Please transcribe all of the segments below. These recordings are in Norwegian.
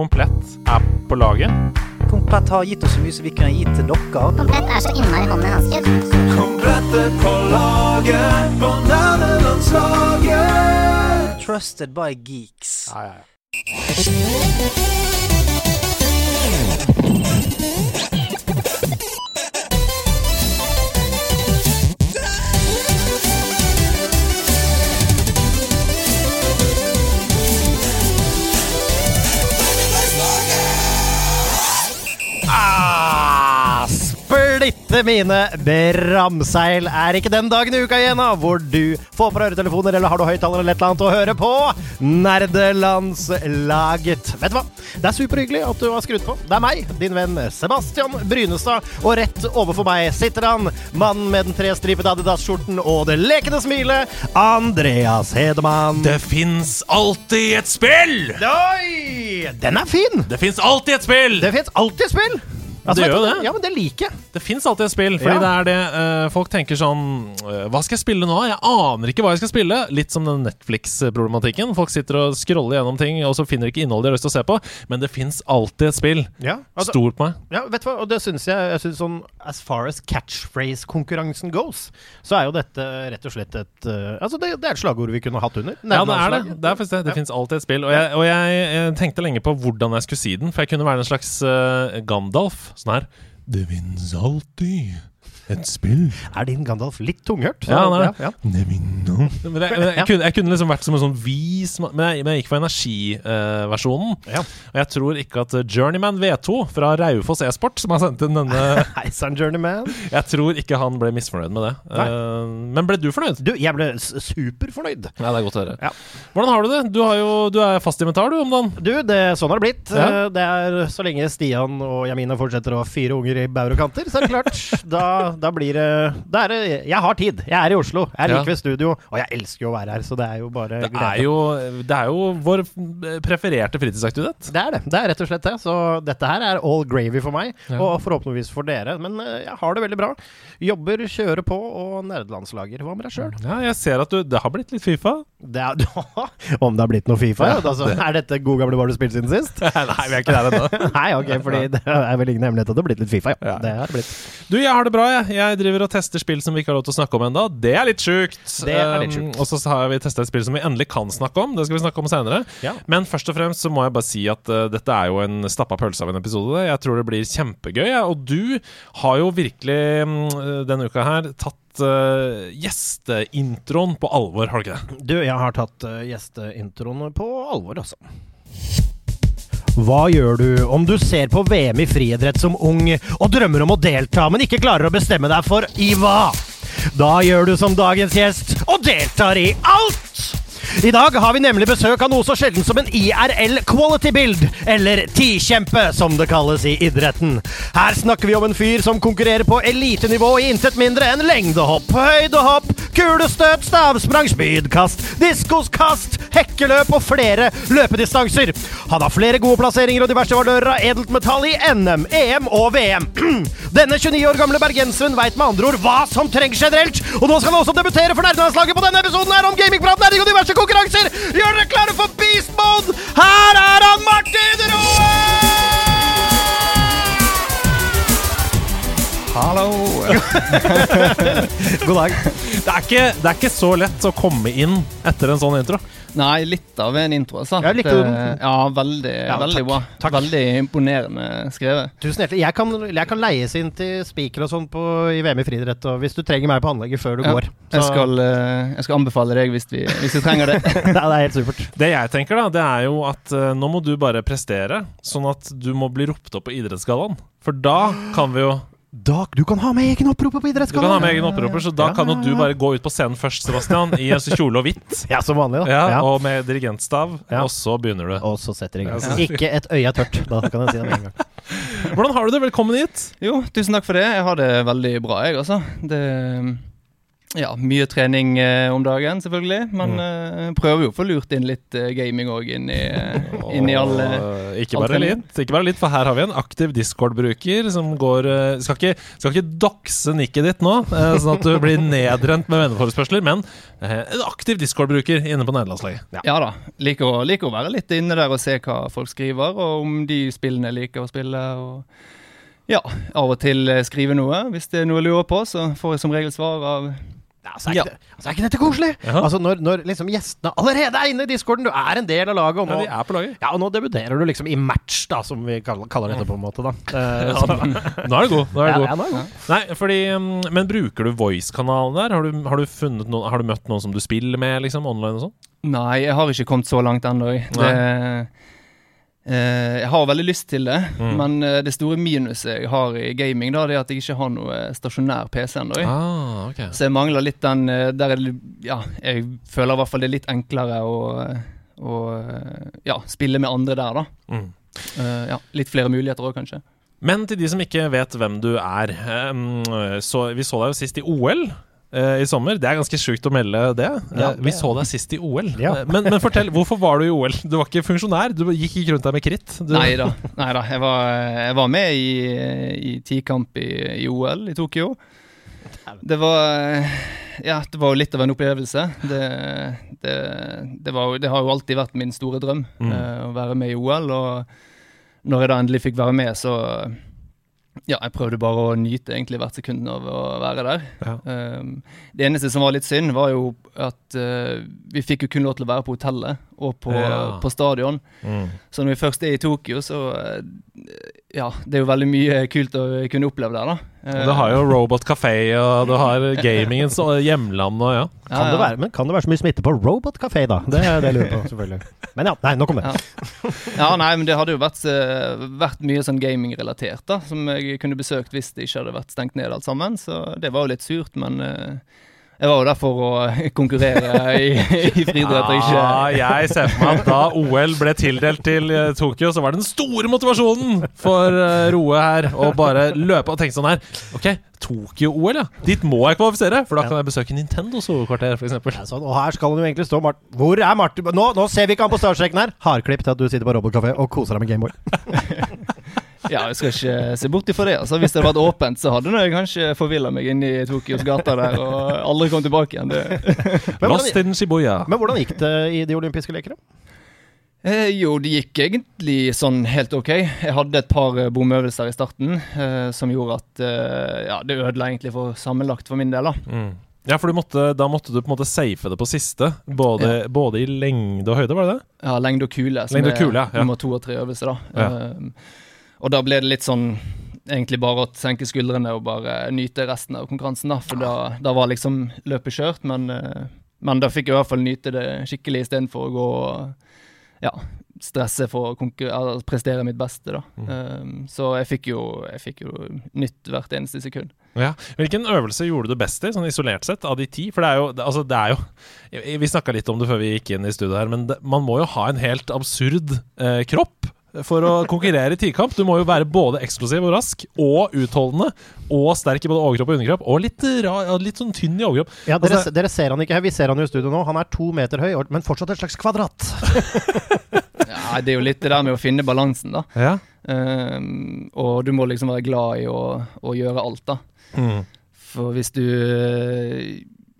Komplett er på laget. Komplett har gitt oss så mye som vi kunne gitt til dere. Komplett er så innmari hånd i hanske. er på laget på nerdelandslaget. Trusted by geeks. Ja, ja, ja. Splitte mine bramseil. Er ikke den dagen i uka igjen da, hvor du får på deg øretelefoner eller har du høyttaler eller et eller annet å høre på? Nerdelandslaget. Vet du hva? Det er superhyggelig at du har skrudd på. Det er meg, din venn Sebastian Brynestad, og rett overfor meg sitter han, mannen med den trestripete Adidas-skjorten og det lekende smilet, Andreas Hedemann. Det fins alltid et spill! Oi! Den er fin! Det fins alltid et spill! Det fins alltid et spill! Altså, Det gjør jo det. Ja, men det liker jeg. Det fins alltid et spill, fordi Ja. det er det eh, folk tenker sånn eh, Hva skal jeg spille nå? Jeg aner ikke hva jeg skal spille. Litt som den Netflix-problematikken. Folk sitter og scroller gjennom ting, og så finner de ikke innholdet de har lyst til å se på. Men det fins alltid et spill. Ja, altså, Stol på meg. Ja, vet du hva, og det syns jeg, jeg synes sånn As far as catchphrase-konkurransen goes, så er jo dette rett og slett et uh, Altså, det, det er et slagord vi kunne hatt under. Ja, det er det. Nederlandslaget. Det, er faktisk det. det Ja. fins alltid et spill. Og, jeg, og jeg, eh, tenkte lenge på hvordan jeg skulle si den, for jeg kunne være en slags eh, Gandalf. Sånn her. Det fins alltid et spill. Er din Gandalf litt tunghørt? Ja, han er det. ja, ja. Det. Men jeg, jeg, kunne, jeg kunne liksom vært som en sånn vis Men jeg, men jeg gikk for energiversjonen. Ja. og jeg tror ikke at Journeyman V2 fra Raufoss e-sport, som har sendt inn denne Hei sann, Journeyman. Jeg tror ikke han ble misfornøyd med det. Eh, men ble du fornøyd? Du, jeg ble superfornøyd. Ja, det er godt å høre. Ja. Hvordan har du det? Du, har jo, du er fast inventar, du, om dagen. Du, det, sånn har det blitt. Ja. Eh, Det er så lenge Stian og Jamina fortsetter å ha fire unger i baur og kanter, så er det klart. da, da blir det er Jeg har tid. Jeg er i Oslo. Jeg er Ja. like ved studio. Og jeg elsker jo å være her, så det er jo bare Det er jo, det er jo vår prefererte fritidsaktivitet. Det er det. Det er rett og slett det. Så dette her er all gravy for meg, Ja. og forhåpentligvis for dere. Men eh, jeg har det veldig bra. Jobber, kjører på, og nerdelandslager. Hva med deg sjøl? Ja, jeg ser at du Det har blitt litt Fifa. Det er, om det har blitt noe Fifa? Ja, altså, er dette god gamle var du spilt siden sist? Nei, vi er ikke der ennå. Nei, ok, fordi det er vel ingen hemmelighet at det har blitt litt Fifa, ja. Ja. Det har det blitt. Du, jeg har det bra, jeg. Jeg driver og tester spill som vi ikke har lov til å snakke om ennå. Det er litt sjukt. Um, og så har vi testa et spill som vi endelig kan snakke om. Det skal vi snakke om senere. Ja. Men først og fremst så må jeg bare si at uh, dette er jo en stappa pølse av en episode. Jeg tror det blir kjempegøy. Ja. Og du har jo virkelig um, denne uka her tatt uh, gjesteintroen på alvor, har du ikke det? Du, jeg har tatt uh, gjesteintroen på alvor, altså. Hva gjør du om du ser på VM i friidrett som ung og drømmer om å delta, men ikke klarer å bestemme deg for i hva? Da gjør du som dagens gjest og deltar i alt! I dag har vi nemlig besøk av noe så sjelden som en IRL quality build, eller tikjempe som det kalles i idretten. Her snakker vi om en fyr som konkurrerer på elitenivå i intet mindre enn lengdehopp, høydehopp, kulestøt, stavsprang, spydkast, diskoskast, hekkeløp og flere løpedistanser. Han har flere gode plasseringer og diverse valører av edelt metall i NM, EM og VM. Denne 29 år gamle bergenseren veit med andre ord hva som trengs generelt, og nå skal han også debutere for nerdelandslaget på denne episoden her om gamingprat, nerding og diverse konkurranser! Gjør dere klare for beast mode! Her er han, Martin Roe! Hallo! God dag. Det er, ikke, det er ikke så lett å komme inn etter en sånn intro. Nei, litt av en intro, altså. Ja, likte du den? Ja, veldig, Ja, veldig takk. bra. Takk. Veldig imponerende skrevet. Tusen hjertelig. Jeg kan, jeg kan leies inn til spiker og sånn i VM i friidrett, hvis du trenger meg på anlegget før du Ja, går. Jeg, skal, eh, jeg skal anbefale deg hvis, vi, hvis du trenger det. ja, det er helt supert. Det jeg tenker da, det er jo at eh, nå må du bare prestere, sånn at du må bli ropt opp på Idrettsgallaen. For da kan vi jo Da, du kan ha med egen opproper på Du kan ha med egen opproper, så da Ja, kan jo ja, du bare gå ut på scenen først, Sebastian, i en kjole og hvitt. Ja, som vanlig, da. Ja, Ja. Og med dirigentstav, Ja. og så begynner du. Og så setter du i gang. Ikke et øye er tørt. Da kan jeg si det med en gang. Hvordan har du det? Velkommen hit. Jo, tusen takk for det. Jeg har det veldig bra, jeg, altså. Det Ja, mye trening eh, om dagen, selvfølgelig. Men Mm. eh, prøver jo å få lurt inn litt eh, gaming òg inn, eh, inn i alle ikke bare litt, ikke bare litt, for her har vi en aktiv Discord-bruker som går eh, Skal ikke, skal ikke dokse nikket ditt nå, eh, sånn at du blir nedrent med venneforespørsler, men eh, en aktiv Discord-bruker inne på nederlandslaget. Ja da. Liker å, liker å være litt inne der og se hva folk skriver, og om de spillene liker å spille. og ja, av og til eh, skrive noe. Hvis det er noe jeg lurer på, så får jeg som regel svar av Ja, så er ikke, det, altså, er ikke dette koselig? Ja. Altså Når, når liksom gjestene allerede er inne i discorden, du er en del av laget, og Ja, nå, de er på laget. ja, og nå debuterer du liksom i match, da, som vi kaller, dette på en måte. da Eh, så- Nå er du god. Nå er ja, ja, god. nå er det god. Nei, fordi mm, Men bruker du Voice-kanalen der? Har du, har, du noen, har du møtt noen som du spiller med, liksom, online og sånn? Nei, jeg har ikke kommet så langt ennå. Jeg. Eh, Jeg har veldig lyst til det, Mm. men eh, det store minuset jeg har i gaming, da, det er at jeg ikke har noe stasjonær PC ennå. Ah, okay. Så jeg mangler litt den eh, Der jeg, Ja, jeg føler i hvert fall det er litt enklere å, å eh, ja, spille med andre der, da. Mm. Eh, ja, litt flere muligheter òg, kanskje. Men til de som ikke vet hvem du er eh, så, Vi så deg jo sist i OL eh, i sommer. Det er ganske sjukt å melde det. Ja, Eh, vi det- så deg sist i OL. Ja. Eh, Men, men fortell, hvorfor var du i OL? Du var ikke funksjonær? Du gikk ikke rundt der med kritt? Du, Nei da. Jeg, var, jeg var med i, i tikamp i, i OL i Tokyo. Det var Ja, det var jo litt av en opplevelse. Det, det, det, var, det har jo alltid vært min store drøm Mm. eh, å være med i OL. Og når jeg da endelig fikk være med, så Ja, jeg prøvde bare å nyte egentlig hvert sekund av å være der. Ja. Um, det eneste som var litt synd, var jo at uh, vi fikk jo kun lov til å være på hotellet og på, Ja. på stadion. Mm. Så når vi først er i Tokyo, så eh, Ja, det er jo veldig mye kult å kunne oppleve der, da. Og Du har jo Robot Café, og du har gamingens hjemland og ja. Kan det være, men kan det være så mye smitte på Robot Café, da? Det er det jeg lurer på, selvfølgelig. Men ja, nei, nok om det. Ja. Ja, nei, men det hadde jo vært, eh, vært mye sånn gaming-relatert, da. Som jeg kunne besøkt hvis det ikke hadde vært stengt ned alt sammen. Så det var jo litt surt, men eh, jeg var jo der for å konkurrere i, i friidrett Ja, jeg ser for meg at da OL ble tildelt til eh, Tokyo, så var det den store motivasjonen for eh, Roe her å bare løpe og tenke sånn her Ok, Tokyo-OL, ja. Dit må jeg kvalifisere, for da kan jeg besøke Nintendos hovedkvarter, f.eks. Ja, sånn, og her skal han jo egentlig stå Mart Hvor er Martin? Nå, nå ser vi ikke han på startstreken her! Hardklipp til at du sitter på Robot Café og koser deg med Gameboy. Ja, jeg skal ikke se bort ifra det. Altså, hvis det hadde vært åpent, så hadde jeg kanskje forvilla meg inn i Tokyos gater der og aldri kom tilbake igjen. Det. Men hvordan, Shibuya. men hvordan gikk det i de olympiske leker? Eh, jo, det gikk egentlig sånn helt ok. Jeg hadde et par eh, bomøvelser i starten eh, som gjorde at eh, ja, det ødela egentlig for sammenlagt for min del. da. Mm. Ja, for du måtte, da måtte du på en måte safe det på siste. Både, både i lengde og høyde, var det det? Ja, lengde og kule, som Lengde og kule, ja, ja. er nummer to og tre øvelser, da. Ja. Og da ble det litt sånn egentlig bare å senke skuldrene og bare nyte resten av konkurransen. da, For da, da var liksom løpet kjørt, men, eh, men da fikk jeg i hvert fall nyte det skikkelig istedenfor å gå og ja, stresse for å prestere mitt beste. da. Mm. Um, så jeg fikk, jo, jeg fikk jo nytt hvert eneste sekund. Ja. Hvilken øvelse gjorde du best i, sånn isolert sett, av de ti? For det er jo, altså, det er jo Vi snakka litt om det før vi gikk inn i studio her, men det, man må jo ha en helt absurd eh, kropp for å konkurrere i tikamp. Du må jo være både eksplosiv og rask, og utholdende, og sterk i både overkropp og underkropp, og litt, ra, litt sånn tynn i overkropp. Ja, dere, Altså- dere ser han ikke her, vi ser han jo i studio nå. Han er to meter høy, men fortsatt et slags kvadrat. Ja, det er jo litt det der med å finne balansen, da. Ja. Um, og du må liksom være glad i å, å gjøre alt, da. Mm. For hvis du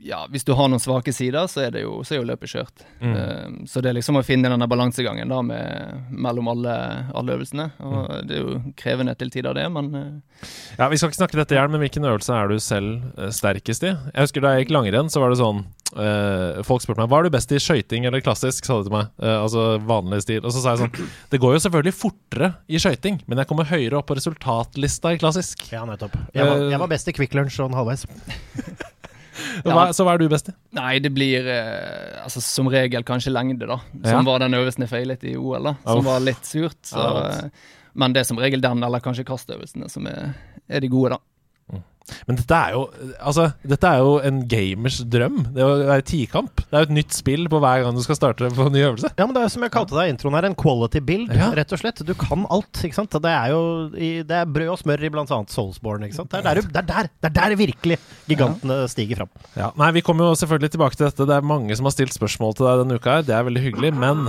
Ja, hvis du har noen svake sider, så er det jo, så er jo løpet kjørt. Mm. Eh, så det er liksom å finne denne balansegangen da med, mellom alle, alle øvelsene. Og det er jo krevende til tider, det, men uh. Ja, Vi skal ikke snakke dette i hjel, men hvilken øvelse er du selv eh, sterkest i? Jeg husker Da jeg gikk langrenn, så var det sånn uh, Folk spurte meg hva er du best i, skøyting eller klassisk, sa de til meg. Uh, altså vanlig stil. Og så sa jeg sånn Det går jo selvfølgelig fortere i skøyting, men jeg kommer høyere opp på resultatlista i klassisk. Ja, nettopp. Jeg var, jeg var best i Quick Lunch sånn halvveis. Hva, så hva er du best i? Nei, det blir eh, altså som regel kanskje lengde, da. Som var den øvelsen jeg feilet i OL, da. Som var litt surt. Så, eh, men det er som regel den, eller kanskje kastøvelsene, som er, er de gode, da. Men dette er jo Altså, dette er jo en gamers drøm. Det å være tikamp. Det er jo et nytt spill på hver gang du skal starte på en ny øvelse. Ja, men det er som jeg kalte det i introen her, en quality build, Ja. rett og slett. Du kan alt, ikke sant. Det er jo i, det er brød og smør i blant annet Soulsborne, ikke sant. Det er der, det er der, det er der virkelig gigantene stiger fram. Ja, nei, Vi kommer jo selvfølgelig tilbake til dette. Det er mange som har stilt spørsmål til deg denne uka. her Det er veldig hyggelig. Men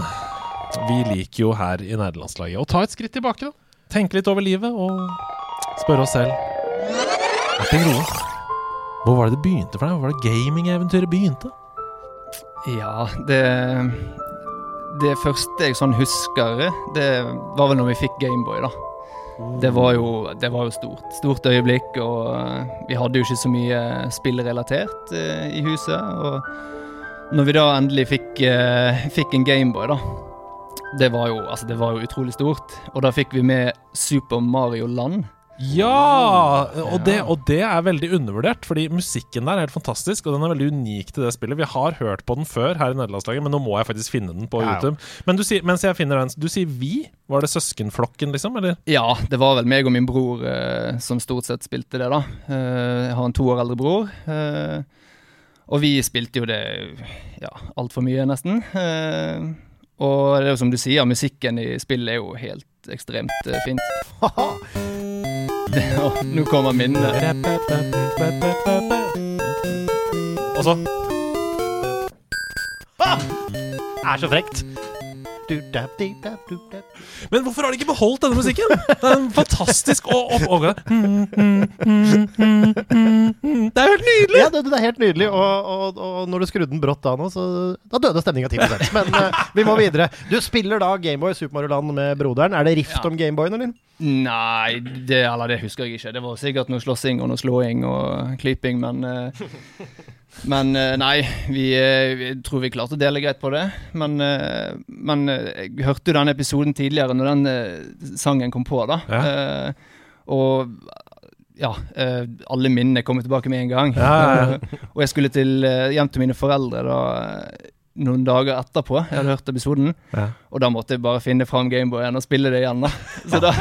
vi liker jo her i nederlandslaget å ta et skritt tilbake. da Tenke litt over livet og spørre oss selv hvor var det det begynte for deg? Hvor var det gamingeventyret begynte? Ja, det Det første jeg sånn husker, det var vel når vi fikk Gameboy, da. Det var, jo, det var jo stort. Stort øyeblikk, og eh, vi hadde jo ikke så mye spillrelatert eh, i huset. Og når vi da endelig fikk, eh, fikk en Gameboy, da det var, jo, altså det var jo utrolig stort. Og da fikk vi med Super Mario Land. Ja! Og det, og det er veldig undervurdert, fordi musikken der er helt fantastisk, og den er veldig unik til det spillet. Vi har hørt på den før her i nederlandslaget, men nå må jeg faktisk finne den på Ja. YouTube. Men du sier, mens jeg finner den, du sier vi? Var det søskenflokken, liksom? Eller? Ja, det var vel meg og min bror eh, som stort sett spilte det, da. Eh, jeg har en to år eldre bror. eh, og vi spilte jo det ja, altfor mye, nesten. Eh, og det er jo som du sier, musikken i spillet er jo helt ekstremt eh, fint. Det, nå kommer minnet. Og så Er så frekt. Men hvorfor har de ikke beholdt denne musikken? Det er en fantastisk å og, Det er jo helt nydelig! Ja, det, det er helt nydelig. Og, og, og når du skrudde den brått da nå, så da døde stemninga 10 Men uh, vi må videre. Du spiller da Gameboy Super Mario Land med broderen. Er det rift Ja. om Gameboyen, eller? Nei, det, eller det husker jeg ikke. Det var sikkert noe slåssing og noe slåing og klyping, men eh, Men eh, nei, vi, eh, vi tror vi klarte å dele greit på det. Men, eh, men jeg hørte jo den episoden tidligere, når den sangen kom på, da. Eh, og ja, alle minnene kommer tilbake med en gang. Ja, ja, og jeg skulle til, hjem til mine foreldre da noen dager etterpå. Jeg hadde hørt episoden. Ja. Og da måtte jeg bare finne fram Gameboyen og spille det igjen. da Så da,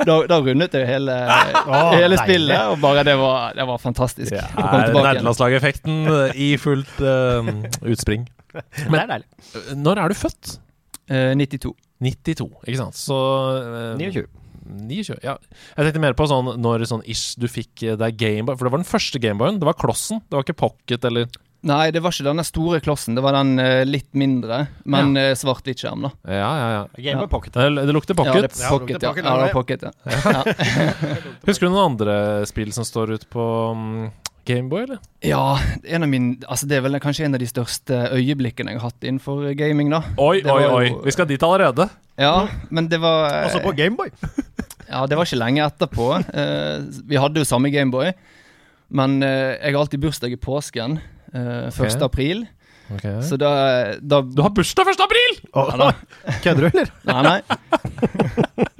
da, da rundet jeg hele, hele spillet, og bare det var, det var fantastisk. Ja, er igjen. nederlandslageffekten i fullt uh, utspring. det er deilig. Når er du født? Eh, 92. 92, ikke sant? Så uh, 29. 29, ja. Jeg tenkte mer på sånn når sånn ish du fikk eh, deg Gameboy. For det var den første Gameboyen. Det var klossen. Det var ikke pocket eller Nei, det var ikke denne store klossen. Det var den uh, litt mindre, men eh, svart-hvitt skjerm, da. Ja, ja, ja. Gameboy Pocket. Det, det lukter pocket. Ja, det, Ja, pocket, ja. pocket, ja, det ja. pocket, ja. ja. Husker du noen andre spill som står ute på um, Gameboy, eller? Ja, en av mine, altså det er vel kanskje en av de største øyeblikkene jeg har hatt innenfor gaming, da. Oi, Det oi, oi. jo- Vi skal dit allerede. Ja, men det var eh, Også på Gameboy. Ja, det var ikke lenge etterpå. Uh, vi hadde jo samme Gameboy, men eh, jeg har alltid bursdag i påsken. Eh, 1. april. Så da, da Du har bursdag 1. april! Oh, Ja. Kødder du, eller? Nei, nei.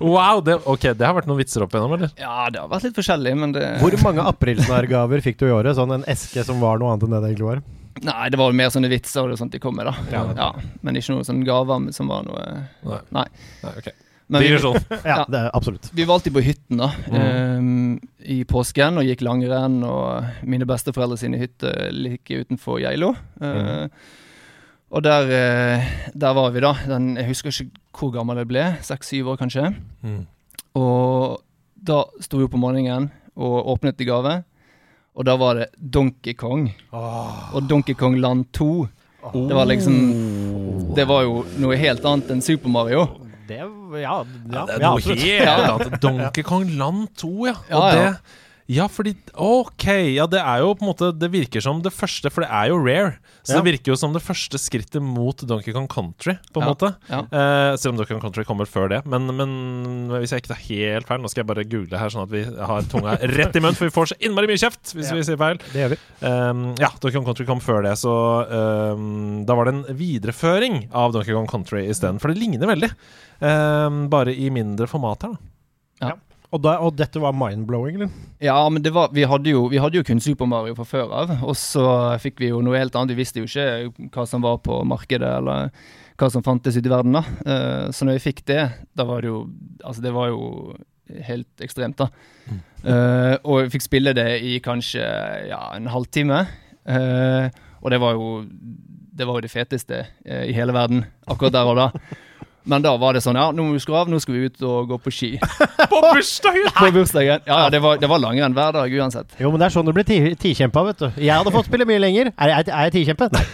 Wow, det, ok, det har vært noen vitser opp igjennom, eller? Ja, det har vært litt forskjellig, men det Hvor mange aprilsnarrgaver fikk du i året? Sånn en eske som var noe annet enn det det egentlig var? Nei, det var mer sånne vitser og sånt de kom med, da. Ja. Ja, men ikke noen sånne gaver som var noe Nei. Nei. Nei, ok. Men vi, Digresjon. Ja, Ja. det er absolutt. vi var alltid på hytten da Mm. um, i påsken og gikk langrenn. Og mine besteforeldre sine hytter like utenfor Geilo. Eh, Og der, uh, der var vi, da. Den, jeg husker ikke hvor gammel jeg ble. Seks-syv år, kanskje. Mm. Og da sto vi opp om morgenen og åpnet i gave. Og da var det Donkey Kong. Og Donkey Kong Land 2. Det var liksom Det var jo noe helt annet enn Super Mario. Det, ja, ja, Det er ja, noe helt Ja. annet. Donkey Kong Land 2, ja. Ja, Og ja. det, ja, fordi Ok, ja, det er jo på en måte Det virker som det første, for det er jo rare. Så Ja. det virker jo som det første skrittet mot Donkey Kong Country, på en Ja, måte. ja. Eh, selv om Donkey Kong Country kommer før det. Men, men hvis jeg ikke tar helt feil Nå skal jeg bare google her, sånn at vi har tunga rett i munnen, for vi får så innmari mye kjeft hvis Ja. vi sier feil. Det gjør vi. Um, ja, Donkey Kong Country kom før det, så um, da var det en videreføring av Donkey Kong Country isteden. For det ligner veldig, um, bare i mindre format her, da. Og, da, og dette var mind-blowing, eller? Ja, men det var, vi, hadde jo, vi hadde jo kun Super Mario fra før av, og så fikk vi jo noe helt annet. Vi visste jo ikke hva som var på markedet, eller hva som fantes ute i verden, da. Eh, så når vi fikk det, da var det jo Altså, det var jo helt ekstremt, da. Eh, og vi fikk spille det i kanskje ja, en halvtime. Uh, og det var jo det var jo det feteste uh, i hele verden akkurat der og da. Men da var det sånn Ja, nå må vi skru av, nå skal vi ut og gå på ski. På bursdagen! På bursdagen. Ja, ja, det var, det var langrenn hver dag uansett. Jo, men det er sånn du blir ti- tikjempa, vet du. Jeg hadde fått spille mye lenger. Er jeg, er jeg tikjempe? Nei.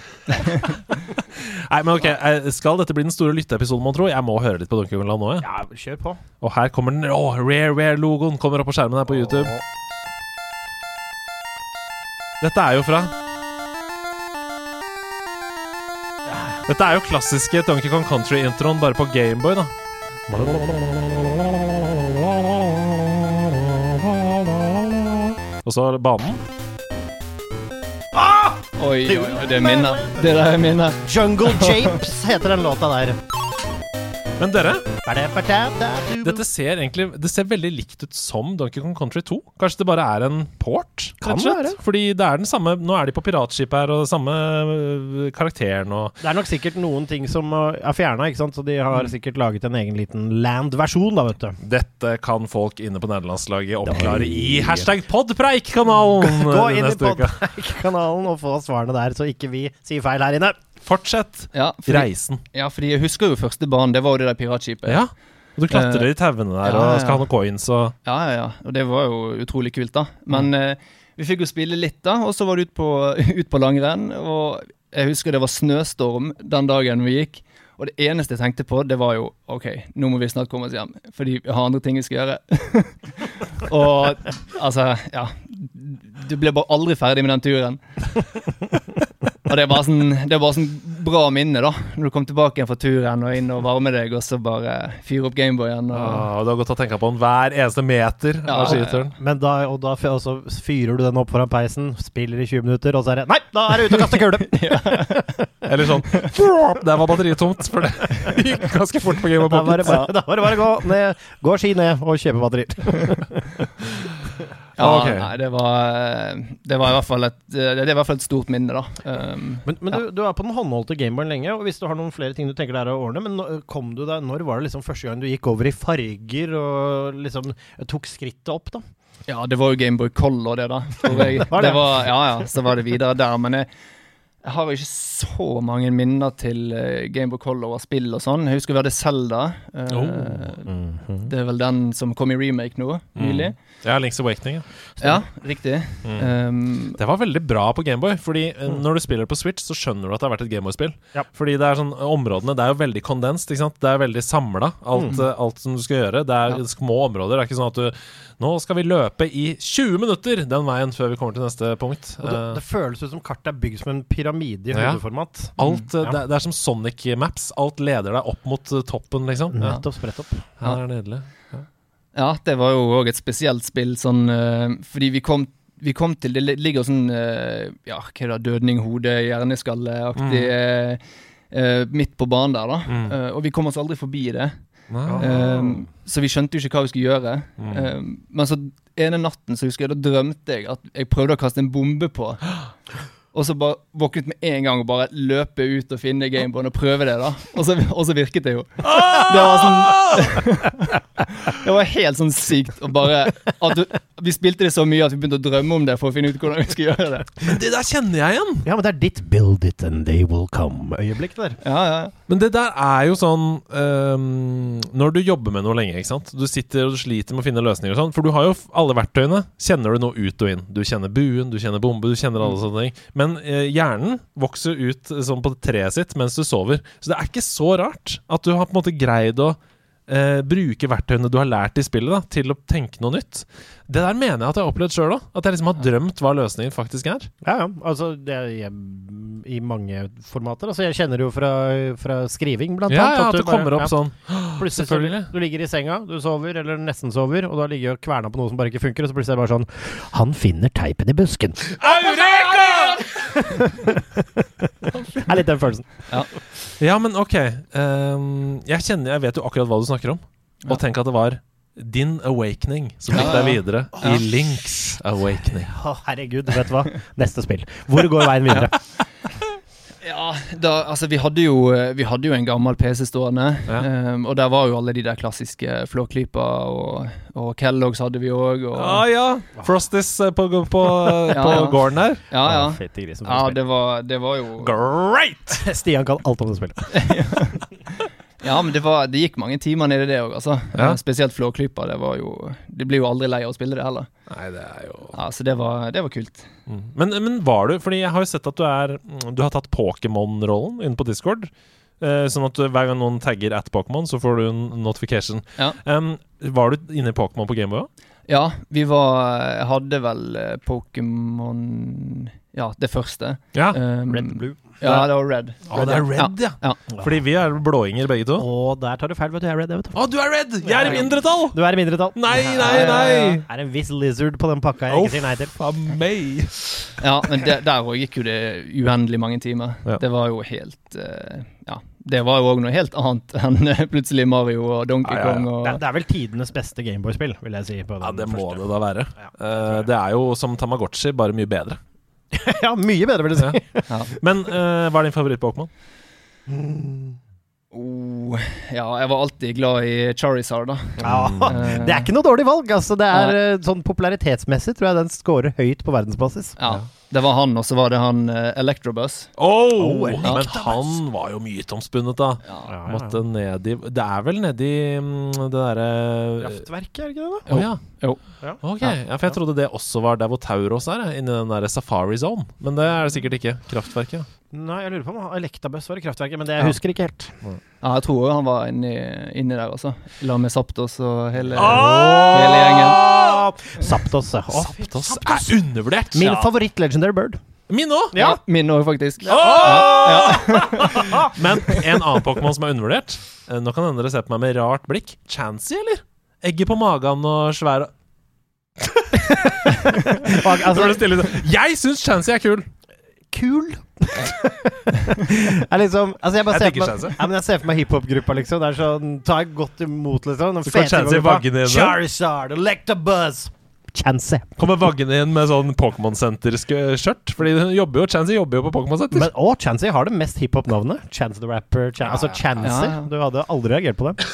Nei, men ok, eh, Skal dette bli den store lytteepisoden, mon tro? Jeg må høre litt på Donkey Kong Land nå. jeg. Ja, kjør på. Og her kommer den. Å, Rare Rare-logoen kommer opp på skjermen her på YouTube. Dette er jo fra Dette er jo klassiske Donkey Kong Country-introen, bare på Gameboy, da. Og så banen. Oi, oi, oi, det er minner. Det der er minner. Jungle Japes heter den låta der. Men dere, Dette ser egentlig Det ser veldig likt ut som Donkey Kong Country 2. Kanskje det bare er en port? Kan det være. Fordi det er den samme Nå er de på piratskip her, og samme øh, karakteren og Det er nok sikkert noen ting som er fjerna, ikke sant? så de har sikkert laget en egen liten land-versjon, da, vet du. Dette kan folk inne på nederlandslaget oppklare i hashtag podpreik-kanalen Gå inn i. Podpreik-kanalen og få svarene der, så ikke vi sier feil her inne. Fortsett Ja, fordi, reisen. ja, fordi jeg husker jo første banen. Det var jo det der piratskipet. Ja. Og du klatrer i tauene der ja, og skal ha noen coins og Ja, ja, ja. Og det var jo utrolig kult, da. Men eh, vi fikk jo spille litt, da. Og så var det ut på, ut på langrenn. Og jeg husker det var snøstorm den dagen vi gikk. Og det eneste jeg tenkte på, det var jo OK, nå må vi snart komme oss hjem. Fordi vi har andre ting vi skal gjøre. og altså, ja. Du ble bare aldri ferdig med den turen. Og det er bare sånn Det er bare sånn bra minne, da. Når du kom tilbake igjen fra turen og inn og varme deg, og så bare fyre opp Gameboyen. Og, ah, Du har godt å tenke på den hver eneste meter Ja, av skituren. Men da, og da og så fyrer du den opp foran peisen, spiller i 20 minutter, og så er det Nei, da er det ute og kaste kule! Eller sånn Der var batteriet tomt, for det gikk ganske fort på Game of Da var det Pocket. bare, da var det bare å gå ned, gå ski ned og kjøpe batterier. Ja, okay. nei, det var Det var i hvert fall et Det det i hvert fall et stort minne, da. Um, Men, men du, du er på den håndholdte Gameboyen lenge, og hvis du har noen flere ting du tenker det er å ordne, men nå- kom du deg Når var det liksom første gang du gikk over i farger og liksom tok skrittet opp, da? ja, det var jo Gameboy Color, det, da. tror jeg. Det var det. det var, ja, ja, så var det videre der. Men jeg, jeg har ikke så mange minner til uh, Gameboy Color og spill og sånn. Jeg husker vi hadde Zelda. Uh, Oh. Det er vel den som kom i remake nå, nylig. Ja, Links Awakening. Ja. Ja, riktig. Mm. Um, Det var veldig bra på Gameboy, fordi eh, når du spiller på Switch, så skjønner du at det har vært et Gameboy-spill. Ja. Fordi det er sånn områdene Det er jo veldig kondenst, ikke sant. Det er veldig samla, alt, Mm. eh, alt som du skal gjøre. Det er Ja. små områder. Det er ikke sånn at du Nå skal vi løpe i 20 minutter den veien før vi kommer til neste punkt. Det, Eh, det føles ut som kartet er bygd som en pyramide i Ja. høydeformat. alt, mm, Ja. det, det er som Sonic Maps. Alt leder deg opp mot eh, toppen, liksom. Ja, Nettopp spredt opp. ja det er nydelig. Ja, det var jo òg et spesielt spill, sånn eh, fordi vi kom, vi kom til Det ligger sånn Ja, hva er det, dødning, hode, hjerneskalleaktig mm. eh, midt på banen der, da. Mm. Eh, og vi kom oss aldri forbi det. Eh, så vi skjønte jo ikke hva vi skulle gjøre. Mm. Um, men så ene natten så husker jeg, da drømte jeg at jeg prøvde å kaste en bombe på. Og så bare våknet med en gang og bare løpe ut og finne Gameboyen og prøve det, da. Og så, og så virket det jo. Det var sånn Det var helt sånn sykt å bare at du, Vi spilte det så mye at vi begynte å drømme om det for å finne ut hvordan vi skulle gjøre det. Men det der kjenner jeg igjen! Ja, men det er ditt 'build it and they will come'-øyeblikk der. Ja, ja. Men det der er jo sånn um, Når du jobber med noe lenge, ikke sant Du sitter og du sliter med å finne løsninger og sånn, for du har jo alle verktøyene. Kjenner du noe ut og inn. Du kjenner buen, du kjenner bombe, du kjenner alle sånne ting. Men eh, hjernen vokser ut eh, sånn på treet sitt mens du sover. Så det er ikke så rart at du har på en måte greid å eh, bruke verktøyene du har lært i spillet, da, til å tenke noe nytt. Det der mener jeg at jeg har opplevd sjøl òg. At jeg liksom har drømt hva løsningen faktisk er. Ja, ja. Altså, det er jeg, i mange formater. Altså, jeg kjenner det jo fra, fra skriving, blant Ja, annet. ja, at du det kommer bare- opp sånn Plutselig så, du ligger i senga, du sover, eller nesten sover, og du har ligget og kverna på noe som bare ikke funker, og så plutselig er det bare sånn Han finner teipen i busken. Det er litt den følelsen. Ja, men ok. Um, jeg kjenner, jeg vet jo akkurat hva du snakker om. Og tenk at det var din awakening som fikk Ja, deg ja. videre i Links awakening. Å, herregud, vet du hva? Neste spill. Hvor går veien videre? Ja, da, altså vi hadde, jo, vi hadde jo en gammel PC stående, Ja. Um, og der var jo alle de der klassiske Flåklypa, og, og Kellogg's hadde vi òg, og Ah, ja. Frosties eh, på, på, på Ja, ja. gården der. Ja, ja. Fytti grisen, for Ja, det var, det var jo Great! Stian kan alt om det spillet. Ja, men det, var, det gikk mange timer nedi det òg, altså. Ja. Eh, Spesielt Flåklypa. Det var jo Det blir jo aldri lei av å spille det heller. Nei, det er jo Ja, Så det var, det var kult. Mm. men, men var du Fordi jeg har jo sett at du er Du har tatt Pokémon-rollen inne på Discord. Eh, sånn at hver gang noen tagger at Pokémon, så får du en notification. Ja. Um, var du inne i Pokémon på Gameboy òg? Ja, vi var Jeg hadde vel eh, Pokémon Ja, det første. Ja. Um, Red and blue. Ja, det var Red. Å, det er red, ja. Ja. Fordi vi er blåinger begge to. Og der tar du feil, vet du. Jeg er red, jeg, vet du. Å, du er red! Jeg er i mindretall! Du er i mindretall. Nei, nei, nei! Det er en viss lizard på den pakka jeg Oh, ikke sier nei til. Faen meg. Ja, men det, der òg gikk jo det uendelig mange timer. Ja. Det var jo helt uh, Ja. Det var jo òg noe helt annet enn eh, plutselig Mario og Donkey Ja, ja, ja. Kong og Det er, det er vel tidenes beste Gameboy-spill, vil jeg si. På den Ja, det må første. det da være. Ja, Eh, det er jo som Tamagotchi, bare mye bedre. ja, mye bedre, vil jeg si. ja. Men eh, hva er din favoritt-Pokémon? Oh, ja, jeg var alltid glad i Charizard, da. Ja, det er ikke noe dårlig valg. Altså, det er eh, sånn Popularitetsmessig tror jeg den scorer høyt på verdensbasis. Ja, det var han, og så var det han uh, Electrobus. Oh, Oh, men han var jo myteomspunnet, da. Ja. Måtte ned i Det er vel nedi mm, det derre Kraftverket, er det ikke det? da? Oh, ja. Jo. Ja. Ok, ja, for jeg trodde det også var der hvor Tauros er, jeg, inni den der Safari Zone. Men det er det sikkert ikke. Kraftverket. Nei, jeg lurer på om Elektabøss var i Kraftverket, men det Ja. jeg husker ikke helt. Ja, jeg tror han var inni, inni der, altså. La med Saptos og hele, oh! hele gjengen. Saptos. ja. Å, Saptos er undervurdert! Min Ja. favoritt Legendary Bird. Min òg! Ja, min òg, faktisk. Men en annen Pokémon som er undervurdert eh, Nå kan hende dere ser på meg med rart blikk. Chansey, eller? Egget på magen og svær altså, var det stille. Jeg syns Chansey er kul! Kul. liksom, altså jeg, bare Jeg meg, ja, jeg ser for meg hiphop-gruppa, liksom. Det er sånn Tar jeg godt imot, liksom. Den Så fete Chansey vagge. Charizard, Electabuzz. Chansey. Kommer Vaggen inn med sånn Pokémon-senter-skjørt. Fordi hun jobber jo, Chansey jobber jo på Pokémon-senter. Men, og Chansey har det mest hiphop-navnet. Chance the Rapper. Chan altså Chansey. Ja, ja. Du hadde aldri reagert på det.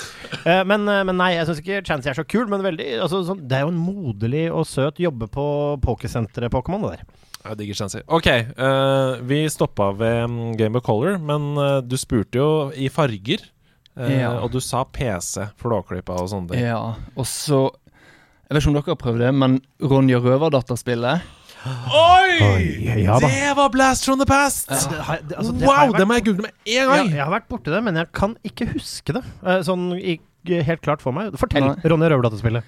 uh, men, eh, men nei, jeg syns ikke Chansey er så kul. Men veldig, altså, sånn, det er jo en moderlig og søt jobbe på pokersenteret Pokémon, det der Jeg digger Chansey. Ok, uh, vi stoppa ved mm, Game of Color, men uh, du spurte jo i farger. Uh, Ja. Og du sa PC, Flåklypa og sånne ting. Ja, og så Jeg vet ikke om dere har prøvd det, men Ronja Røverdatter-spillet Oi! Oi, ja det var Blast from the past! Ja. det- altså, det wow, det må jeg google med en Ja, gang! jeg har vært borti det, men jeg kan ikke huske det. Eh, Sånn i, helt klart for meg. Fortell, Ronja Røverdatter-spillet.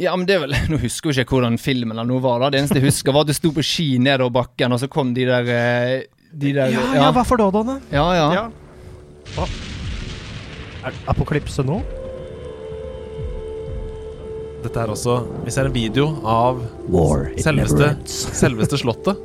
Ja, men det er vel Nå husker jeg ikke hvordan filmen eller noe var. da Det eneste jeg husker, var at du sto på ski nedover bakken, og så kom de der eh, De der Ja, ja, hva for da, Donne? ja, ja. Ja. Hva? Er det apokalypse nå? Dette er også Vi ser en video av War. selveste, selveste slottet.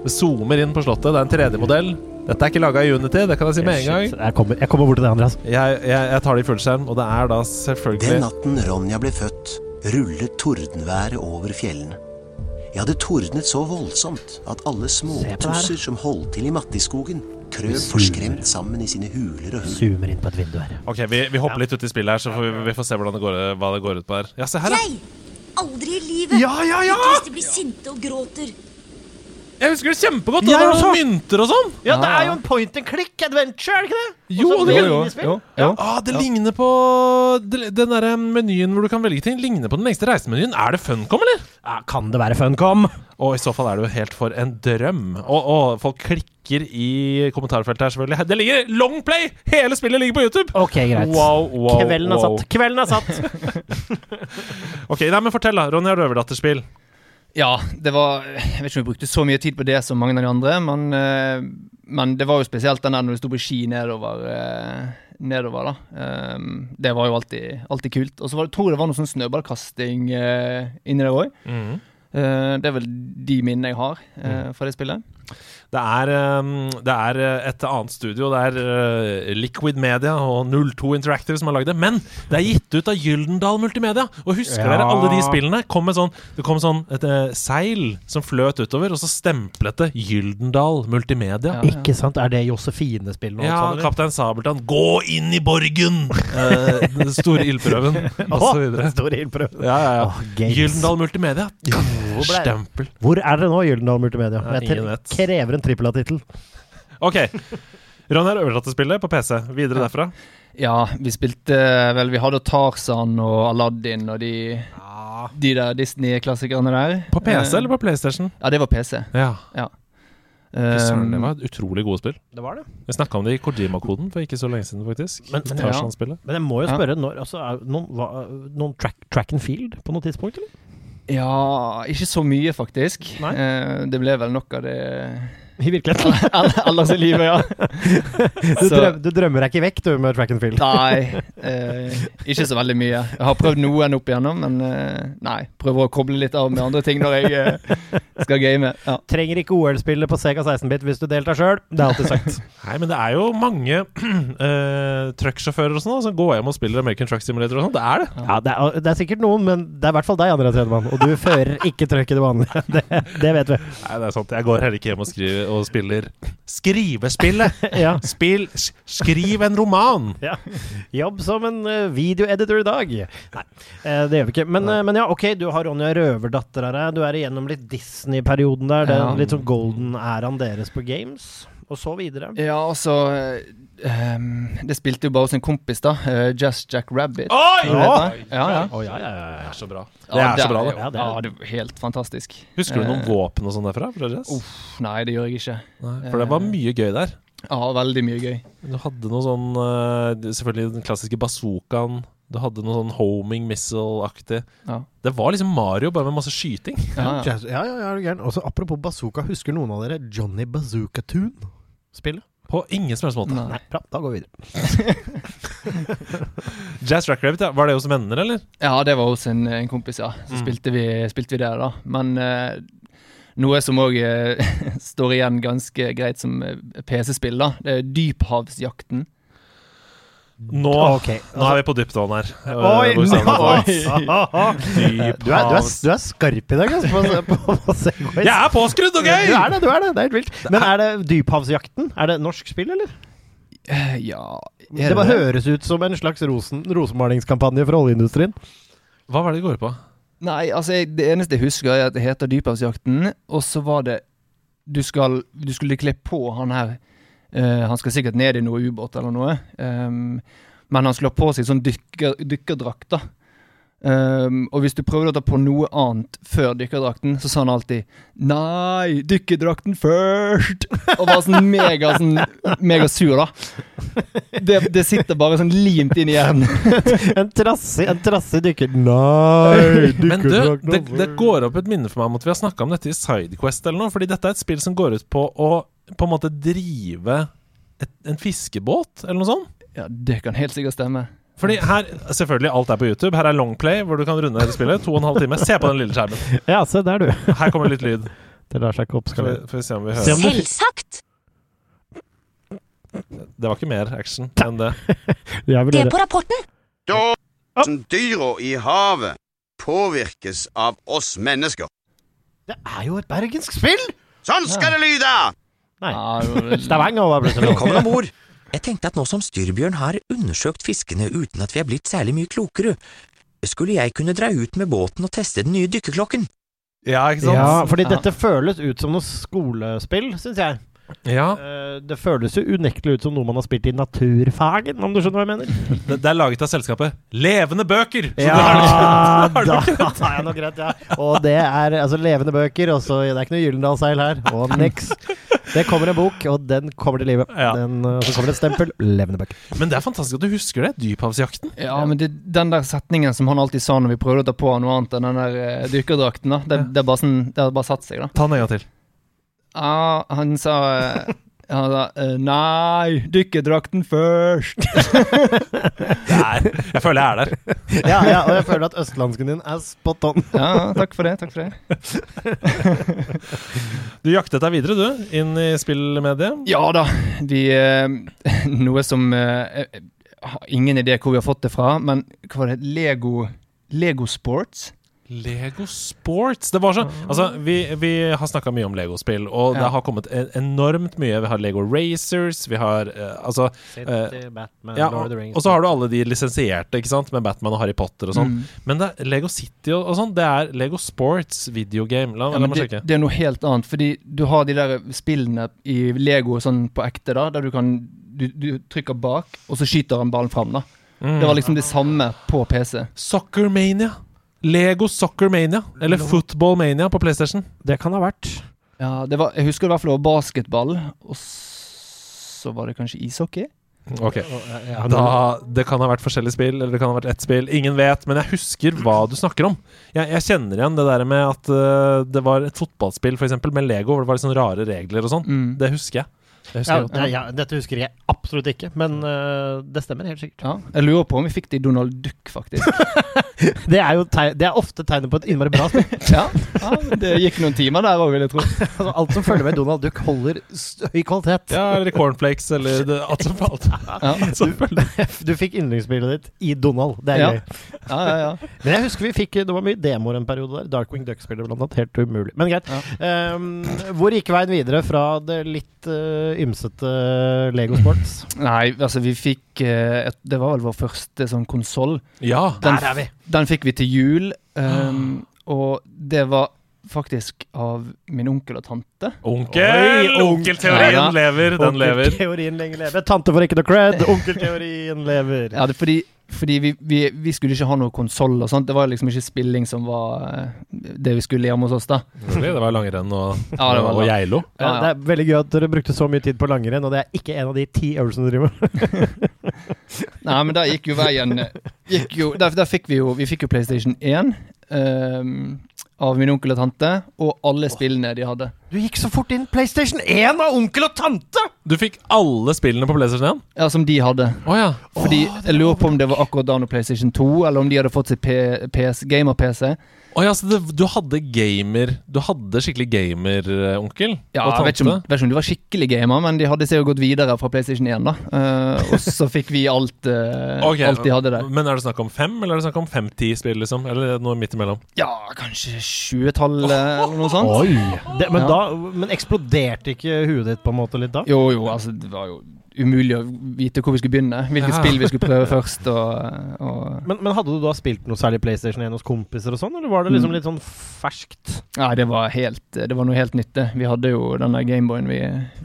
Det zoomer inn på slottet. Det er en 3D-modell. Dette er ikke laga i Unity, det kan jeg si med en gang. Jeg kommer, jeg kommer bort til det, Andreas. Jeg, jeg, jeg tar det i fullskjerm, og det er da selvfølgelig Den natten Ronja ble født, rullet tordenværet over fjellene. Ja, det tordnet så voldsomt at alle småtusser som holdt til i Mattiskogen, krøp forskremt sammen i sine huler og hull. Zoomer inn på et vindu her. Ok, vi, vi hopper litt ut i spillet her, så får vi, vi får se hvordan det går, hva det går ut på her. Ja, se her, da. Jeg! Aldri i livet! Ja, ja, ja! Hvis de blir sinte og gråter. Jeg husker det kjempegodt! Det var noen mynter og sånn! Ja, det er jo en point and click adventure, er det ikke det? Jo, Også det- Jo, jo, jo, jo. Ah, det ligner på Den derre menyen hvor du kan velge ting. Ligner på den lengste reisemenyen. Er det Funcom, eller? Ja, kan det være Funcom? Og i så fall er det jo helt for en drøm. Og, og folk klikker i kommentarfeltet her, selvfølgelig. Det ligger long play! Hele spillet ligger på YouTube! Ok, greit. Wow, wow, Kvelden er wow. satt. Kvelden er satt. Ok, nei, men Fortell, da. Ronja Røverdatter-spill. Ja, det var Jeg vet ikke om vi brukte så mye tid på det som mange av de andre, men, eh, men det var jo spesielt den der når du sto på ski nedover. eh, nedover da Ehm, Det var jo alltid, alltid kult. Og så tror jeg det var noe sånn snøballkasting uh, inni der òg. Mm. det er vel de minnene jeg har eh, fra det spillet. Det er, um, det er uh, et annet studio. Det er uh, Liquid Media og 02 Interactive som har lagd det. Men det er gitt ut av Gyldendal Multimedia. Og husker Ja. dere alle de spillene? Kom med sånn, det kom sånn et uh, seil som fløt utover, og så stemplet det Gyldendal Multimedia. Ja. Ikke sant? Er det Josefine-spill? Ja, sånn? Kaptein Sabeltann, gå inn i borgen! Eh, den store ildprøven, og så videre. Stor ildprøve. Ja, ja, ja. Gyldendal Multimedia. Hvor ble- Stempel. Hvor er det nå, Gyldendal Multimedia? Ja, Jeg ingen vet. krever en trippel A-tittel. Ok. Ronny har overtatt spillet på PC. Videre derfra. Ja, vi spilte vel Vi hadde Tarzan og Aladdin og de, de der Disney-klassikerne der. På PC Eh, eller på PlayStation? Ja, det var PC. Ja. ja. Um, det Um, var et utrolig gode spill. Det var det. Vi snakka om det i Kojima-koden for ikke så lenge siden, faktisk. Men- men- Tarzan-spillet. Men jeg må jo Ja. spørre, når, altså, er noen, hva, noen track, track and field på noe tidspunkt, eller? Ja, ikke så mye, faktisk. Nei. Eh, det ble vel nok av det I virkeligheten. ellers i livet, ja. Du, drøm, du drømmer deg ikke vekk, du, med track and field. Nei, eh, ikke så veldig mye. Jeg har prøvd noen opp igjennom, men eh, nei. Prøver å koble litt av med andre ting når jeg eh, skal game. Ja. Trenger ikke OL-spillet på Sega 16-bit hvis du deltar sjøl. Det er alltid sagt. Nei, men det er jo mange uh, trucksjåfører og sånn som går hjem og spiller American Truck Simulator og sånn. Det er det. Ja, det er, det er sikkert noen, men det er i hvert fall deg, André Tredemann. Og du fører ikke truck i det vanlige. Det, det vet vi. Nei, det er sant. Jeg går heller ikke hjem og, skriver, og spiller skrivespillet. Ja. Spill Skriv en roman! Ja. Jobb som en eh, videoeditor i dag. Nei, eh, det gjør vi ikke. Men, eh, men ja, ok, du har Ronja Røverdatter her. Du er igjennom litt Disney-perioden der. Den er litt sånn golden-æraen deres på games, og så videre. Ja, altså eh, um, Det spilte jo bare hos en kompis, da. Uh, Just Jack Rabbit. Oi! Det? Ja, ja. Ja, ja, ja, Det ja. er så bra. Det er så bra, det. Ja, det er- Ja, det er helt fantastisk. Husker du noen Eh, våpen og sånn derfra? fra Jazz? Uff, nei, det gjør jeg ikke. Nei, For det var mye gøy der. Ja, veldig mye gøy. Du hadde noe sånn eh, Selvfølgelig den klassiske bazookaen. Du hadde noe sånn homing missile-aktig. Ja. Det var liksom Mario, bare med masse skyting. Ja, ja. Ja, ja, ja, er du gæren. Også apropos bazooka, husker noen av dere Johnny Bazooka Tune-spillet? På ingen som helst måte. Nei. Nei, bra, da går vi videre. Jazz Rack Rabbit, ja. Var det hos venner, eller? Ja, det var hos en, en kompis, ja. Så Mm. spilte, vi, spilte vi det, da. Men uh, noe som òg står igjen ganske greit som eh, PC-spill, da, det er Dyphavsjakten. Nå, Ok, nå er vi på dypt vann her. Oi! Eh. Oi. Du, er, du, er, du er skarp i dag, altså, på, på, på Jeg er påskrudd, OK?! Du er det, du er det. Det er helt vilt. Men er det Dyphavsjakten? Er det norsk spill, eller? Eh, ja Det bare høres ut som en slags rosen, rosemalingskampanje for oljeindustrien. Hva var det det går på? Nei, altså, jeg, det eneste jeg husker, er at det heter Dyphavsjakten, og så var det Du, skal, du skulle kle på han her eh, Han skal sikkert ned i noe ubåt eller noe, Um, men han ha på seg sånn dykker, dykkerdrakt, da. Um, og hvis du prøvde å ta på noe annet før dykkerdrakten, så sa han alltid 'nei, dykkerdrakten først'! Og var sånn mega sånn megasur, da. Det, det sitter bare sånn limt inn i hjernen. En trassig, en trassig dykker Nei, Men du, det, det går opp et minne for meg om at vi har snakka om dette i Sidequest eller noe. Fordi dette er et spill som går ut på å på en måte drive et, en fiskebåt, eller noe sånt. Ja, det kan helt sikkert stemme. Fordi her, selvfølgelig, alt er på YouTube. Her er Longplay, hvor du kan runde hele spillet. To og en halv time. Se på den lille skjermen. Ja, se der, du. Her kommer litt lyd. Det lar seg ikke Skal vi, får vi se om vi hører. Selvsagt! Det var ikke mer action enn det. Det er på rapporten. Da Dyra i havet påvirkes av oss mennesker. Det er jo et bergensk spill! Sånn skal det lyde! Nei. Stavanger var plutselig Velkommen om bord. Jeg tenkte at nå som Styrbjørn har undersøkt fiskene uten at vi er blitt særlig mye klokere, skulle jeg kunne dra ut med båten og teste den nye dykkerklokken. Ja, ikke sant? Ja, fordi Ja. dette føles ut som noe skolespill, syns jeg. Ja, Eh, Det føles jo unektelig ut som noe man har spilt i naturfagen, om du skjønner hva jeg mener? det, det er laget av selskapet Levende Bøker! Så Ja, det er- da har jeg nok rett, ja. Og det er altså levende bøker, og så Det er ikke noe Gyllendal-seil her. Og niks. Det kommer en bok, og den kommer til live. Ja. Den, uh, så kommer det et stempel. Levende bøker. Men det er fantastisk at du husker det. Dyphavsjakten. Ja, men det, den der setningen som han alltid sa når vi prøvde å ta på noe annet enn den der uh, dykkerdrakten, da, det, det, er bare sånn, det har bare satt seg, da. Ta den en gang til. Ja, han sa eh, sa eh, nei, dykkerdrakten først. nei, Jeg føler jeg er der. Ja, ja, og jeg føler at østlandsken din er spot on. Ja, takk for det. Takk for det. Du jaktet deg videre, du, inn i spillmediet. Ja da. Vi eh, Noe som eh, har ingen idé hvor vi har fått det fra, men hva var det? Lego Lego Sports? Lego Sports. Det var så Altså, vi, vi har snakka mye om Lego-spill, og det har kommet enormt mye. Vi har Lego Racers, vi har uh, Altså City, Batman, ja, Lord of the Rings. og så har du alle de lisensierte, ikke sant, med Batman og Harry Potter og sånn. Mm. Men det Lego City og, og sånn, det er Lego Sports videogame. La, Ja, la meg det, sjekke. det er noe helt annet, fordi du har de der spillene i Lego sånn på ekte, da, der du kan Du, du trykker bak, og så skyter han ballen fram, da. Mm. Det var liksom det samme på PC. Soccermania. Lego Soccer Mania, Eller Football Mania på PlayStation. Det kan ha vært. Ja, det var, jeg husker det i hvert fall det var basketball, og så var det kanskje ishockey? Ok. Da, det kan ha vært forskjellige spill, eller det kan ha vært ett spill. Ingen vet, men jeg husker hva du snakker om. Jeg, jeg kjenner igjen det der med at uh, det var et fotballspill eksempel, med Lego, hvor det var litt sånn rare regler og sånn. Mm. Det husker jeg. Det ja, jeg godt. ja, dette husker jeg absolutt ikke, men uh, det stemmer helt sikkert. Ja, jeg lurer på om vi fikk det i Donald Duck, faktisk. Det er jo teg det er ofte tegnet på et innmari bra spill. ja, ja, det gikk noen timer der òg, vil jeg tro. altså, alt som følger med Donald Duck, holder høy kvalitet. Ja, eller Cornflakes, eller det, alt som falt. Ja, som. Du fikk yndlingsbildet ditt i Donald. Det er Ja. gøy. ja, ja. ja. Men jeg husker vi fikk Det var mye demoer en periode der. Darkwing Duck-spillet blant annet. Helt umulig. Men greit. Um, hvor gikk veien videre fra det litt uh, ymsete Lego Sports? Nei, altså, vi fikk eh, et, Det var vel vår første sånn konsoll. Ja. Den, Der er vi. den fikk vi til jul, um, og det var faktisk av min onkel og tante. Onkel! Onkelteorien Ja. lever, den lever. Onkelteorien lenge lever Tante får ikke noe cred. Onkelteorien lever. Ja, det er fordi, fordi vi, vi, vi skulle ikke ha noe konsoll og sånt. Det var liksom ikke spilling som var eh, det vi skulle hjemme hos oss, da. Det var langrenn og, Ja, det var og. Geilo. Ja, Ja, det er veldig gøy at dere brukte så mye tid på langrenn, og det er ikke en av de ti øvelsene dere driver med. Nei, men der gikk jo veien gikk jo, der, der fikk vi jo Vi fikk jo PlayStation 1 ehm, av min onkel og tante, og alle spillene de hadde. Du gikk så fort inn PlayStation 1 av onkel og tante! Du fikk alle spillene på PlayStation 1? Ja, som de hadde. Oh, ja. Fordi Jeg lurer på om det var akkurat da når PlayStation 2, eller om de hadde fått seg gamer-PC. Å ja, så det, du hadde gamer Du hadde skikkelig gamer-onkel? Ja, og jeg vet ikke, om, vet ikke om de var skikkelig gamer, men de hadde seg jo gått videre fra PlayStation 1, da. uh, og så fikk vi alt, uh, okay, alt de hadde der. Men er det snakk om fem, eller er det snakk om fem-ti spill, liksom? Eller noe midt imellom? Ja, kanskje 20-tallet eller noe sånt. Oi! Det, men, Ja. da, men eksploderte ikke huet ditt på en måte litt da? Jo, jo, altså det var jo umulig å vite hvor vi skulle begynne. Hvilket Ja. spill vi skulle prøve først. Og, og Men, men hadde du da spilt noe særlig PlayStation 1 hos kompiser og sånn, eller var det liksom Mm. litt sånn ferskt? Nei, det var helt Det var noe helt nytt, det. Vi hadde jo den der Gameboyen vi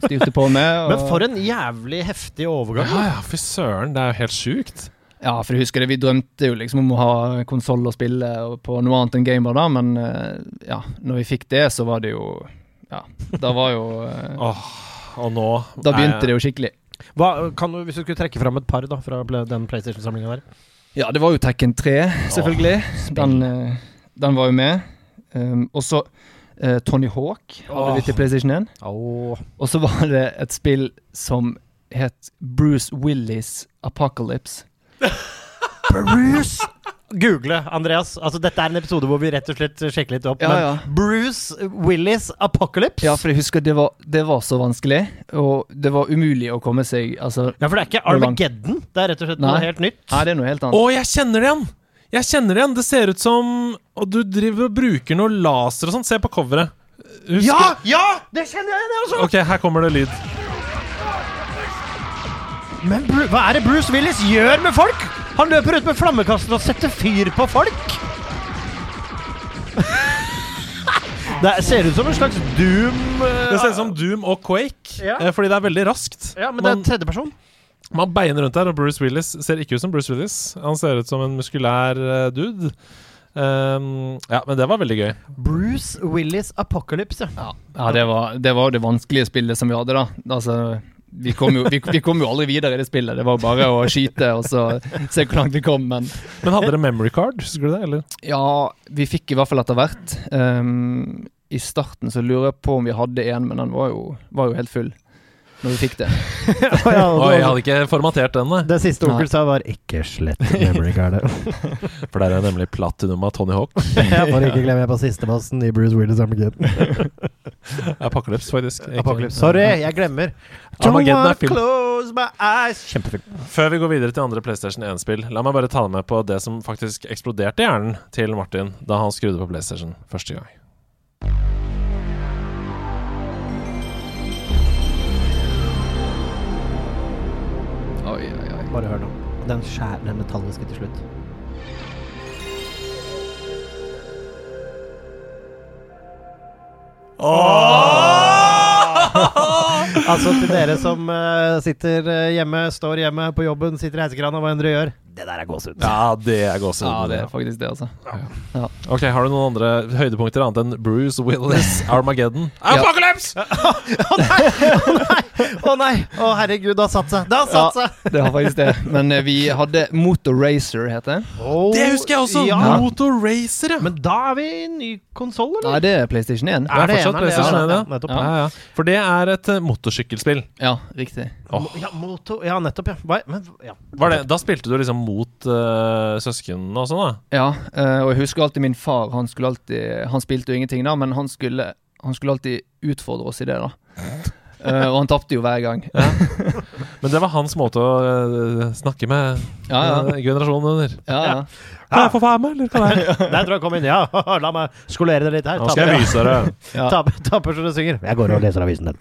styrte på med. Og, Men for en jævlig heftig overgang. Ja ja, fy søren. Det er jo helt sjukt. Ja, for jeg husker det, vi drømte jo liksom om å ha konsoll og spille på noe annet enn Gameboy da, men eh, ja, når vi fikk det, så var det jo Ja, da var jo eh, Åh, og nå Da begynte det jo skikkelig. Hva, kan du, hvis du skulle trekke fram et par da fra den PlayStation-samlinga der? Ja, det var jo Tekken 3, selvfølgelig. den, eh, den var jo med. Um, og så uh, Tony Hawk hadde Åh. vi til PlayStation 1. Og så var det et spill som het Bruce Willis Apocalypse. Bruce Google, Andreas. Altså, dette er en episode hvor vi rett og slett sjekker litt opp. Ja, men ja. Bruce Willis Apocalypse? Ja, for jeg husker det var, det var så vanskelig, og det var umulig å komme seg Altså Ja, for det er ikke Armageddon. Det er rett og slett noe helt nytt. Nei, det er noe helt Å, jeg kjenner det igjen! Jeg kjenner det igjen. Det ser ut som Og du driver og bruker noe laser og sånn. Se på coveret. Husker- Ja! Ja! Det kjenner jeg igjen, jeg også! Ok, her kommer det lyd. Men Bru hva er det Bruce Willis gjør med folk? Han løper ut med flammekaster og setter fyr på folk! det ser ut som en slags Doom uh, Det ser ut som Doom og Quake, Ja. eh, fordi det er veldig raskt. Ja, men det Man- er tredjeperson. Man beiner rundt der, og Bruce Willis ser ikke ut som Bruce Willis. Han ser ut som en muskulær uh, dude. Um, ja, men det var veldig gøy. Bruce Willis Apocalypse. Ja, ja det, var, det var det vanskelige spillet som vi hadde, da. Altså vi kom, jo, vi, vi kom jo aldri videre i det spillet. Det var bare å skyte og så se hvor langt vi kom. Men Men hadde dere memory card? Husker du det? Eller? ja, vi fikk i hvert fall etter hvert. Um, I starten så lurer jeg på om vi hadde en, men den var jo, var jo helt full. Når du fikk det. Og Oi, jeg hadde ikke formatert den, nei. det siste onkel sa, var 'ikke slett memory cardet'. For der er nemlig platinum av Tony Hawk. Jeg får ikke glemme jeg på sistebossen i Bruce Willis Armageddon. Apocalypse, faktisk. Apocalypse. Sorry, jeg glemmer. Armageddon er film. close my eyes. Kjempefilm. Før vi går videre til andre PlayStation 1-spill, la meg bare ta deg med på det som faktisk eksploderte hjernen til Martin da han skrudde på PlayStation første gang. Bare hør nå. Den skjær, den metalliske til slutt. altså til dere som uh, sitter eh, hjemme, står hjemme på jobben, sitter i heisekrana, hva enn dere gjør. Det der er gåsehud. Ja, det er gåsehud. Ja, det er faktisk det, altså. Ok, Har du noen andre høydepunkter annet enn Bruce Willis, Armageddon? Apocalypse! Å nei! Å herregud, det har satt seg! Det har satt seg! Det har faktisk det. Men eh, vi hadde Motor Racer, heter det. Det husker jeg også! Ja. Motor Racer, ja. Men da er vi i ny konsoll, eller? Nei, det er PlayStation 1. Det er fortsatt PlayStation 1, ja. ja. Nettopp. Ja, ja. For det er et eh, motorsykkelspill. Ja, riktig. Ja, moto, ja, nettopp, ja. Hva, men, ja. Var det, da spilte du liksom mot uh, søsknene og sånn, da? Ja, uh, og jeg husker alltid min far. Han alltid Han spilte jo ingenting, da, men han skulle, han skulle alltid utfordre oss i det, da. Eh, og han tapte jo hver gang. Men det var hans måte å uh, snakke med Ja, ja. generasjonen under. Ja, ja. Kan jeg få være med, eller kan jeg? Der tror jeg kom inn. Ja, la meg skolere deg litt her. Nå skal jeg vise dere. Ja. Taper, ta så du synger. Jeg går og leser avisen din.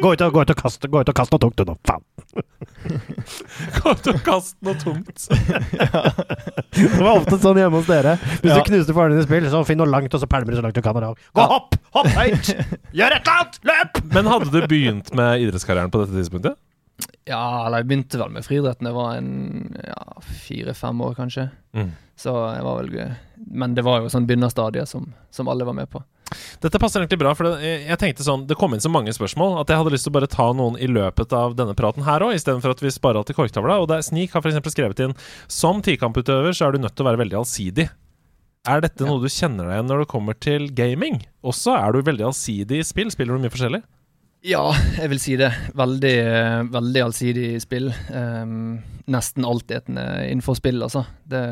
gå ut og, gå ut og kast, gå ut og kast noe tungt, du nå. Faen. Gå ut og kast noe tungt. Det var ofte sånn hjemme hos dere. Hvis Ja. du knuste faren din i spill, så finn noe langt, og så pælmer du så langt du kan. Og. Gå, hopp! Hopp høyt! Gjør et eller annet! Løp! Men hadde du begynt med idrettskarrieren på dette tidspunktet? Ja, eller jeg begynte vel med friidretten. Jeg var en ja, fire-fem år, kanskje. Mm. Så jeg var vel Men det var jo sånn begynnerstadiet som, som alle var med på. Dette passer egentlig bra, for det, jeg, tenkte sånn Det kom inn så mange spørsmål at jeg hadde lyst til å bare ta noen i løpet av denne praten her òg, istedenfor at vi sparer alt i korktavla. Og der, Sneak har f.eks. skrevet inn Som tikamputøver så er du nødt til å være veldig allsidig. Er dette noe du kjenner deg igjen når det kommer til gaming? Også er du veldig allsidig i spill? Spiller du mye forskjellig? Ja, jeg vil si det. Veldig, veldig allsidig spill. Um, nesten altetende innenfor spill, altså. Det,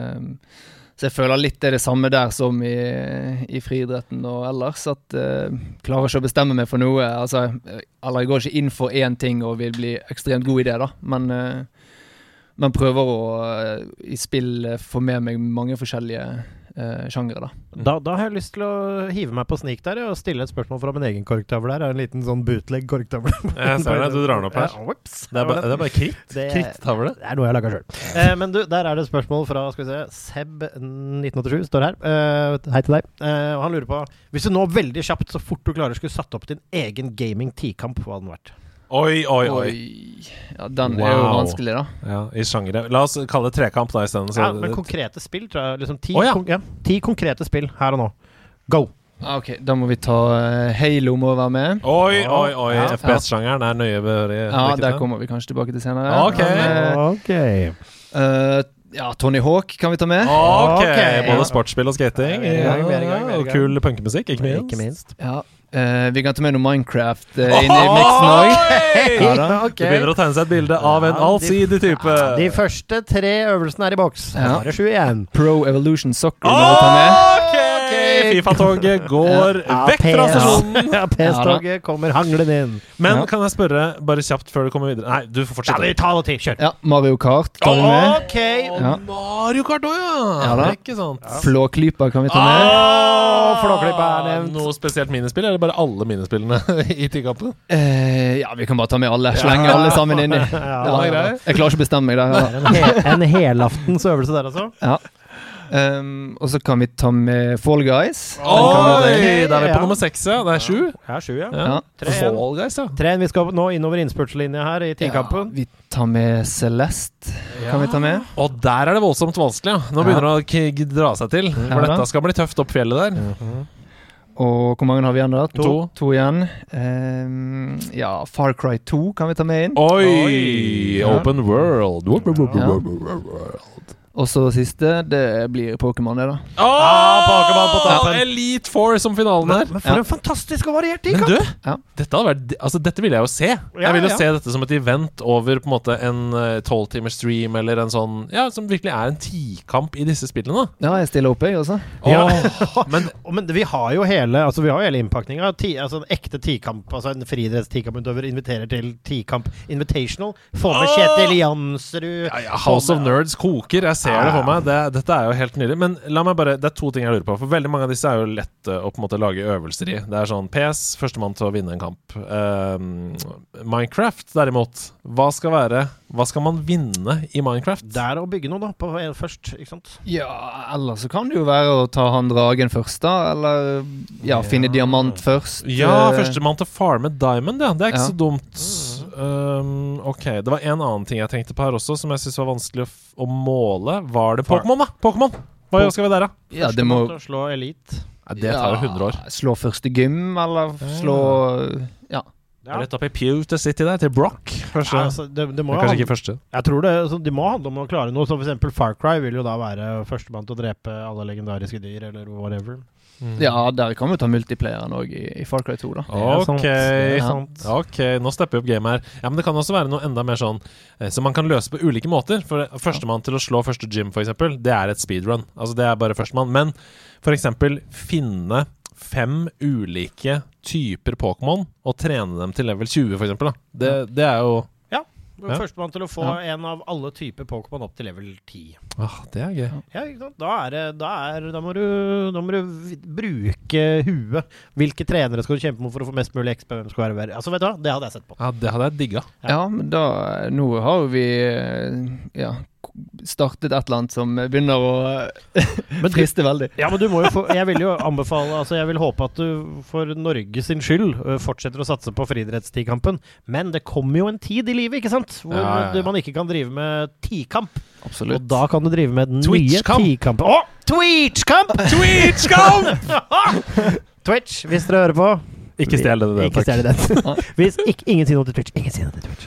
så jeg føler litt det er det samme der som i, i friidretten og ellers. At uh, klarer ikke å bestemme meg for noe. Altså, eller jeg går ikke inn for én ting og vil bli ekstremt god i det, da. Men, uh, men prøver å uh, i spill få med meg mange forskjellige uh, sjangere, da. Da, da har jeg lyst til å hive meg på snik der og stille et spørsmål fra min egen korktavle her. En liten sånn bootleg-korktavle. Jeg ser det, du drar den opp her. Ja. Det er bare, det er bare kritt. Det- Krittavle. Det er noe jeg har laga sjøl. Eh, men du, der er det et spørsmål fra skal vi se, Seb1987 står her. Eh, hei til deg. Eh, og han lurer på Hvis du nå veldig kjapt, så fort du klarer, skulle satt opp din egen gaming-tikamp, hva hadde den vært? Oi, oi, oi. Ja, den er jo vanskelig, da. Ja, I sjangere. La oss kalle det trekamp da isteden. Ja, men konkrete spill, tror jeg. Liksom ti, oh, ja. kon ja, ti konkrete spill her og nå. Go! Ah, Ok, Da må vi ta uh, Halo må være med. Oi, oi, oi. Ja. FPS-sjangeren er nøye behørig. Ja, Der kommer vi kanskje tilbake til senere. Ok. Men, Ok. eh, eh, ja, Tony Hawk kan vi ta med. Ok. Både sportsspill og skating. Og kul punkemusikk, ikke minst. Ikke minst. Ja, eh, Vi kan ta med noe Minecraft uh, inn i miksen òg. Ja. Det begynner å tegne seg et bilde av en Ja, allsidig type. De første tre øvelsene er i boks. Ja. Bare sju igjen. Pro Evolution Soccer må vi ta med. Fifa-toget går Ja, vekk fra stasjonen. Ja, PS-toget kommer hanglende inn. Men Ja. kan jeg spørre, bare kjapt før du kommer videre Nei, du får Ja, fortsette. vi tar. Kjør. Ja, Mario Kart tar vi med. Ok. Ja. Mario Kart òg, ja. Ja da. Ikke sant? Flåklypa kan vi ta med. Åh, Flåklypa er nevnt. Noe spesielt minispill, eller bare alle minispillene i tikampen? Eh, ja, vi kan bare ta med alle. Slenge alle sammen. Ja, Ja, er greit. Jeg klarer ikke å bestemme meg der. Ja. En, he en helaftens øvelse der, altså. Ja. Um, og så kan vi ta med Fall Guys. Vi Oi! med. Da er vi på Ja. nummer seks, ja. Det er sju. Ja, sju, ja. Ja. Ja. Tre. Fall Guys, ja. Tre. Vi skal nå innover innspurtslinja her i Ja, vi tar med Celeste. Kan vi ta med? Og der er det voldsomt vanskelig, ja. Nå begynner det å dra seg til. For Ja dette skal bli tøft opp fjellet der. Og hvor mange har vi igjen da? To. To igjen. Um, ja, Far Cry 2 kan vi ta med inn. Oi! Oi. Open world. Ja. Og så siste, det blir Pokémon, det, da. Åh, Pokémon på toppen. Elite Four som finalen her. men for Ja. en fantastisk og variert Men du, Ja. dette, hadde vært, altså, dette ville jeg jo se. Ja, jeg ville jo ja. se dette som et event over på en måte en tolvtimers stream, eller en sånn Ja, som virkelig er en tikamp i disse spillene. Ja, jeg stiller opp, jeg også. Ja. Men Men vi har jo hele Altså vi har jo hele innpakninga. Ti, altså en ekte tikamp. Altså en friidretts-tikamputøver inviterer til tikamp invitational. Få med Kjetil Jansrud. ja, ja, House of Nerds koker. Jeg ser det for meg. Det, dette er jo helt nydelig. Men la meg bare, det er to ting jeg lurer på. For veldig mange av disse er jo lett eh, å på en måte lage øvelser i. Det er sånn PS, førstemann til å vinne en kamp. Ehm, Minecraft, derimot. Hva skal være Hva skal man vinne i Minecraft? Det er å bygge noe, da. På, først, ikke sant? Ja, eller så kan det jo være å ta han dragen først, da. Eller ja, finne diamant først. Ja, Eh, førstemann til Farme Diamond, ja. Det er ikke Ja. så dumt. Um, ok, Det var en annen ting jeg tenkte på her også, som jeg syns var vanskelig å, f å måle. Var det Pokémon, da? Pokémon Hva Po- skal vi der, da? Ja, det må slå Elite. Ja, det tar jo 100 år. Slå første gym, eller slå Ja. Ja. Rett opp i Pewter City der, til Brock. Første. Ja, altså, det, det må Kanskje ikke første. Jeg tror det, altså, De må handle om å klare noe. Som for eksempel Far Cry vil jo da være førstemann til å drepe alle legendariske dyr, eller whatever. Ja, der kan vi ta multiplayeren òg i, i Far Cry 2, da. Ok. Ja. Ok, nå stepper vi opp gamet her. Ja, Men det kan også være noe enda mer sånn eh, som man kan løse på ulike måter. For Førstemann til å slå første gym, f.eks., det er et speedrun. Altså Det er bare førstemann. Men f.eks. finne fem ulike typer Pokémon og trene dem til level 20, f.eks. Det, det er jo Ja. Førstemann til å få Ja. en av alle typer Pokémon opp til level 10. ah, Det er gøy. Ja, ikke sant? Da, er det, da, er, da, må du, da må du bruke huet. Hvilke trenere skal du kjempe mot for å få mest mulig XP? Hvem skal være verre? Altså, vet du hva? Det hadde jeg sett på. Ja, Det hadde jeg digga. Ja. Ja, men da Nå har jo vi eh, ja, startet et eller annet som begynner å Men du, friste veldig. ja, men du må jo få Jeg vil jo anbefale Altså, jeg vil håpe at du for Norge sin skyld fortsetter å satse på friidrettstikampen. Men det kommer jo en tid i livet, ikke sant? Hvor Ja, ja, ja. man ikke kan drive med tikamp. Absolutt. Og da kan du drive med den nye tikampen. Å! Twitch-kamp! Twitch-kamp! Twitch, hvis dere hører på. Ikke stjel det, Ikke takk. stjel den. Hvis ikke, ingen sier noe til Twitch. Ingen sier noe til Twitch.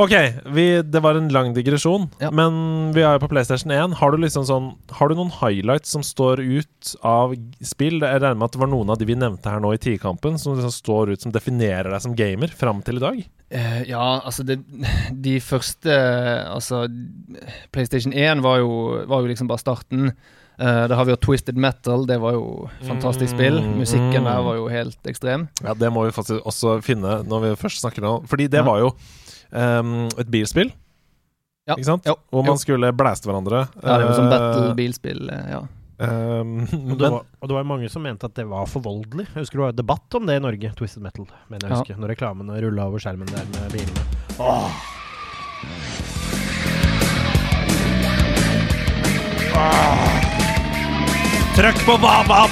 Ok, vi, det var en lang digresjon, Ja. men vi er jo på PlayStation 1. Har du liksom sånn Har du noen highlights som står ut av g- spill? Jeg regner med at det var noen av de vi nevnte her nå i Tidkampen, som liksom står ut som definerer deg som gamer fram til i dag? Eh, ja, altså det, De første Altså PlayStation 1 var jo, var jo liksom bare starten. Uh, da har vi jo Twisted Metal. Det var jo fantastisk spill. Mm, Musikken mm. der var jo helt ekstrem. Ja, det må vi faktisk også finne når vi først snakker nå. Fordi det Ja. var jo ehm, et bilspill, Ja. ikke sant? Jo, Hvor jo. man skulle blæste hverandre. Ja, det var sånn Eh, battle-bilspill. eh, ja. Um, Og det, men, var, og det var mange som mente at det var for voldelig. Jeg husker det var debatt om det i Norge. Twisted Metal, mener jeg Ja. husker. Når reklamene rulla over skjermen der med bilene. Åh. Trykk på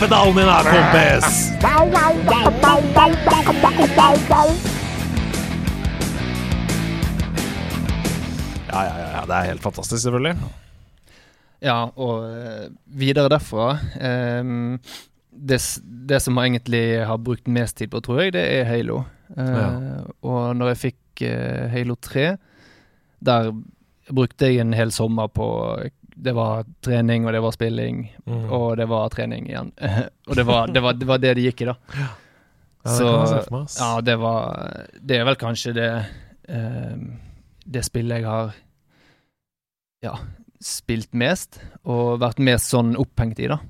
pedalen din her, kompis! Ja, ja, ja. Det er helt fantastisk, selvfølgelig. Ja, og eh, videre derfra um, det, det som jeg egentlig har brukt mest tid på, tror jeg, det er Halo. Uh, Ja. Og når jeg fikk uh, Halo 3, der brukte jeg en hel sommer på Det var trening, og det var spilling, Mm. og det var trening igjen. og det var det, var, det var det det gikk i, da. Ja, det Så-. Ja, det var Det er vel kanskje det ehm, Det spillet jeg har Ja, spilt mest, og vært mest sånn opphengt i, da.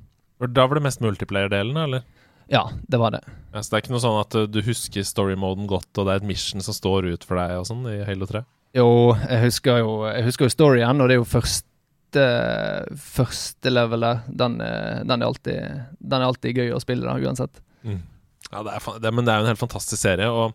Da var det mest multiplayer-delen, eller? Ja, det var det. Ja, så det er ikke noe sånn at uh, du husker story-moden godt, og det er et mission som står ut for deg og sånn i Halo 3? Jo, jeg husker jo, jeg husker jo storyen, og det er jo første Første levelet. Den, er- den, er alltid, den er alltid gøy å spille, da, uansett. Ja, det er, det, men det er jo en helt fantastisk serie. Og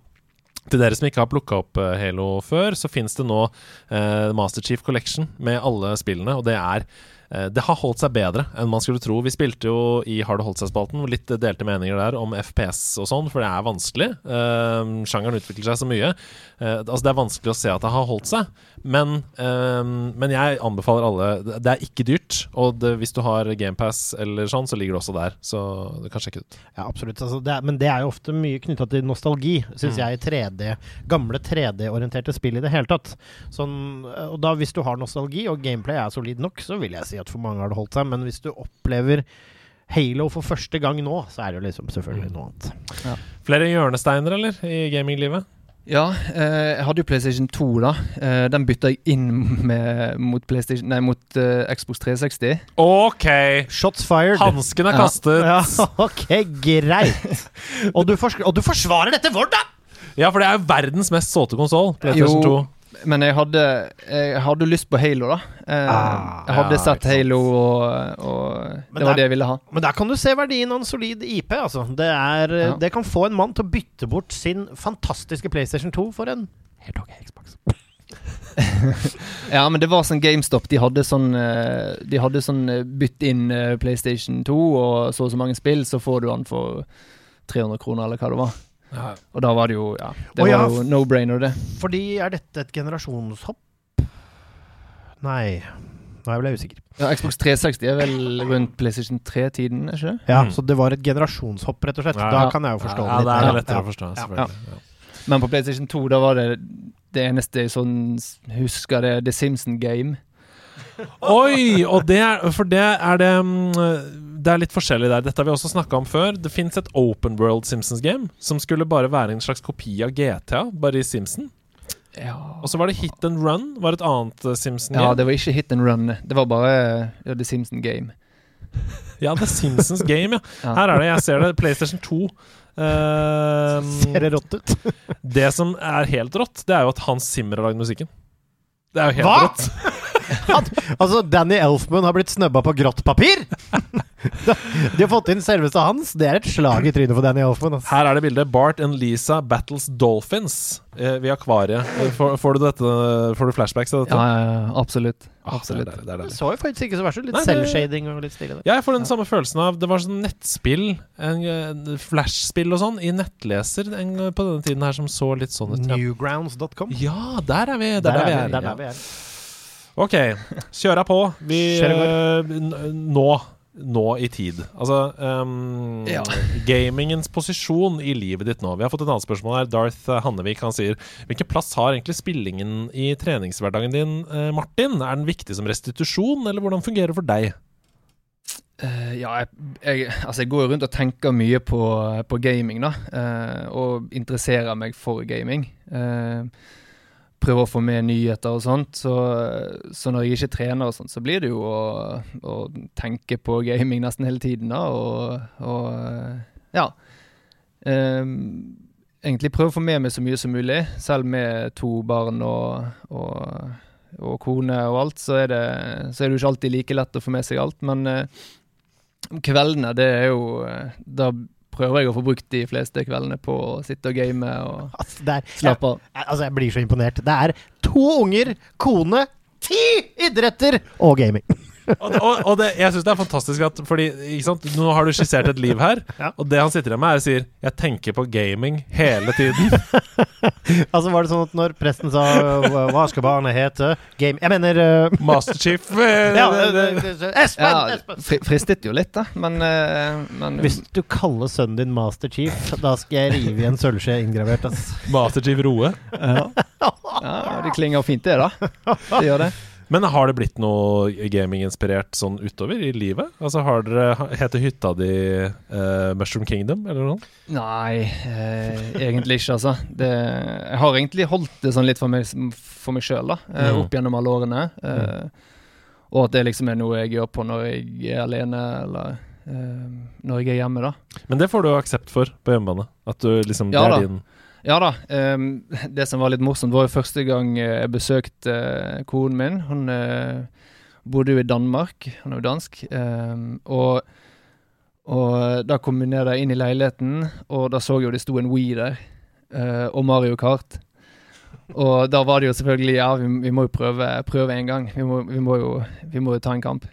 til dere som ikke har plukka opp eh, Halo før, så fins det nå eh, Master Chief Collection med alle spillene, og det er det har holdt seg bedre enn man skulle tro. Vi spilte jo i Har det holdt seg-spalten litt delte meninger der om FPS og sånn, for det er vanskelig. Uh, sjangeren utvikler seg så mye. Uh, altså Det er vanskelig å se at det har holdt seg, men, uh, men jeg anbefaler alle Det er ikke dyrt, og det, hvis du har GamePass eller sånn, så ligger det også der. Så du kan sjekke det ut. Ja, absolutt. Altså, det er, men det er jo ofte mye knytta til nostalgi, syns Mm. jeg, i 3D. Gamle 3D-orienterte spill i det hele tatt. Sånn, og da, hvis du har nostalgi, og gameplay er solid nok, så vil jeg si si at for mange har det holdt seg, men hvis du opplever Halo for første gang nå, så er det jo liksom selvfølgelig noe annet. Flere hjørnesteiner, eller, i gaminglivet? Ja, eh, jeg hadde jo PlayStation 2, da. Eh, den bytta jeg inn med, mot, PlayStation, nei, mot eh, Xbox 360. OK! Shots fired. Hansken er Ja. kastet. Ja, ok, greit. Og du, og du forsvarer dette vårt, da! Ja, for det er jo verdens mest såte konsoll. PlayStation 2. Men jeg hadde, jeg hadde lyst på Halo, da. Eh, Ah, jeg hadde ja, sett. Halo, og, og det var der- det jeg ville ha. Men der kan du se verdien av en solid IP. Altså. Det, er, Ja. det kan få en mann til å bytte bort sin fantastiske PlayStation 2 for en helt ok Xbox. Ja, men det var sånn GameStop. De hadde sånn eh, De hadde sånn eh, bytt inn eh, PlayStation 2 og så og så mange spill, så får du den for 300 kroner, eller hva det var. Ja. Og da var det jo Ja, det Å, ja, jo no-brainer, det. Fordi er dette et generasjonshopp? Nei. Nå ble jeg usikker. Ja, Xbox 360 er vel rundt PlayStation 3-tiden, er ikke det? Ja, Mm. Så det var et generasjonshopp, rett og slett. Ja, Da kan jeg jo forstå Ja, det det er lettere ja. å forstå, selvfølgelig. Ja. Men på PlayStation 2, da var det det eneste jeg sånn husker, det The Simpson Game. Oi! Og det er, for det er det mm, Det er litt forskjellig der. Dette har vi også snakka om før. Det fins et open world Simpsons-game som skulle bare være en slags kopi av GTA, bare i Simpson. Ja, Og så var det Hit and Run, var et annet eh, Simpson-game. ja det var ikke hit and run. Det var bare ja, The Simpson Game. Ja, The Simpsons Game, ja. Ja. Her er det, jeg ser det. PlayStation 2. Uh, Ser det rått ut? det som er helt rått, det er jo at Hans Zimmer har lagd musikken. Det er jo helt Hva?! rått. Altså, Danny Elfman har blitt snøbba på grått papir! De har fått inn selveste hans. Det er et slag i trynet for Danny Elfman. Altså. Her er det bildet. Bart and Lisa battles dolphins eh, ved akvariet. Eh, Får, får, du dette, får du flashbacks av dette? Ja, ja, ja, absolutt. Ah, absolutt. Det er, det er Det deilig. så jo faktisk ikke så verst ut. Litt selvshading og litt stilig. Ja, jeg får den samme følelsen av Det var sånn nettspill, en, en flashspill og sånn, i nettleser en, på denne tiden her som så litt sånn ut. Newgrounds.com. ja der er vi! Der er vi er. Der er vi er. Ok, kjøra på. Vi eh, Nå. Nå i tid. Altså um, Ja. Gamingens posisjon i livet ditt nå. Vi har fått et annet spørsmål her. Darth eh, Hannevik han sier Hvilken plass har egentlig spillingen i treningshverdagen din, eh, Martin? Er den viktig som restitusjon, eller hvordan fungerer det for deg? Uh, ja, jeg, jeg, altså jeg går rundt og tenker mye på, på gaming, da. Uh, og interesserer meg for gaming. Eh, prøver å få med nyheter og sånt. Så, så når jeg ikke trener og sånt, så blir det jo å, å tenke på gaming nesten hele tiden, da. Og, og ja. Um, egentlig prøve å få med meg så mye som mulig. Selv med to barn og, og, og kone og alt, så er, det, så er det jo ikke alltid like lett å få med seg alt. Men eh, kveldene, det er jo eh, Da prøver jeg å få brukt de fleste kveldene på å sitte og game og Altså, er, slappe av. altså, jeg blir så imponert. Det er to unger, kone, ti idretter og gaming. Og, og, og det, jeg syns det er fantastisk at Fordi ikke sant? Nå har du skissert et liv her, Ja. og det han sitter igjen med, er og sier 'Jeg tenker på gaming hele tiden'. Altså Var det sånn at når presten sa hva skal barnet hete? Game Jeg mener uh, Masterchief eh, ja, det- det- eh, eh, Espen! Ja, fristet jo litt, da, men, eh, men Hvis du kaller sønnen din Masterchief, da skal jeg rive i en sølvskje inngravert. Altså. Masterchief Roe. ja, det klinger fint, det, da. Det gjør det. Men har det blitt noe gaminginspirert sånn utover i livet? Altså Har dere Heter hytta di uh, Mushroom Kingdom, eller noe? Nei, eh, egentlig ikke, altså. Det, jeg har egentlig holdt det sånn litt for meg, for meg sjøl, da. Eh, Mm. opp gjennom alle årene. Eh, Og at det liksom er noe jeg gjør på når jeg er alene, eller eh, når jeg er hjemme, da. Men det får du aksept for på hjemmebane. At du liksom Ja Det da. er din Ja da. Um, det som var litt morsomt, var jo første gang eh, jeg besøkte uh, konen min. Hun uh, bodde jo i Danmark, han er jo dansk. Um, og, og da kom vi ned der inn i leiligheten, og da så jeg jo det sto en Wii der. Uh, og Mario Kart. Og da var det jo selvfølgelig Ja, vi, vi må jo prøve, prøve en gang. Vi må, vi må, jo, vi må jo ta en kamp.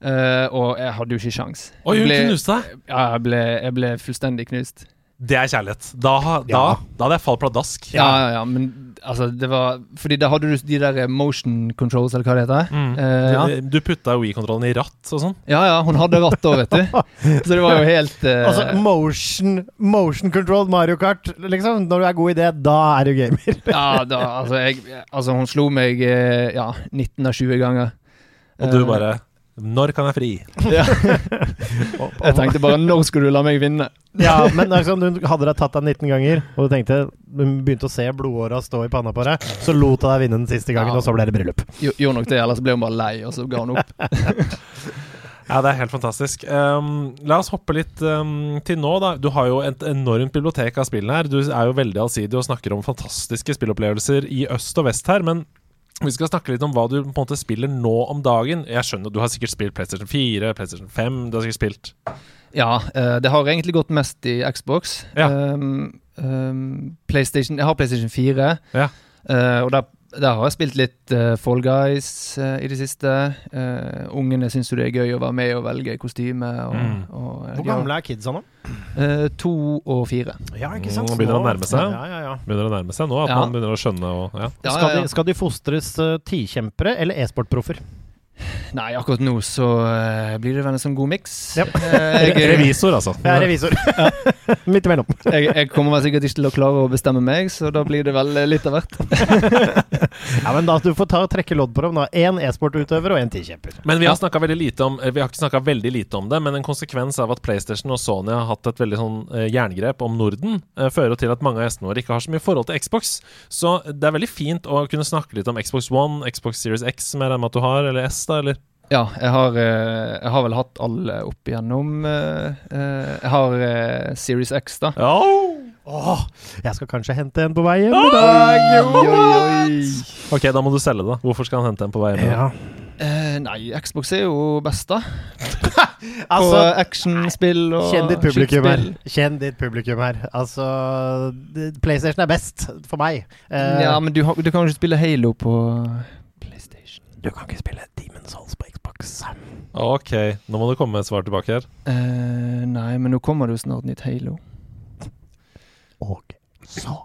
Uh, og jeg hadde jo ikke sjans. Oi, hun knuste deg! Ja, jeg ble, jeg ble fullstendig knust. Det er kjærlighet. Da, da, Ja. da hadde jeg falt pladask. Ja, ja, ja, men altså, det var Fordi da hadde du de der eh, motion controls, eller hva det heter. Mm. Eh, ja. Du, du putta Wii-kontrollen i ratt og sånn? ja, ja, hun hadde ratt òg, vet du. Så det var jo helt eh, Altså motion, motion control Mario Kart, liksom. Når du er god i det, da er du gamer. Ja, da, altså, jeg, altså, hun slo meg eh, ja, 19 av 20 ganger. Og du Eh, bare Når kan jeg fri? Jeg tenkte bare når skulle du la meg vinne? Ja, men liksom, du hadde deg tatt deg 19 ganger, og du tenkte du begynte å se blodåra stå i panna på deg, så lot jeg deg vinne den siste gangen, Ja. og så ble det bryllup. Jo- Gjorde nok det, ellers ble hun bare lei, og så ga hun opp. Ja, det er helt fantastisk. Um, la oss hoppe litt um, til nå, da. Du har jo et enormt bibliotek av spillene her. Du er jo veldig allsidig og snakker om fantastiske spillopplevelser i øst og vest her, men vi skal snakke litt om hva du på en måte spiller nå om dagen. Jeg skjønner, Du har sikkert spilt PlayStation 4, PlayStation 5 Du har sikkert spilt Ja, eh, det har egentlig gått mest i Xbox. Ja. Um, um, PlayStation Jeg har PlayStation 4, Ja. eh, og der, der har jeg spilt litt uh, Fall Guys uh, i det siste. Uh, ungene syns jo det er gøy å være med og velge kostyme. Og, Mm. og, Hvor gamle er kidsa nå? Eh, to og fire. Ja, ikke sant? Nå begynner det å nærme seg. Ja, ja, ja. Begynner å nærme seg nå, at Ja. man begynner å skjønne og ja. Ja, skal. De, skal de fostres uh, tikjempere eller e-sportproffer? Nei, akkurat nå så eh, blir det vel en sånn god miks. Ja. Eh, Revisor, altså. Jeg er revisor. Midt imellom. jeg, jeg kommer vel sikkert ikke til å klare å bestemme meg, så da blir det vel eh, litt av hvert. Ja, men da Du får ta og trekke lodd på dem. da Én e-sportutøver og én tikjemper. Men vi har snakket veldig lite om Vi har ikke snakka veldig lite om det, men en konsekvens av at PlayStation og Sony har hatt et veldig sånn jerngrep om Norden, fører til at mange av gjestene våre ikke har så mye forhold til Xbox. Så det er veldig fint å kunne snakke litt om Xbox One, Xbox Series X, som jeg regner med at du har, eller S, da, eller? Ja, jeg har, eh, jeg har vel hatt alle opp igjennom. eh, eh, jeg har Series X, da. Åh, jeg skal kanskje hente en på vei hjem i dag. Oi, oi. Ok, da må du selge det. Hvorfor skal han hente en på vei hjem? Ja. Eh, nei, Xbox er jo best, da. Altså, På actionspill og Kjenn ditt publikum her. skytespill. Kjenn ditt publikum her. Altså PlayStation er best for meg. Eh, Ja, men du, du kan jo ikke spille Halo på PlayStation. Du kan ikke spille Demon's Souls på Xbox. Ok, nå må det komme med et svar tilbake her. Eh, nei, men nå kommer det jo snart nytt Halo. Og så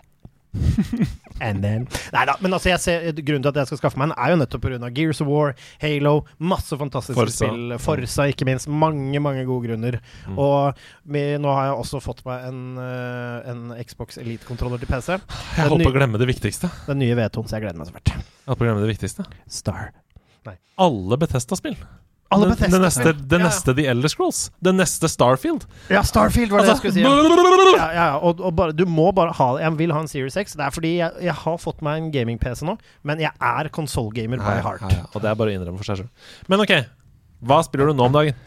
And then Nei da, men altså jeg ser, grunnen til at jeg skal skaffe meg en, er jo nettopp pga. Gears of War, Halo, masse fantastiske Forza. spill. Forsa, ikke minst. Mange, mange gode grunner. Mm. Og vi, nå har jeg også fått meg en, eh, en Xbox Elite-kontroller til PC. Jeg holdt på å glemme det viktigste. Den nye V2, så jeg gleder meg så fælt. Jeg holdt på å glemme det viktigste. Star. Alle Bethesda-spill. Alle det, Bethesda-spill. det neste, det Ja, ja. neste The Elder Scrolls. Det neste Starfield. Ja, Starfield var det Altså, jeg skulle si. Ja. Ja, ja, ja. Og, og bare, du må bare ha Jeg vil ha en Series X. Det er fordi jeg, jeg har fått meg en gaming-PC nå, men jeg er konsollgamer by Nei, heart. nei, og det er bare å innrømme for seg selv. Men ok, hva spiller du nå om dagen?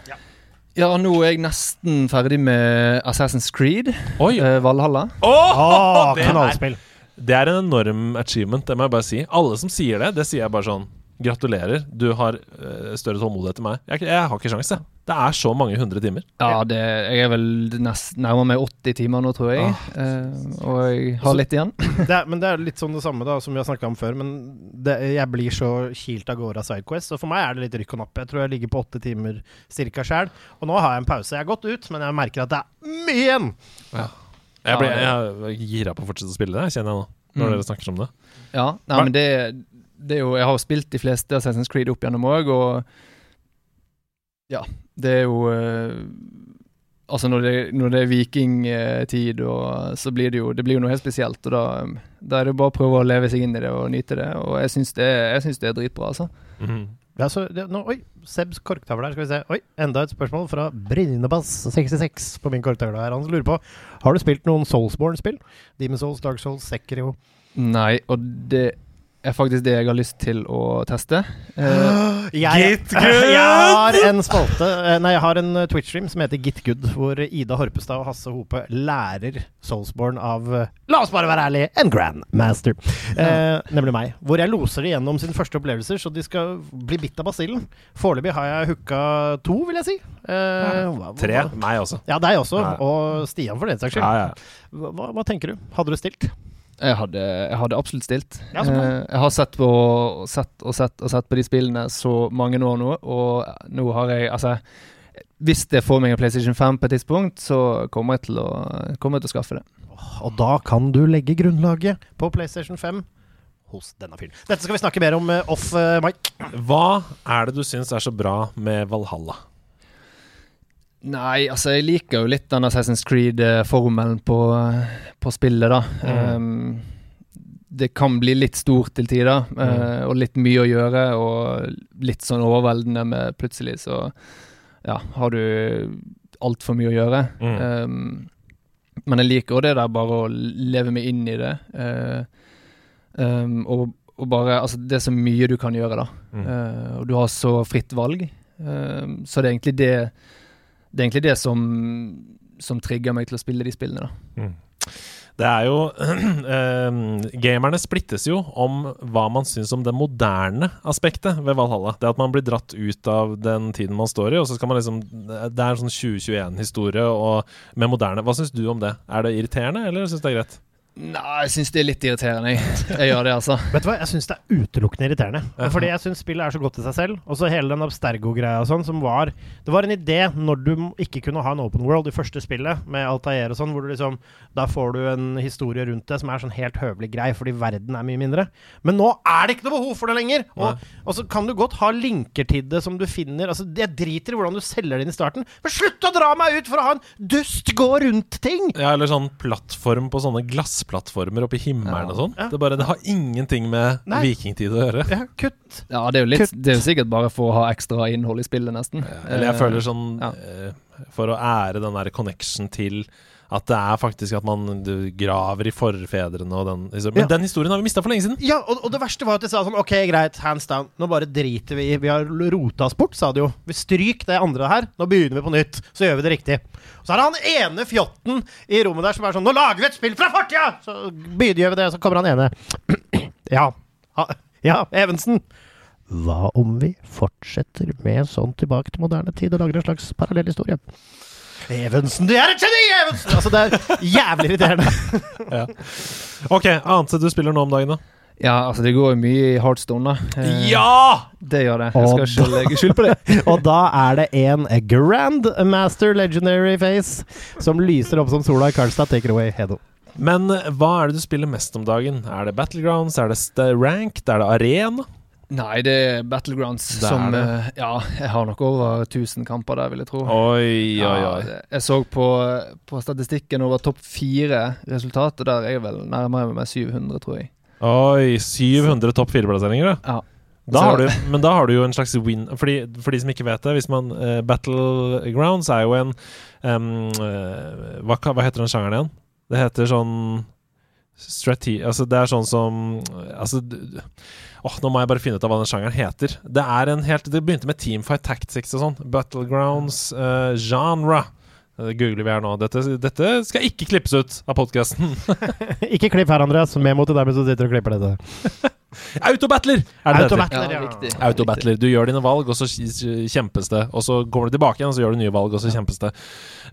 Ja, nå er jeg nesten ferdig med Assassin's Creed. Oi! eh, Valhalla. Åh, det er- Det er en enorm achievement, det må jeg bare si. Alle som sier det, det sier jeg bare sånn Gratulerer, du har eh, større tålmodighet enn meg. Jeg, jeg har ikke sjans, jeg. Det er så mange hundre timer. Ja, det, jeg er vel nest, nærmere meg 80 timer nå, tror jeg. Eh, og jeg har litt igjen. Det er, men det er litt sånn det samme da som vi har snakka om før. Men det, jeg blir så kilt av gårde av Sidequest, så for meg er det litt rykk og napp. Jeg tror jeg ligger på åtte timer cirka sjøl. Og nå har jeg en pause. Jeg har gått ut, men jeg merker at det er mye igjen. Jeg, ble, jeg er gira på å fortsette å spille det, kjenner jeg nå. Når Mm. dere snakker om det. Ja, nei, men det, det er jo Jeg har spilt de fleste Assassin's Creed opp gjennom òg, og Ja, det er jo eh, Altså, når det, når det er vikingtid, og så blir det jo Det blir jo noe helt spesielt, og da, da er det bare å prøve å leve seg inn i det og nyte det, og jeg syns det, det er dritbra, altså. Mhm. Ja, så, det, nå, oi, Sebs korktavle her. Skal vi se. Oi, enda et spørsmål fra Brynnebass66 på min korktavle her. Han lurer på Har du spilt noen Soulsborne-spill? Demon Souls, Dark Souls, Sekiro? Nei, og det er faktisk det jeg har lyst til å teste. Uh, Jeg, Git good! jeg har en spalte eh, Nei, jeg har en eh, Twitch-stream som heter Git Good, hvor Ida Horpestad og Hasse Hope lærer Soulsborne av La oss bare være ærlige en grandmaster. Uh, nemlig meg. Hvor jeg loser de gjennom sine første opplevelser, så de skal bli bitt av basillen. Foreløpig har jeg hooka to, vil jeg si. Uh, hva- hva- Tre. Meg også. Ja, deg også. Ja. Og Stian, for den saks skyld. Ja, ja. Hva, hva- hva tenker du? Hadde du stilt? Jeg hadde, jeg hadde absolutt stilt. Ja. Eh, jeg har sett på, sett og sett og sett på de spillene så mange år nå, og nå har jeg Altså, hvis jeg får meg en PlayStation 5 på et tidspunkt, så kommer jeg til å, jeg til å skaffe det. Og da kan du legge grunnlaget på PlayStation 5 hos denne fyren. Dette skal vi snakke mer om eh, off, eh, Mike. Hva er det du syns er så bra med Valhalla? Nei, altså, jeg liker jo litt den Assassin's Creed-formelen på, på spillet, da. Mm. Um, det kan bli litt stort til tider, eh, og litt mye å gjøre, og litt sånn overveldende med plutselig så ja, har du altfor mye å gjøre. Mm. Um, men jeg liker også det der bare å leve meg inn i det. Uh, um, og, og bare Altså, det er så mye du kan gjøre, da. Mm. Eh, og du har så fritt valg. Um, så det er egentlig det Det er egentlig det som som trigger meg til å spille de spillene, da. Det er jo eh, Gamerne splittes jo om hva man syns om det moderne aspektet ved Valhalla. Det at man blir dratt ut av den tiden man står i, og så skal man liksom Det er en sånn 2021-historie med moderne Hva syns du om det? Er det irriterende, eller syns du det er greit? Nei, jeg syns det er litt irriterende. Jeg, gjør det, altså. Vet du hva, jeg syns det er utelukkende irriterende. Fordi jeg syns spillet er så godt i seg selv. Og så hele den Abstergo-greia og sånn, som var Det var en idé når du ikke kunne ha en open world i første spillet, med Altair og sånn, hvor du liksom Da får du en historie rundt det som er sånn helt høvelig grei, fordi verden er mye mindre. Men nå er det ikke noe behov for det lenger! Og, og så kan du godt ha linker til det som du finner Altså, Jeg driter i hvordan du selger det inn i starten, men slutt å dra meg ut for å ha en dust gå rundt-ting! Ja, eller sånn plattform på sånne glassplattformer oppe i himmelen og sånn. Ja. Det, bare, det har ingenting med Nei. vikingtid å gjøre. Ja, kutt. Ja, det er jo litt Det er jo sikkert bare for å ha ekstra innhold i spillet, nesten. Eller jeg Eh, føler sånn ja. eh, For å ære den der connection til at det er faktisk at man du, graver i forfedrene og den liksom. Men Ja. den historien har vi mista for lenge siden. Ja, og, og det verste var at de sa sånn Ok, greit, hands down. Nå bare driter vi i Vi har rota oss bort, sa de jo. Vi stryk det andre her. Nå begynner vi på nytt. Så gjør vi det riktig. Så er det han ene fjotten i rommet der som er sånn Nå lager vi et spill fra fortida! Så begynner gjør vi det, så kommer han ene. ja. Ja, Evensen. Hva om vi fortsetter med sånn tilbake til moderne tid og lager en slags parallell historie? Evensen, du er et geni, Evensen! Altså, det er jævlig irriterende. Ok, annet du spiller nå om dagen, da? Ja, altså, det går jo mye i Heartstone, da. Eh, Ja! Det gjør det. Jeg skal ikke legge skyld på det. Og da er det en Grandmaster Legendary Face som lyser opp som sola i Karlstad. Take it away, Hedo. Men hva er det du spiller mest om dagen? Er det Battlegrounds? Er det Rank? Er det Arena? Nei, det er Battlegrounds Det er som det. eh, Ja, jeg har nok over 1000 kamper der, vil jeg tro. Oi, oi, oi. Ja, jeg så på, på statistikken over topp fire-resultat, og der er jeg vel nærmere meg 700, tror jeg. Oi, 700 topp fire-plasseringer. Ja. Da har du, men da har du jo en slags win Fordi, For de som ikke vet det, hvis man uh, Battlegrounds er jo en um, uh, hva, hva heter den sjangeren igjen? Det heter sånn strate... Altså, det er sånn som Altså Åh, Nå må jeg bare finne ut av hva den sjangeren heter. Det er en helt Det begynte med Teamfight Tactics og sånn. Battlegrounds uh, genre. Det googler vi her nå. Dette, dette skal ikke klippes ut av podkasten. Ikke klipp her, Andreas. Memo til deg som sitter og klipper dette. Autobattler! Er det det? Autobattler, Ja, ja. Autobattler. Du gjør dine valg, og så kjempes det. Og så kommer du tilbake igjen, og så gjør du nye valg, og så kjempes det.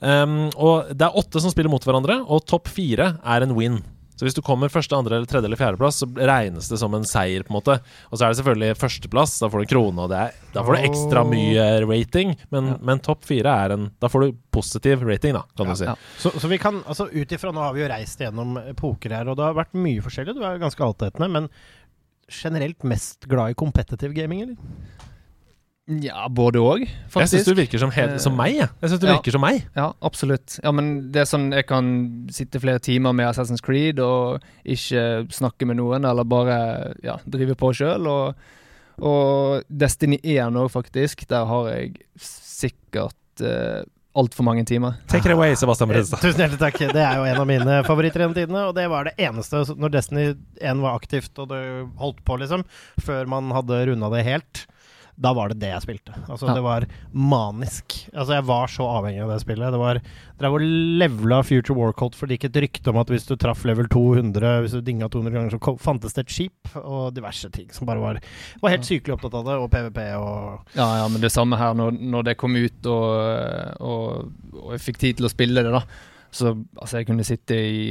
Um, og det er åtte som spiller mot hverandre, og topp fire er en win. Så hvis du kommer første, andre, eller tredje eller fjerdeplass, så regnes det som en seier, på en måte. Og så er det selvfølgelig førsteplass, da får du en krone, og det er, da får du ekstra mye rating. Men, men topp fire er en Da får du positiv rating, da, kan du si. ja. Så, så vi kan, altså ut ifra Nå har vi jo reist gjennom poker her, og det har vært mye forskjellig. Du er ganske altetende, men generelt mest glad i competitive gaming, eller? Ja, både òg, Jeg syns du virker som, helt, som meg, jeg. Jeg synes du Ja. virker som meg. Ja, absolutt. Ja, men det er sånn jeg kan sitte flere timer med Assassin's Creed og ikke snakke med noen, eller bare ja, drive på sjøl. Og, og Destiny 1 òg, faktisk. Der har jeg sikkert uh, altfor mange timer. Take it away, Sebastian Bredestad. Tusen hjertelig takk. Det er jo en av mine favoritter gjennom tidene, og det var det eneste når Destiny 1 var aktivt og det holdt på, liksom, før man hadde runda det helt. Da var det det jeg spilte. Altså, Ja. Det var manisk. Altså, Jeg var så avhengig av det spillet. Det var Drev og levela Future Warcolt, for det gikk et rykte om at hvis du traff level 200, hvis du dinga 200 ganger, så fantes det et skip, og diverse ting som bare var Var helt sykelig opptatt av det, og PVP og Ja, ja, men det samme her når, når det kom ut og, og, og jeg fikk tid til å spille det, da. Så altså, jeg kunne sitte i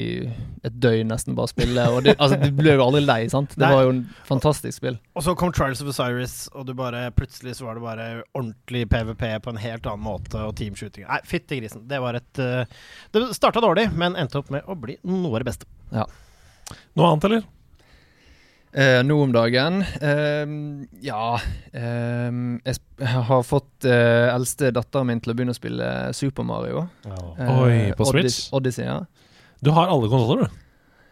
et døgn nesten bare og spille. Og det, altså, du ble jo aldri lei, sant? Det Nei. var jo en fantastisk spill. Og så kom Trials of Osiris, og du bare, plutselig så var det bare ordentlig PVP på en helt annen måte, og teamshooting. Nei, fytti grisen. Det var et uh, Det starta dårlig, men endte opp med å bli noe av det beste. Ja. Noe annet, eller? Eh, nå om dagen Eh, Ja eh, jeg, har fått eh, eldste datteren min til å begynne å spille Super Mario. Eh, Oi, på Switch? Odyssey, ja. Du har alle konsoller, du.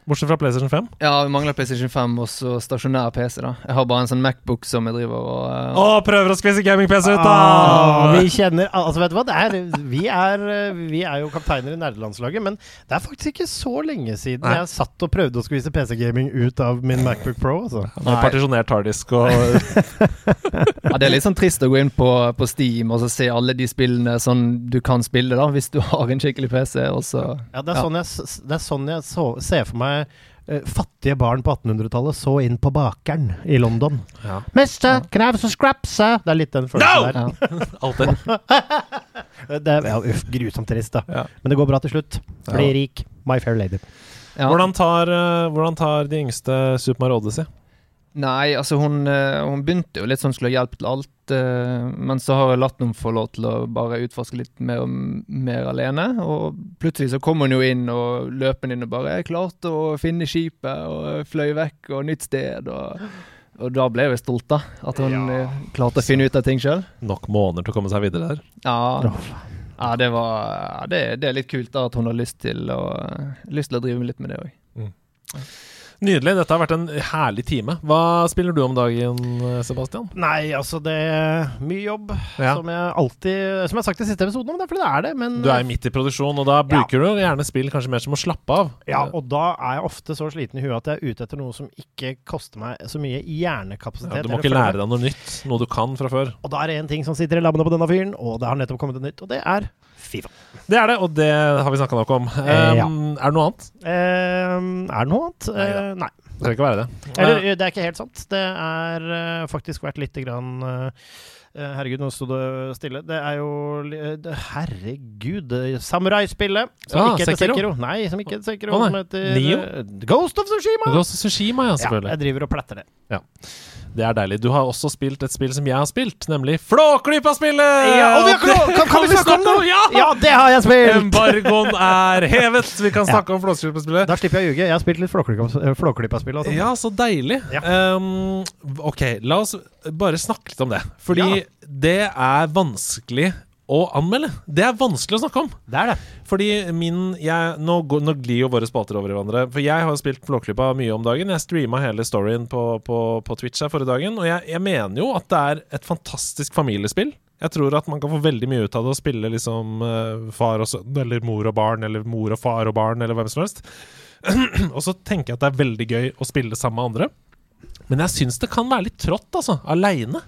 Bortsett fra PlayStation 5. Ja, vi mangler PlayStation 5 og så stasjonær PC, da. Jeg har bare en sånn Macbook som jeg driver og uh, Å, prøver å skvise gaming-PC ut, da! Ah, vi kjenner Altså, vet du hva? Det er, vi, er, vi er jo kapteiner i nerdelandslaget, men det er faktisk ikke så lenge siden Nei. jeg satt og prøvde å skvise PC-gaming ut av min Macbook Pro. Altså. Med partisjonert harddisk og Ja, Det er litt sånn trist å gå inn på, på Steam og så se alle de spillene som du kan spille, da, hvis du har en skikkelig PC, og så Ja, det er sånn jeg, det er sånn jeg så, ser for meg eh, fattige barn på 1800-tallet så inn på bakeren i London. Ja. Mister, can I have some scraps? Det er litt den følelsen der. ja. Alltid. Det er ja, uff, grusomt trist, da. Ja. Men det går bra til slutt. Blir Ja. rik. My fair lady. Ja. Hvordan, tar, eh, hvordan tar de yngste Super Mario Odyssey? Nei, altså hun, eh, hun begynte jo litt sånn skulle ha hjelp til alt, eh, men så har jeg latt henne få lov til å bare utforske litt mer og mer alene. Og plutselig så kom hun jo inn og løpende inn og bare 'Jeg klarte å finne skipet', og fløy vekk, og nytt sted, og, og da ble jeg stolt, da. At hun Ja. eh, klarte å finne ut av ting sjøl. Nok måneder til å komme seg videre der. Ja, ja, det var det, det er litt kult da at hun har lyst til å, lyst til å drive litt med det òg. Nydelig. Dette har vært en herlig time. Hva spiller du om dagen, Sebastian? Nei, altså det er mye jobb, Ja. som jeg alltid Som jeg har sagt i siste episode, men det er fordi det er det. Men Du er midt i produksjon, og da bruker du gjerne spill kanskje mer som å slappe av. Ja, og da er jeg ofte så sliten i huet at jeg er ute etter noe som ikke koster meg så mye hjernekapasitet. Ja, du må ikke lære deg noe nytt, noe du kan fra før. Og da er det én ting som sitter i labbene på denne fyren, og det har nettopp kommet et nytt, og det er Fifa. Det er det, og det har vi snakka nok om. Eh, ja. Um, Er det noe annet? Eh, er det noe annet? Eh, nei. Det trenger ikke være det. Eller, Eh, det er ikke helt sant. Det er uh, faktisk vært lite grann eh, Herregud, nå sto det stille. Det er jo det, Herregud. Samuraispillet. Som Ah, ikke heter Sekiro. Sekiro. Nei, som ikke heter Sekiro. Som heter Nio? Ghost of Tsushima. Ghost of Tsushima, ja, Ja, selvfølgelig. jeg driver og pletter det. Det er deilig. Du har også spilt et spill som jeg har spilt, nemlig Flåklypa-spillet! Ja, og vi har lov- kan- kan vi snakke om det? Ja! Ja, det har jeg spilt! Embargoen er hevet! Vi kan snakke om Flåklypa-spillet. Da slipper jeg å ljuge. Jeg har spilt litt eh, Flåklypa-spill. Altså. Ja, så deilig. Um, ok, la oss bare snakke litt om det. Fordi Ja. det er vanskelig å anmelde. Det er vanskelig å snakke om. Det er det. Fordi min jeg, nå, går, nå glir jo våre spalter over i hverandre. For jeg har spilt Flåklypa mye om dagen. Jeg streama hele storyen på, på, på Twitch her forrige dagen. Og jeg, jeg mener jo at det er et fantastisk familiespill. Jeg tror at man kan få veldig mye ut av det å spille liksom eh, far og sønn, eller mor og barn, eller mor og far og barn, eller hvem som helst. og så tenker jeg at det er veldig gøy å spille sammen med andre. Men jeg syns det kan være litt trått, altså. Aleine.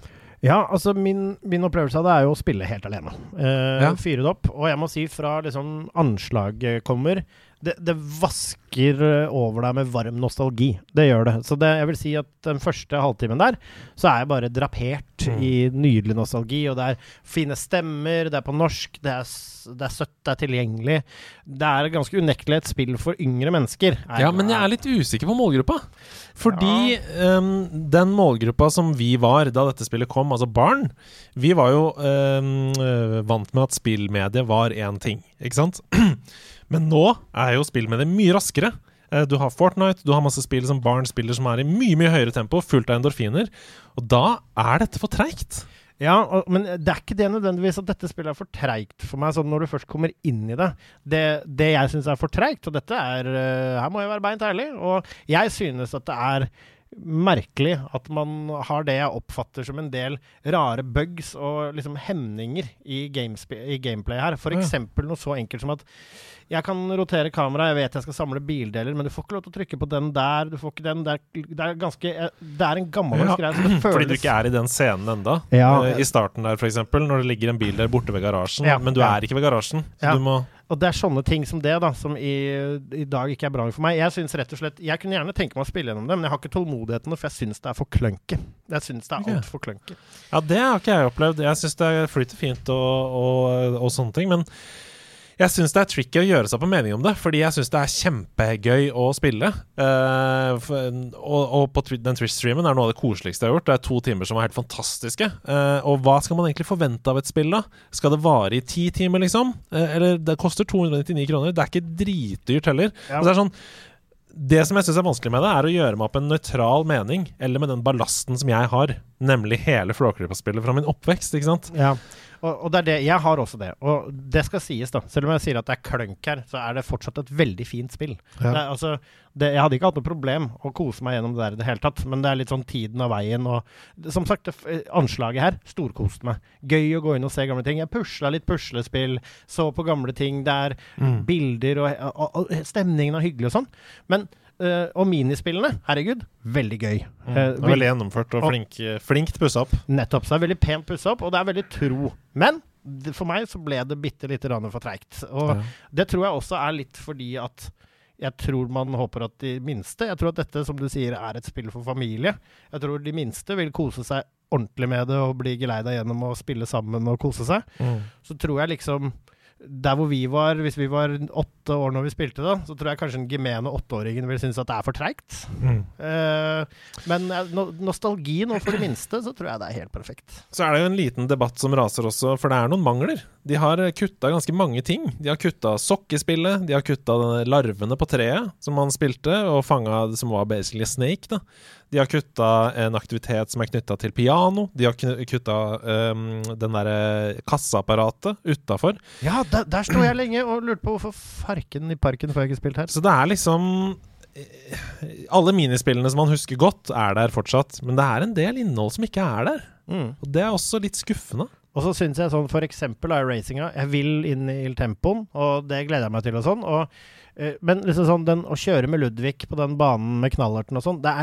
Ja, altså min, min opplevelse av det er jo å spille helt alene. Uh, Ja. Fyre det opp. Og jeg må si fra liksom anslaget kommer det, det vasker eh, over deg med varm nostalgi. Det gjør det. Så det, jeg vil si at den første halvtimen der, så er jeg bare drapert Mm. i nydelig nostalgi. Og det er fine stemmer, det er på norsk, det er, det er søtt, det er tilgjengelig. Det er ganske unektelig et spill for yngre mennesker. er- Ja, men jeg er litt usikker på målgruppa. Fordi ehm, den målgruppa som vi var da dette spillet kom, altså barn, vi var jo øh, vant med at spillmedie var én ting, ikke sant? Men nå er jo spill med det mye raskere. Eh, Du har Fortnite, du har masse spill som barn spiller som er i mye mye høyere tempo, fullt av endorfiner. Og da er dette for treigt. Ja, og, men det er ikke det nødvendigvis at dette spillet er for treigt for meg, sånn når du først kommer inn i det. Det, det jeg syns er for treigt, og dette er eh, Her må jeg være beint ærlig, og jeg synes at det er merkelig at man har det jeg oppfatter som en del rare bugs og liksom hemninger i, i gameplay her. Eksempel noe så enkelt som at jeg kan rotere kameraet, jeg vet jeg skal samle bildeler, men du får ikke lov til å trykke på den der, du får ikke den der. Det er ganske Det er en gammeldags Ja, greie. så det Fordi du ikke er i den scenen enda Ja. Eh, I starten der, f.eks., når det ligger en bil der borte ved garasjen. Ja, Men du ja. er ikke ved garasjen. Så Ja. du må Og det er sånne ting som det, da, som i, i dag ikke er bra for meg. Jeg synes rett og slett Jeg kunne gjerne tenke meg å spille gjennom det, men jeg har ikke tålmodigheten, for jeg syns det er for klønke. Jeg syns det er alt for klønke Ja, det har ikke jeg opplevd. Jeg syns det flyter fint og, og, og sånne ting. Men jeg syns det er tricky å gjøre seg på mening om det, fordi jeg syns det er kjempegøy å spille. Uh, for, og, og på den Twitch-streamen er noe av det koseligste jeg har gjort. Det er to timer som er helt fantastiske. Uh, og hva skal man egentlig forvente av et spill, da? Skal det vare i ti timer, liksom? Uh, eller det koster 299 kroner. Det er ikke dritdyrt heller. Ja. Og så er det sånn det som jeg syns er vanskelig med det, er å gjøre meg opp en nøytral mening, eller med den ballasten som jeg har, nemlig hele Flåklypa-spillet fra min oppvekst. ikke sant? Ja. Og, og det er det, jeg har også det. Og det skal sies, da. Selv om jeg sier at det er klønk her, så er det fortsatt et veldig fint spill. Ja. Det, altså, det, jeg hadde ikke hatt noe problem å kose meg gjennom det der i det hele tatt, men det er litt sånn tiden av veien og Som sagt, det, anslaget her storkoste meg. Gøy å gå inn og se gamle ting. Jeg pusla litt puslespill, så på gamle ting. Det er Mm. bilder og, og, og stemningen er hyggelig og sånn. Men eh, Og minispillene, herregud, veldig gøy. Eh, Det er veldig gjennomført og og- flink, flinkt pussa opp. Nettopp. Så det er veldig pent pussa opp, og det er veldig tro. Men det, for meg så ble det bitte lite grann for treigt. Og Ja. det tror jeg også er litt fordi at jeg tror man håper at de minste Jeg tror at dette, som du sier, er et spill for familie. Jeg tror de minste vil kose seg ordentlig med det og bli geleida gjennom å spille sammen og kose seg. Mm. Så tror jeg liksom der hvor vi var, hvis vi var åtte år når vi spilte da, så tror jeg kanskje den gemene åtteåringen vil synes at det er for treigt. Mm. Uh, men eh, no nostalgi nå for det minste, så tror jeg det er helt perfekt. Så er det jo en liten debatt som raser også, for det er noen mangler. De har kutta ganske mange ting. De har kutta sokkespillet, de har kutta larvene på treet som man spilte, og fanga som var basically Snake. da. De har kutta en aktivitet som er knytta til piano. De har kutta um, den derre kasseapparatet utafor. Ja, der, der sto jeg lenge og lurte på hvorfor farken i parken får jeg ikke spilt her. Så det er liksom eh, Alle minispillene som man husker godt, er der fortsatt. Men det er en del innhold som ikke er der. Mm. Og det er også litt skuffende. Og så syns jeg sånn for eksempel er racinga Jeg vil inn i Il Tempoen, og det gleder jeg meg til og sånn. Og, men liksom sånn den, å kjøre med Ludvig på den banen med knallerten og sånn, det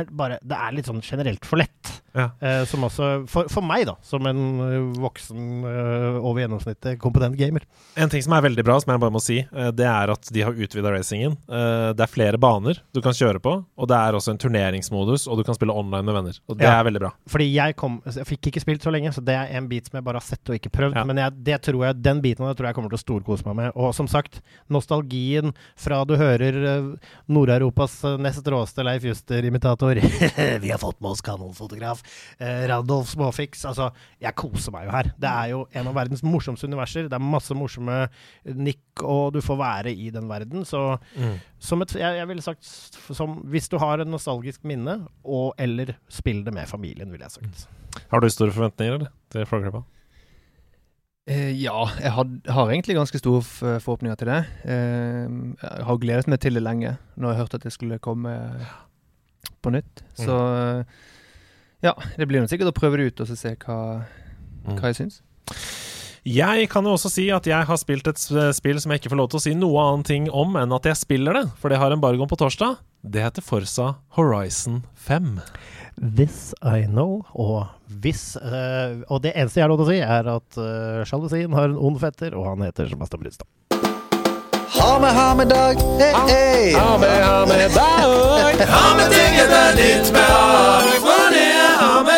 Det er litt sånn generelt for lett. Ja. Eh, som også for, for meg, da, som en eh, voksen eh, over gjennomsnittet kompetent gamer. En ting som er veldig bra, som jeg bare må si, eh, det er at de har utvida racingen. Eh, Det er flere baner du kan kjøre på, og det er også en turneringsmodus, og du kan spille online med venner. Og det Ja. er veldig bra. Fordi jeg kom Jeg fikk ikke spilt så lenge, så det er en bit som jeg bare har sett og ikke prøvd. Ja. Men jeg, det tror jeg, den biten av det tror jeg kommer til å storkose meg med. Og som sagt, nostalgien fra du hører eh, Nord-Europas eh, nest råeste Leif Juster-imitator Vi har fått med oss kanonfotograf. Radolf Randolf Småfiks. Altså, jeg koser meg jo her. Det er jo en av verdens morsomste universer. Det er masse morsomme nikk, og du får være i den verden. Så Mm. som et, jeg, jeg ville sagt som, Hvis du har en nostalgisk minne, og eller spill det med familien, ville jeg sagt. Har du store forventninger, eller? Til Flåklypa? Eh, ja, jeg had, har egentlig ganske store forhåpninger til det. Eh, jeg har gledet meg til det lenge, når jeg hørte at det skulle komme på nytt. Så mm. ja, det blir nok sikkert å prøve det ut og så se hva, Mm. hva jeg syns. Jeg kan jo også si at jeg har spilt et spill som jeg ikke får lov til å si noe annet ting om enn at jeg spiller det, for det har embargoen på torsdag. Det heter Forsa Horizon 5. This I know, og hvis uh, Og det eneste jeg har lov til å si, er at uh, sjalusien har en ond fetter, og han heter Sebastian Brustad. Ha med, ha med dag. hey, hey. Ha med, ha med dag. Ha med ting etter nytt med Ari fra det, ha med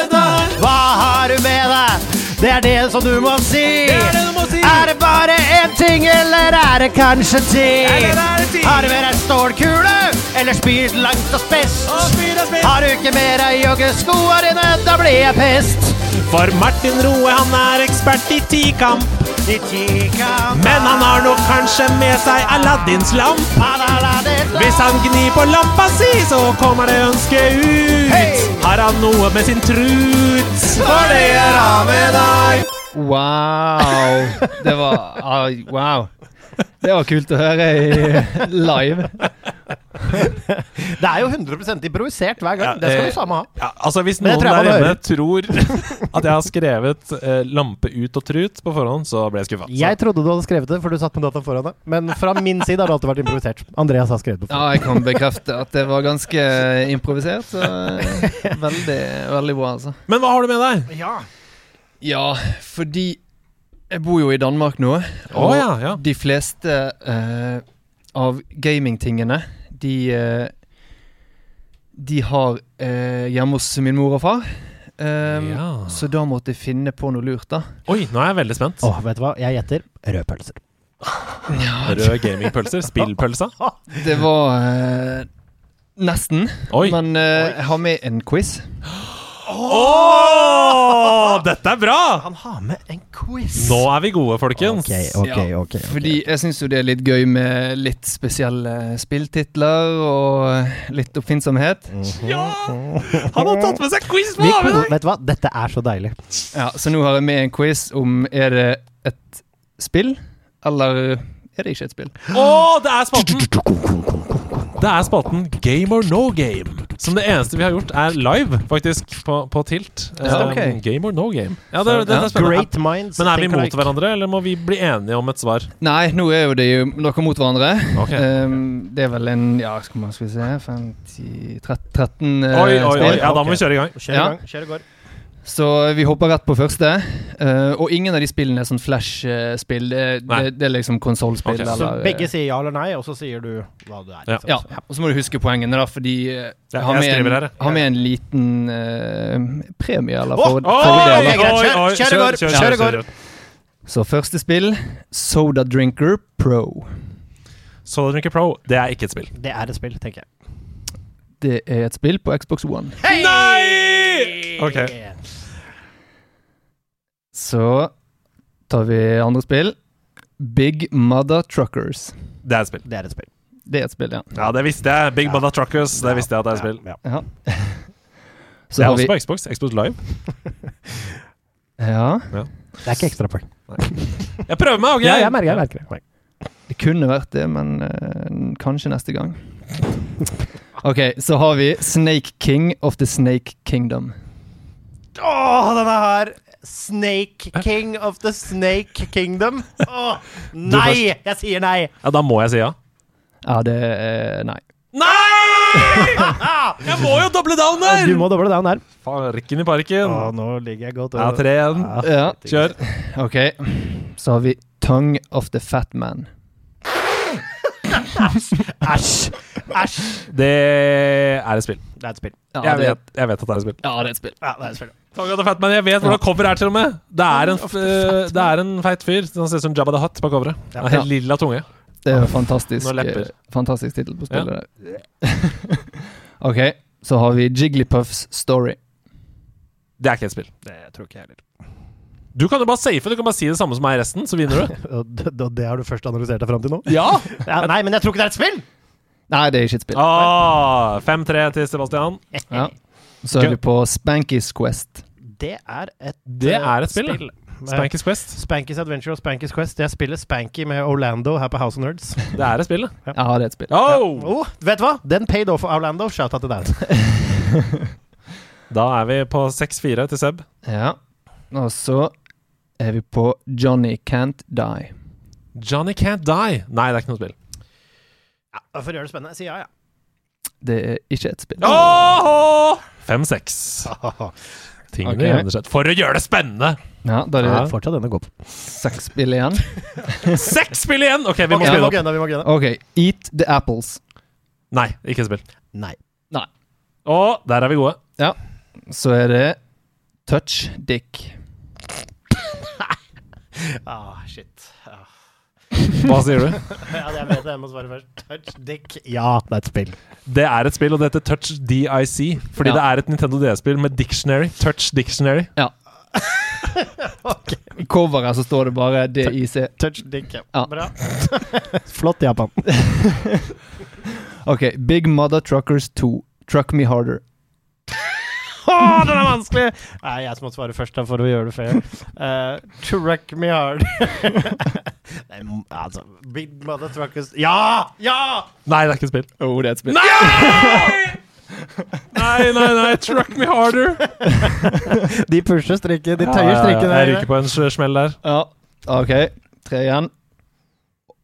Det er det som du må si. er det du må si. Er det bare én ting, eller er det kanskje ti? Det? Har du med deg stålkule, eller spyr langt og spist? Har du ikke med deg joggeskoa dine, da blir jeg pest. For Martin Roe, han er ekspert i tikamp. I tikamp. Men han har nok kanskje med seg Aladdins lamp. Hvis han gnir på lampa si, så kommer det ønsket ut. Har han noe med sin trut? For det gjør han med deg. Wow! Det var ah, Wow. Det var kult å høre i live. Det er jo 100 improvisert hver gang. Ja, det skal eh, du samme ha. Ja, altså Hvis noen der inne tror at jeg har skrevet eh, 'lampe ut og trut' på forhånd, så ble jeg skuffa. Jeg trodde du hadde skrevet det, for du satt med dataen foran deg. Men fra min side har det alltid vært improvisert. Andreas har skrevet det. Ja, jeg kan bekrefte at det var ganske improvisert. Så veldig, veldig bra, altså. Men hva har du med deg? Ja. Ja, fordi jeg bor jo i Danmark nå, og og ja, ja. de fleste eh, av gamingtingene, de eh, De har eh, hjemme hos min mor og far. Um, Ja. Så da måtte jeg finne på noe lurt, da. Oi, nå er jeg veldig spent. Åh, vet du hva? Jeg gjetter pølser Røde gamingpølser. Spillpølsa. Det var eh, nesten. Oi. Men eh, jeg har med en quiz. Åh, dette er bra! Han har med en quiz. Nå er vi gode, folkens. Okay, okay, okay, ok. ok. Fordi jeg syns jo det er litt gøy med litt spesielle spilltitler og litt oppfinnsomhet. Ja! Han har tatt med seg quiz på Vi, vet du hva? Dette er så deilig. Ja, Så nå har jeg med en quiz om er det et spill, eller er ikke et spill? Å, det er spalten! Det er spalten Game or no game. Som det eneste vi har gjort, er live, faktisk, på, på Tilt. Ja, Um. Game or no game. Ja, det, det, det er. Great minds Men er vi mot like. hverandre, eller må vi bli enige om et svar? Nei, nå er jo det jo dere mot hverandre. Okay. Um, det er vel en Ja, skal, vi se 50, 13, 13 eh, Oi, oi, oi. Ja, da må vi kjøre i gang. Kjør i gang. Kjør i går. Så vi hopper rett på første. Uh, og ingen av de spillene er sånn Flash-spill. Det, det, det er liksom konsollspill. Okay. Så begge sier ja eller nei, og så sier du hva du er. Ja. liksom. Ja, og så må du huske poengene, da, fordi eh, Ja, har med en, her, ja. har med en liten uh, premie, eller oh! fordel. Kjør, kjør går, kjør. Så første spill, Soda Drinker Pro. Soda Drinker Pro, det er ikke et spill. Det er et spill, tenker jeg. Det er et spill på Xbox One. Nei! Ok. Så tar vi andre spill. Big Mother Truckers. Det er et spill. Det er et spill. Det er et spill, ja. Ja, det visste jeg. Big Mother Truckers, det visste jeg at det er et spill. Ja. ja. Det er har også vi på Xbox. Xbox Live. Ja. Det er ikke ekstrapoeng. Jeg prøver meg, OK? Ja, jeg merker, jeg merker det. Det kunne vært det, men uh, kanskje neste gang. Ok, så har vi Snake King of the Snake Kingdom. Åh, denne her! Snake King of the Snake Kingdom. Åh, nei! Jeg sier nei! Ja, da må jeg si ja. Ja, det er Nei. Nei! Jeg må jo doble down der! Du må doble down her. Rikken i parken. Åh, nå ligger jeg godt over. Ja, tre igjen. Ja. Kjør. Ok, så har vi Tongue of the Fat Man. Æsj! Æsj! Det er et spill. Det er et spill. Ja, Jeg det, vet, jeg vet at det er et spill. ja, det er et spill. Ja, det er et spill. Tongue the Fat Man, Jeg vet hvordan cover er, til og med. Det er en, f det er en feit fyr. Han ser ut som Jabba the Hutt på coveret. Ja. Helt lilla tunge. Det er jo fantastisk eh, Fantastisk tittel på spillet Ja. ok, så har vi Jigglypuffs Story. Det er ikke et spill. Det tror ikke jeg heller. Du kan jo bare safe. Du kan bare si det samme som meg i resten, så vinner du. Og det, det har du først analysert deg fram til nå? Ja! Ja, nei, men jeg tror ikke det er et spill! Nei, det er ikke et spill. Ah, 5-3 til Sebastian. Ja. Så er vi på Spanky's Quest. Det er et Det er et spill, spill. Spanky's Quest. Spanky's Adventure og Spanky's Quest. Jeg spiller Spanky med Orlando her på House of Nerds. Det er et spill, det. Ja, det er et spill. Oh! Oh, vet du hva? Den paid off for Orlando. Shout out til deg. Da er vi på 6-4 til Seb. Ja. Og så er vi på Johnny Can't Die. Johnny Can't Die. Nei, det er ikke noe spill. Ja, for å gjøre det spennende, si ja, ja. Det er ikke et spill. 5-6. Tingene okay. jevner seg. For å gjøre det spennende! Ja, Da er det Ja. Fortsatt denne gå på. seks spill igjen. Seks spill igjen! OK, vi må okay, vi speede opp. gunne, vi må. Ok, Eat the Apples. Nei, ikke et spill. Nei. Nei. Og der er vi gode. Ja. Så er det Touch Dick. Ah, shit. Ah. Hva sier du? Ja, jeg vet det. Jeg må svare først. Touch dick. Ja, det er et spill. Det er et spill, og det heter Touch DIC. Fordi Ja. det er et Nintendo DS-spill med dictionary. Touch Dictionary. Ja I coveret så står det bare DIC. Touch dick, ja. Ja. Bra. Flott, Japan. Ok, Big Mother Truckers 2. Truck Me Harder. Åh, den er vanskelig! Nei, jeg som må svare først da, for å gjøre det fair. Uh, truck me hard. Nei, altså Big mother truckers Ja! Ja! Nei, det er ikke et spill. Oh, det er et spill. Nei! Nei, nei, nei. Truck me harder. De pusher strikken. De Ja, tøyer strikken. Jeg ryker på en smell der. Ja, ok. Tre igjen.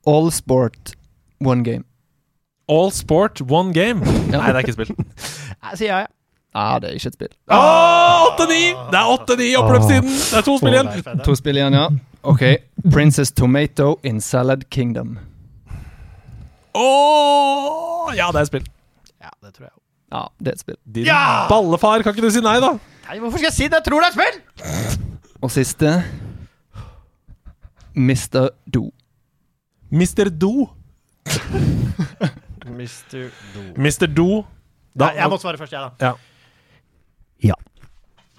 All Sport, one game. All sport, one game. Ja. Nei, det er ikke et spill. Nei, sier jeg. Ja, det er ikke et spill. Åh, 8-9! Det er 8-9 i oppløpstiden! Det er to spill igjen. To spill igjen, ja. Ok. Princess Tomato in Salad Kingdom. Åh, ja, det er et spill. Ja, det tror jeg. Ja, det er et spill. Din Ja! ballefar, kan ikke du si nei, da? Nei, hvorfor skal jeg si det? Jeg tror det er et spill! Og siste Mr. Do. Mr. Do. Mr. Do. Mr. Do. Da, Nei, jeg må svare først, jeg, da.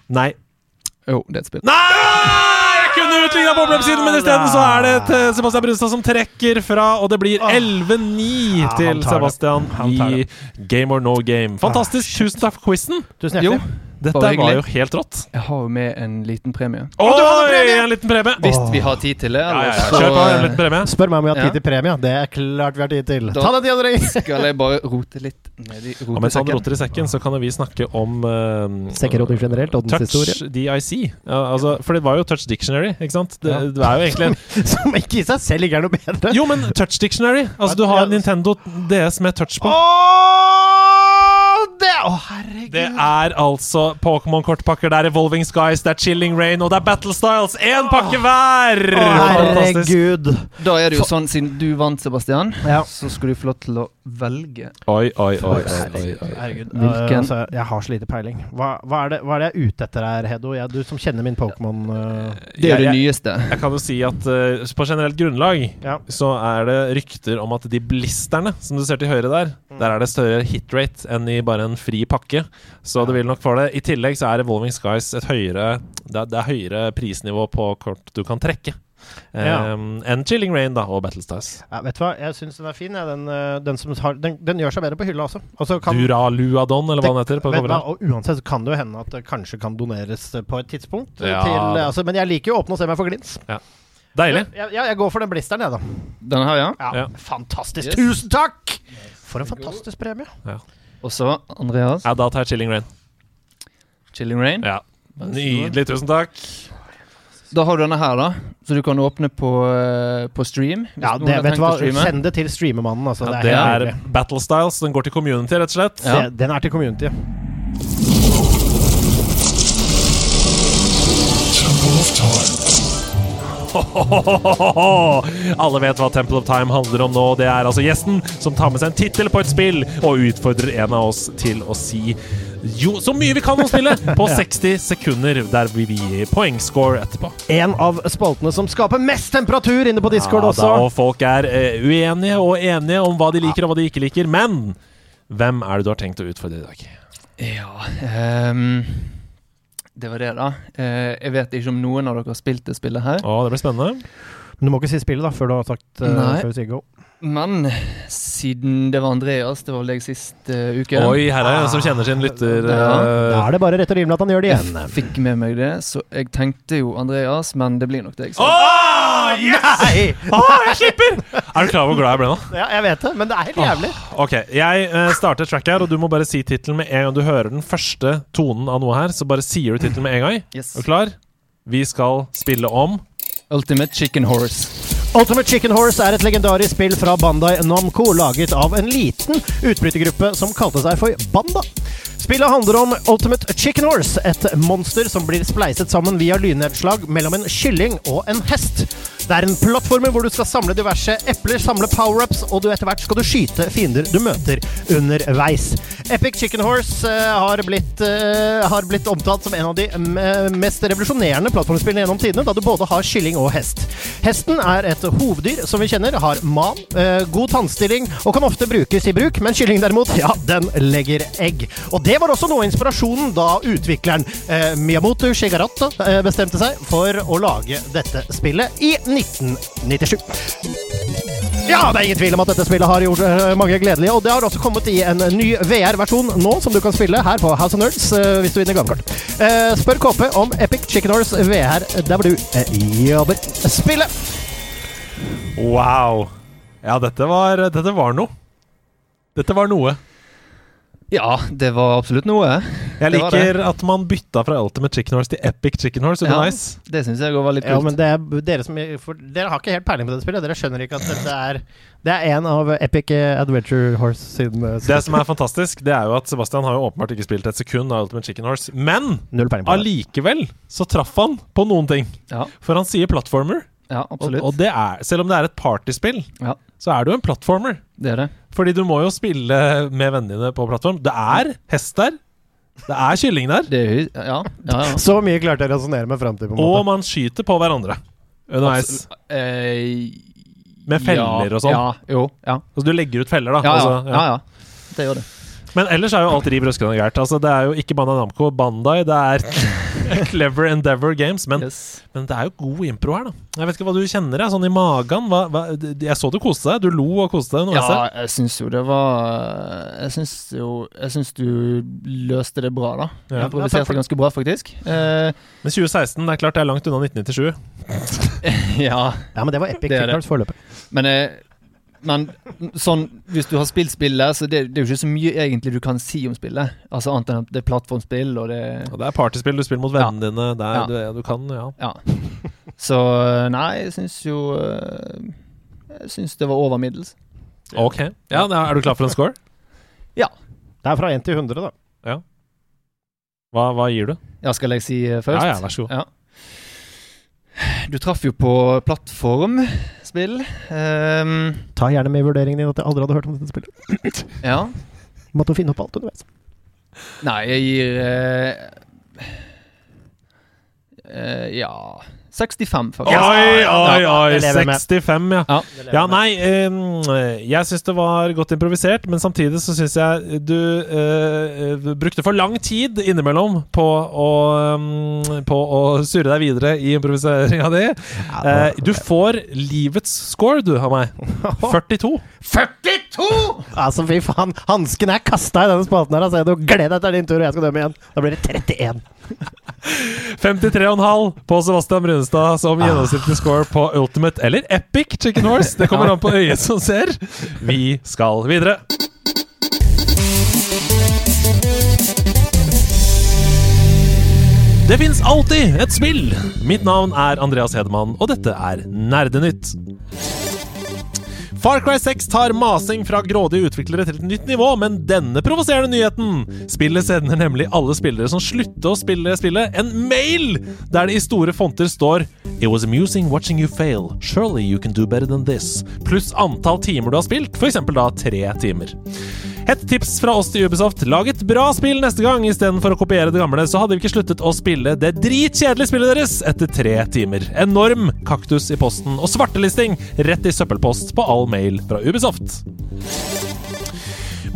Nei. Jo, det er et spill. Nei! Jeg kunne utligna på oppløpssiden, men isteden så er det til Sebastian Brunstad som trekker fra, og det blir 11-9 Ja, til. Sebastian i Game or no game. Fantastisk. Tusen takk for quizen. Tusen Jo, hjertelig. Dette var, var jo helt rått. Jeg har jo med en liten premie. Oi, en liten premie! Hvis vi har tid til det. Ja, ja, ja. Kjør på, en eh, liten premie. Spør meg om vi har tid til premie. Det er klart vi har tid til. Da- Ta den tida dere! Skal jeg bare rote litt ned i Og mens han roter i sekken, så kan vi snakke om uh, Sekkeroting generelt, og dens Touch. DIC. Ja, altså, for det var jo Touch Dictionary, ikke sant? Det, Ja. det er jo egentlig Som ikke i seg selv ikke er noe bedre. Jo, men Touch Dictionary! Altså, du har Nintendo DS med touch på. Åh, det Å, herregud. Det er altså Pokémon-kortpakker, det er Evolving Skies, det er Chilling Rain, og det er Battle Styles! Én pakke hver! Oh, Herregud. Da er det jo sånn, siden du vant, Sebastian, Ja. så skulle du få lov til å velge. Oi, oi, oi. Herregud. Hvilken? Altså, jeg har så lite peiling. Hva, hva, er det, hva er det jeg er ute etter her, Hedo? Jeg, du som kjenner min Pokémon uh, Det er Jeg- det nyeste. Jeg kan jo si at uh, på generelt grunnlag Ja. så er det rykter om at de blisterne som du ser til høyre der, der er det større hitrate enn i bare en fri pakke. Så det vil nok få det. I tillegg så er Evolving Skies et høyere Det er, det er høyere prisnivå på kort du kan trekke. Eh, Ja. enn Chilling Rain da, og Battlestars. Ja, Vet du hva, jeg syns den er fin. Ja. Den, uh, den, som har, den, den gjør seg bedre på hylla også. Altså, kan, Duraluadon, eller hva den heter. på vet du hva, og uansett så kan det jo hende at det kanskje kan doneres uh, på et tidspunkt. Ja. Til, altså, men jeg liker jo å åpne og se meg for glins. Deilig. Ja, ja, jeg går for den blisteren, jeg, da. Denne her, ja. Ja, Ja. Fantastisk. Yes. Tusen takk! For en fantastisk premie. Og så, Andreas. Ja, da tar jeg Chilling Rain. Chilling Rain. Ja. Nydelig. Tusen takk. Da har du denne her, da. Så du kan åpne på, eh, på stream. Hvis Ja, noen det, har vet tenkt du hva, å streame. Send det til streamermannen. Altså, Ja, det det er er helt nydelig. Battle Styles. Den går til community, rett og slett. Ja. Det- Den er til community. Alle vet hva Temple of Time handler om nå. Det er altså gjesten som tar med seg en tittel på et spill og utfordrer en av oss til å si jo, så mye vi kan om spillet på 60 sekunder, der vi gir poengscore etterpå. En av spaltene som skaper mest temperatur inne på Discord Ja, også. da, og folk er uh, uenige og enige om hva de liker og hva de ikke liker. Men hvem er det du har tenkt å utfordre i dag? Ja um, Det var det, da. Uh, jeg vet ikke om noen av dere har spilt det spillet her. Å, det blir spennende. Men du må ikke si spillet, da, før du har sagt uh, Nei. før vi sier go. Men siden det var Andreas, det var vel deg sist uh, uke Oi, her er en som kjenner sin lytter. Ja. eh, Da er det bare rett og rimelig at han gjør det igjen. Jeg fikk med meg det, så jeg tenkte jo Andreas, men det blir nok deg. Så. Åh, yes! Nei! oh, jeg slipper! Er du klar over hvor glad jeg ble nå? Ja, jeg vet det, men det er helt jævlig. Ok, jeg uh, starter track her, og du må bare si tittelen med en gang du hører den første tonen av noe her. Så bare sier du tittelen med en gang. Yes. Er du klar? Vi skal spille om Ultimate Chicken Horse. Ultimate Chicken Horse er et legendarisk spill fra Bandai Namco, laget av en liten utbrytergruppe som kalte seg for Banda. Spillet handler om Ultimate Chicken Horse, et monster som blir spleiset sammen via lynnedslag mellom en kylling og en hest. Det er en plattformer hvor du skal samle diverse epler, samle power-ups, og du etter hvert skal du skyte fiender du møter underveis. Epic Chicken Horse uh, har, blitt, uh, har blitt omtalt som en av de mm, mest revolusjonerende plattformspillene gjennom tidene, da du både har kylling og hest. Hesten er et hoveddyr som vi kjenner, har man, uh, god tannstilling og kan ofte brukes i bruk, men kylling derimot, ja, den legger egg. Og det var også noe av inspirasjonen da utvikleren eh, Miyamoto Shigarata eh, bestemte seg for å lage dette spillet i 1997. Ja, det er ingen tvil om at dette spillet har gjort eh, mange gledelige, og det har også kommet i en ny VR-versjon nå, som du kan spille her på House of Nerds eh, hvis du vinner gavekort. Eh, spør KP om Epic Chicken Horse VR der hvor du jobber. Spillet! Wow. Ja, dette var, dette var noe. Dette var noe. Ja, det var absolutt noe. Jeg Det liker at man bytta fra Ultimate Chicken Horse til Epic Chicken Horse. Det Ja. nice. Det syns jeg var litt Ja, kult. men det er dere som for Dere har ikke helt peiling på det spillet. Dere skjønner ikke at dette er Det er en av Epic eh, Adventure Horse sin eh, Det som er fantastisk, det er jo at Sebastian har jo åpenbart ikke spilt et sekund av Ultimate Chicken Horse. Men det. allikevel så traff han på noen ting. Ja, For han sier platformer. ja absolutt. og det er, selv om det er et partyspill, Ja. så er det jo en platformer. Det er det. Fordi du må jo spille med vennene dine på plattform. Det er hest der. Det er kylling der. det er, ja, ja, ja. Så mye klarte jeg å resonnere med fram til. Og måte. man skyter på hverandre underveis. Eh, Med feller ja, og sånn. Ja, jo. Ja. Altså, du legger ut feller, da. Ja, ja, Altså, ja, ja. Det gjør det. Men ellers er jo alt riv røskende gærent. Altså, det er jo ikke Bandai Namco. Bandai, det er Clever Endeavor Games. Men, Yes. men det er jo god impro her, da. Jeg vet ikke hva du kjenner deg sånn i magen. Hva, hva, jeg så du koste deg. Du lo og koste deg. Ja, jeg jeg syns jo det var Jeg syns jo Jeg syns du løste det bra, da. Ja. Jeg improviserte ganske bra, faktisk. Eh, Men 2016, det er klart det er langt unna 1997. ja, Ja, men det var Epic Det er det. Foreløpig. men eh, men sånn, hvis du har spilt spillet, så det, det er jo ikke så mye egentlig du kan si om spillet. Altså Annet enn at det er plattformspill, og det Og det er partyspill, du spiller mot vennene dine. Det er, Ja. du, du kan, ja. Ja. Så nei, jeg syns jo eh, Jeg syns det var over middels. Ok. Ja, er du klar for en score? ja. Det er fra 1 til 100, da. Hva, hva gir du? Ja, skal jeg si eh, først? Ja, ja, vær så god. Ja. Du traff jo på plattformspill. Um, Ta gjerne med i vurderingen din at jeg aldri hadde hørt om dette spillet. ja. Måtte finne opp alt underveis. Nei, jeg gir uh, uh, Ja 65, faktisk. Oi, oi, oi! med. 65, ja. Ja. Ja, nei, eh, jeg syns det var godt improvisert, men samtidig så syns jeg du eh, brukte for lang tid innimellom på å, um, på å surre deg videre i improviseringa di. Eh, du får livets score, du, av meg. 42. 42! Altså, fy faen. Hansken er kasta i denne spalten her. Altså. Gled deg til din tur, og jeg skal dømme igjen. Da blir det 31. 53,5 på Sebastian Brunestad som gjennomsnittlig score på Ultimate eller Epic Chicken Horse. Det kommer an på øyet som ser. Vi skal videre. Det fins alltid et spill! Mitt navn er Andreas Hedemann, og dette er Nerdenytt. Far Cry 6 tar masing fra grådige utviklere til et nytt nivå, men denne provoserende nyheten Spillet sender nemlig alle spillere som slutter å spille spillet, en mail der det i store fonter står It was amusing watching you fail. Surely you can do better than this. Pluss antall timer du har spilt, f.eks. da tre timer. Et tips fra oss til Ubisoft. Lag et bra spill neste gang istedenfor å kopiere det gamle, så hadde vi ikke sluttet å spille det dritkjedelige spillet deres etter tre timer. Enorm kaktus i posten og svartelisting rett i søppelpost på all mail fra Ubisoft.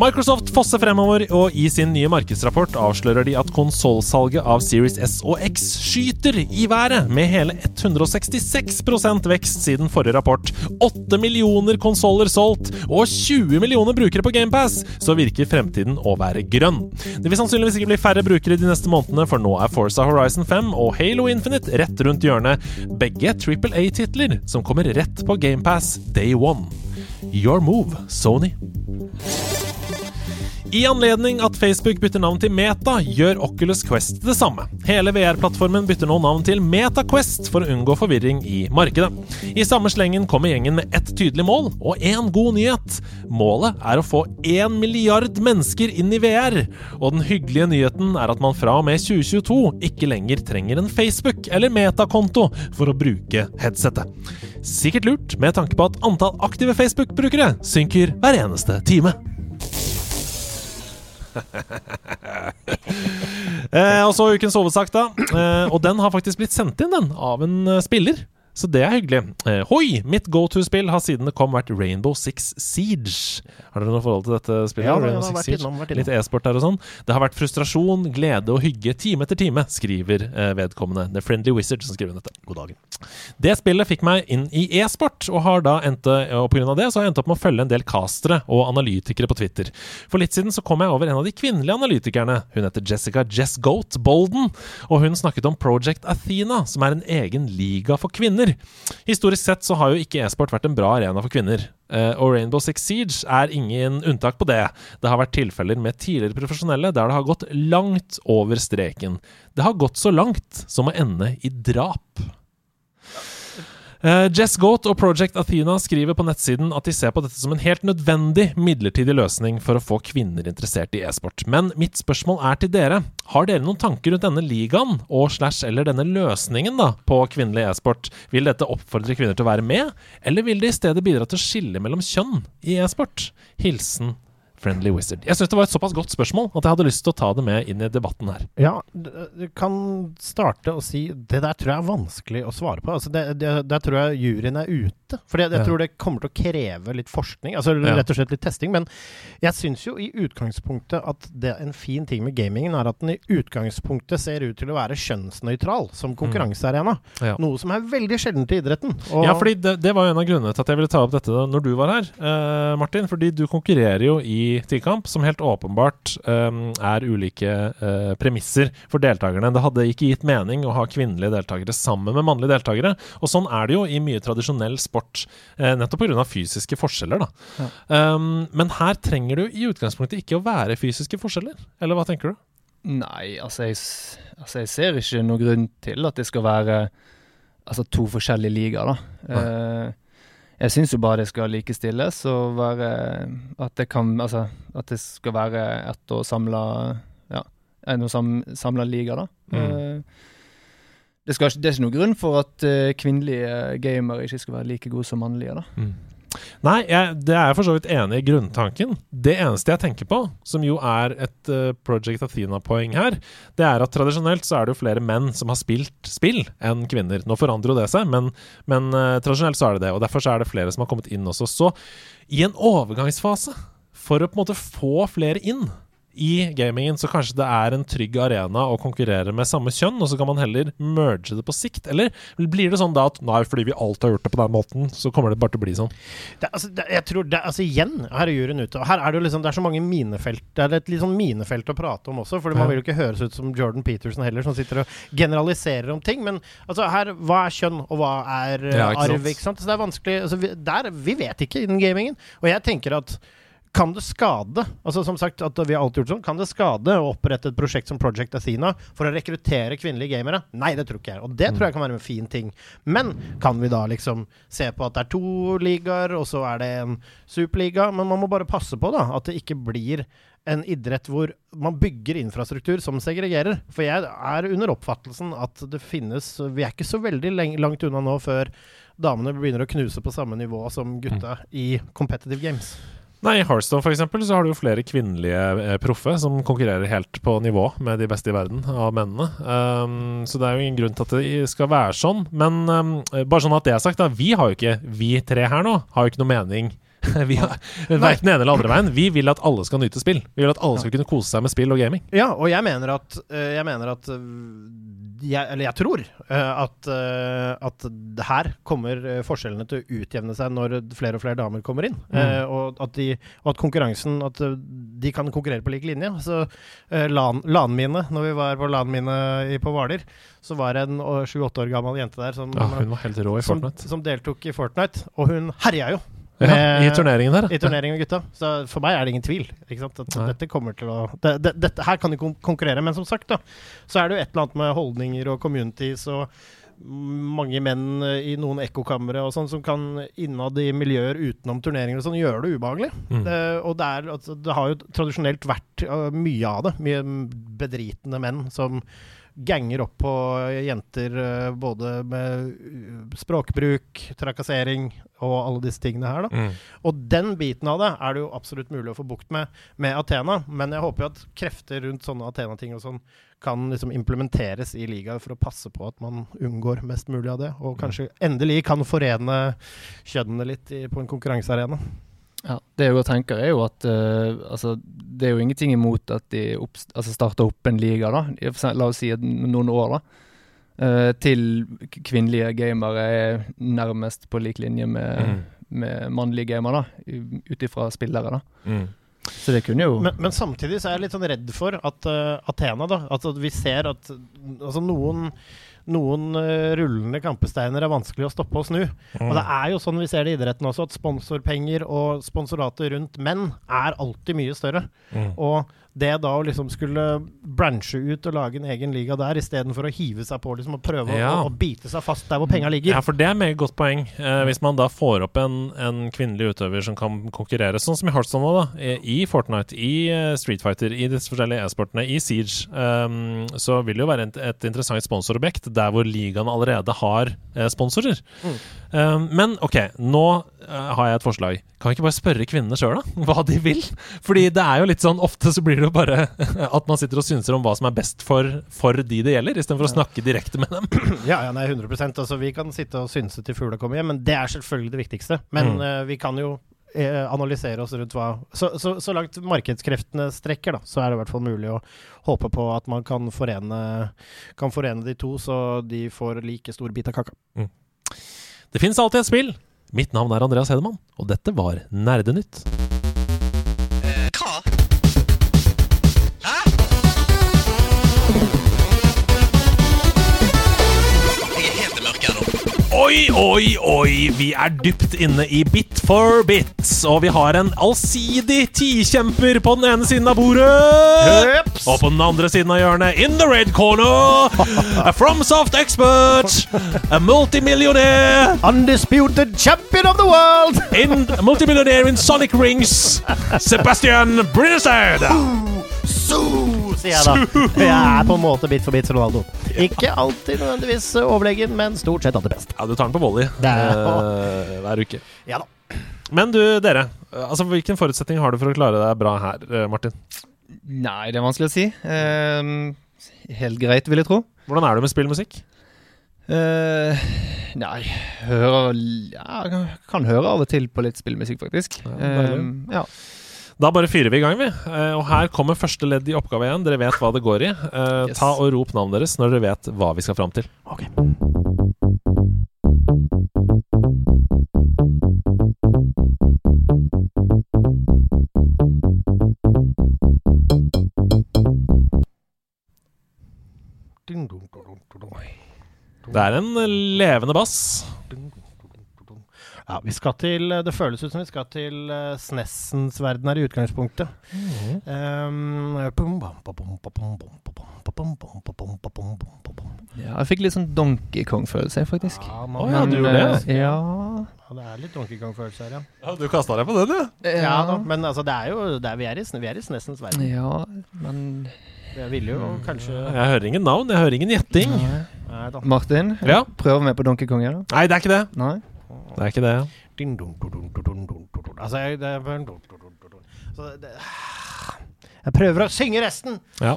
Microsoft fosser fremover, og i sin nye markedsrapport avslører de at konsollsalget av Series S og X skyter i været, med hele 166% vekst siden forrige rapport. 8 millioner konsoller solgt, og 20 millioner brukere på GamePass, så virker fremtiden å være grønn. Det vil sannsynligvis ikke bli færre brukere de neste månedene, for nå er Forza Horizon 5 og Halo Infinite rett rundt hjørnet. Begge Triple A-titler som kommer rett på GamePass day one. Your move, Sony. I anledning at Facebook bytter navn til Meta, gjør Oculus Quest det samme. Hele VR-plattformen bytter nå navn til MetaQuest for å unngå forvirring i markedet. I samme slengen kommer gjengen med ett tydelig mål, og én god nyhet. Målet er å få én milliard mennesker inn i VR. Og den hyggelige nyheten er at man fra og med 2022 ikke lenger trenger en Facebook- eller Meta-konto for å bruke headsetet. Sikkert lurt med tanke på at antall aktive Facebook-brukere synker hver eneste time. Eh, og så ukens hovedsak, da. Eh, og den har faktisk blitt sendt inn, den, av en eh, spiller. Så det er hyggelig. Eh, hoi! Mitt go to-spill har siden det kom vært Rainbow Six Siege. Har dere noe forhold til dette spillet? Ja, det har vært innom, vært innom. Litt e-sport der og sånn. Det har vært frustrasjon, glede og hygge time etter time, skriver eh, vedkommende. The Friendly Wizard som skriver dette. God dagen. Det spillet fikk meg inn i e-sport, og har da endt, og på grunn av det så har jeg endt opp med å følge en del castere og analytikere på Twitter. For litt siden så kom jeg over en av de kvinnelige analytikerne. Hun heter Jessica Jess Goat Bolden, og hun snakket om Project Athena, som er en egen liga for kvinner. Historisk sett så har jo ikke e-sport vært en bra arena for kvinner. Eh, og Rainbow Six Siege er ingen unntak på det. Det har vært tilfeller med tidligere profesjonelle der det har gått langt over streken. Det har gått så langt som å ende i drap. Eh, Jess Goat og Project Athena skriver på nettsiden at de ser på dette som en helt nødvendig midlertidig løsning for å få kvinner interessert i e-sport. Men mitt spørsmål er til dere. Har dere noen tanker rundt denne ligaen og slash eller denne løsningen da på kvinnelig e-sport? Vil dette oppfordre kvinner til å være med, eller vil det i stedet bidra til å skille mellom kjønn i e-sport? Hilsen Friendly Wizard? Jeg syns det var et såpass godt spørsmål at jeg hadde lyst til å ta det med inn i debatten her. Ja, du kan starte å si Det der tror jeg er vanskelig å svare på. Altså det, det, der tror jeg juryen er ute. For jeg, jeg Ja. tror det kommer til å kreve litt forskning. Altså rett og slett litt testing. Men jeg syns jo i utgangspunktet at det en fin ting med gamingen er at den i utgangspunktet ser ut til å være kjønnsnøytral som konkurransearena. Ja. Noe som er veldig sjeldent i idretten. Ja, fordi det, det var jo en av grunnene til at jeg ville ta opp dette når du var her, eh, Martin. Fordi du konkurrerer jo i Tikamp, som helt åpenbart um, er ulike uh, premisser for deltakerne. Det hadde ikke gitt mening å ha kvinnelige deltakere sammen med mannlige deltakere. Og sånn er det jo i mye tradisjonell sport, uh, nettopp pga. fysiske forskjeller. da. Um, men her trenger du i utgangspunktet ikke å være fysiske forskjeller, eller hva tenker du? Nei, altså jeg, altså jeg ser ikke noen grunn til at det skal være altså to forskjellige ligaer, da. Eh, jeg syns jo bare det skal likestilles og være At det kan Altså at det skal være ett og samla Ja, en og sam, samla liga, da. Mm. Eh, det, skal, det er ikke noen grunn for at eh, kvinnelige gamere ikke skal være like gode som mannlige, da. Nei, jeg, det er jeg for så vidt enig i grunntanken. Det eneste jeg tenker på, som jo er et uh, Project Athena-poeng her, det er at tradisjonelt så er det jo flere menn som har spilt spill enn kvinner. Nå forandrer jo det seg, men, men uh, tradisjonelt så er det det. Og derfor så er det flere som har kommet inn også. Så i en overgangsfase, for å på en måte få flere inn i gamingen, så kanskje det er en trygg arena å konkurrere med samme kjønn, og så kan man heller merge det på sikt? Eller blir det sånn da at nei, fordi vi alltid har gjort det på den måten, så kommer det bare til å bli sånn? Det, altså, det, jeg tror det, altså Igjen, her er juryen ute. Og her er det jo liksom Det er så mange minefelt Det er et litt sånn minefelt å prate om også, for man vil jo ikke høres ut som Jordan Peterson heller, som sitter og generaliserer om ting. Men altså her, hva er kjønn, og hva er eh, Ja, ikke sant. arv? Ikke sant? Så det er vanskelig altså, vi, der, vi vet ikke innen gamingen. Og jeg tenker at kan det skade altså som sagt at vi har alltid gjort sånn, kan det skade å opprette et prosjekt som Project Athena for å rekruttere kvinnelige gamere? Nei, det tror ikke jeg. Og det tror jeg kan være en fin ting. Men kan vi da liksom se på at det er to ligaer, og så er det en superliga? Men man må bare passe på da, at det ikke blir en idrett hvor man bygger infrastruktur som segregerer. For jeg er under oppfattelsen at det finnes Vi er ikke så veldig langt unna nå før damene begynner å knuse på samme nivå som gutta i competitive games. Nei, I Hearthstone for eksempel, så har du jo flere kvinnelige eh, proffe som konkurrerer helt på nivå med de beste i verden av mennene. Um, så det er jo ingen grunn til at det skal være sånn. Men um, bare sånn at det er sagt, da. Vi har jo ikke, vi tre her nå, har jo ikke noe mening. vi har Verken den ene eller andre veien. Vi vil at alle skal nyte spill. Vi vil at alle skal kunne kose seg med spill og gaming. Ja, og jeg mener at eh, Jeg mener at eh, jeg, Eller jeg tror eh, at, eh, at her kommer eh, forskjellene til å utjevne seg når flere og flere damer kommer inn. Eh, og, at de, og at konkurransen At de kan konkurrere på lik linje. Så LAN, LAN-mine, når vi var på LAN-mine på Hvaler, så var det en sju-åtte år gammel jente der som, Ja, hun var helt rå i som, som deltok i Fortnite, og hun herja jo. Ja, med- I turneringen der. I turneringen med gutta. Så for meg er det ingen tvil. Ikke? At dette kommer til å det, det, dette, Her kan de konkurrere. Men som sagt, da, så er det jo et eller annet med holdninger og communities og mange menn eh, i noen ekkokamre og sånn som kan innad i miljøer utenom turneringer og sånn gjøre det ubehagelig. Mm. Det, og det, er, altså, det har jo tradisjonelt vært uh, mye av det. Mye bedritne menn som ganger opp på jenter uh, både med uh, språkbruk, trakassering og alle disse tingene her. da. Mm. Og den biten av det er det jo absolutt mulig å få bukt med med Athena, men jeg håper jo at krefter rundt sånne Athena-ting og sånn kan liksom implementeres i ligaen for å passe på at man unngår mest mulig av det, og kanskje endelig kan forene kjønnene litt i, på en konkurransearena. Ja, det jeg tenker er jo at uh, altså, det er jo ingenting imot at de altså starter opp en liga, da. La oss si noen år, da. Uh, til kvinnelige gamere er nærmest på lik linje med, Mm. med mannlige gamere, da. Ut ifra spillere, da. Mm. Så det kunne jo Men, men samtidig så er jeg litt sånn redd for at uh, Athena, da At vi ser at altså noen noen eh, rullende kampesteiner er vanskelig å stoppe og snu. Og det er jo sånn vi ser det i idretten også, at sponsorpenger og sponsorater rundt menn er alltid mye større. Mm. Og det da å liksom skulle branche ut og lage en egen liga der, istedenfor å hive seg på liksom og prøve Ja. å, å bite seg fast der hvor penga ligger. Ja, for det er et meget godt poeng. Eh, hvis man da får opp en, en kvinnelig utøver som kan konkurrere, sånn som i Heartstone nå, da, i Fortnite, i eh, Street Fighter, i disse forskjellige e-sportene, i Siege, um, så vil det jo være et, et interessant sponsorobjekt. der hvor ligaen allerede har eh, sponsorer. Mm. Um, men ok, nå har jeg et forslag. Kan vi ikke bare spørre kvinnene sjøl, da? Hva de vil? Fordi det er jo litt sånn ofte så blir det jo bare at man sitter og synser om hva som er best for, for de det gjelder, istedenfor å snakke direkte med dem. Ja, ja, nei, 100% altså, Vi kan sitte og synse til fugla kommer hjem, men det er selvfølgelig det viktigste. Men Mm. uh, vi kan jo eh, analysere oss rundt hva så, så, så langt markedskreftene strekker, da, så er det i hvert fall mulig å håpe på at man kan forene, kan forene de to, så de får like stor bit av kaka. Det fins alltid et spill. Mitt navn er Andreas Hedemann, og dette var Nerdenytt. Oi, oi, oi! Vi er dypt inne i Bit for bit, og vi har en allsidig tikjemper på den ene siden av bordet. Jeps. Og på den andre siden av hjørnet, in the red corner, a FromSoft expert, a multimillionaire, Undisputed champion of the world! in, multimillionaire in Sonic Rings, Sebastian Brinnestad. Sier jeg da. Jeg er på en måte bit for bit Ronaldo. Ikke alltid nødvendigvis overlegen, men stort sett alltid best. Ja, du tar den på volley Det eh, hver uke. Ja da. Men du, dere. Altså, Hvilken forutsetning har du for å klare deg bra her, eh, Martin? Nei, det er vanskelig å si. Ehm, helt greit, vil jeg tro. Hvordan er du med spillmusikk? Uh, nei, hører Ja, kan- høre av og til på litt spillmusikk, faktisk. Ja. Ehm, ja. Da bare fyrer vi i gang, vi. Eh, og her kommer første ledd i oppgave igjen. Dere vet hva det går i. Eh, Yes. Ta og rop navnet deres når dere vet hva vi skal fram til. Okay. Det er en levende bass. Ja, vi skal til Det føles ut som vi skal til uh, Snessens verden her i utgangspunktet. Um, ja. Jeg fikk litt sånn Donkey Kong-følelse, faktisk. Ja, man, oh, ja, du gjorde det? eh, Ja. ja, det er litt Donkey Kong-følelse her, ja. Ja, du kasta deg på den, du. Ja da, men altså, det er jo det er, vi, er i, vi er i Snessens verden. Ja, men Jeg ville jo kanskje Jeg hører ingen navn, jeg hører ingen gjetting. Martin, Ja. prøver vi på Donkey Kong her? Nei, det er ikke det. Nei? Det er ikke det. Altså, jeg, det er. Så det, Jeg prøver å synge resten! Ja.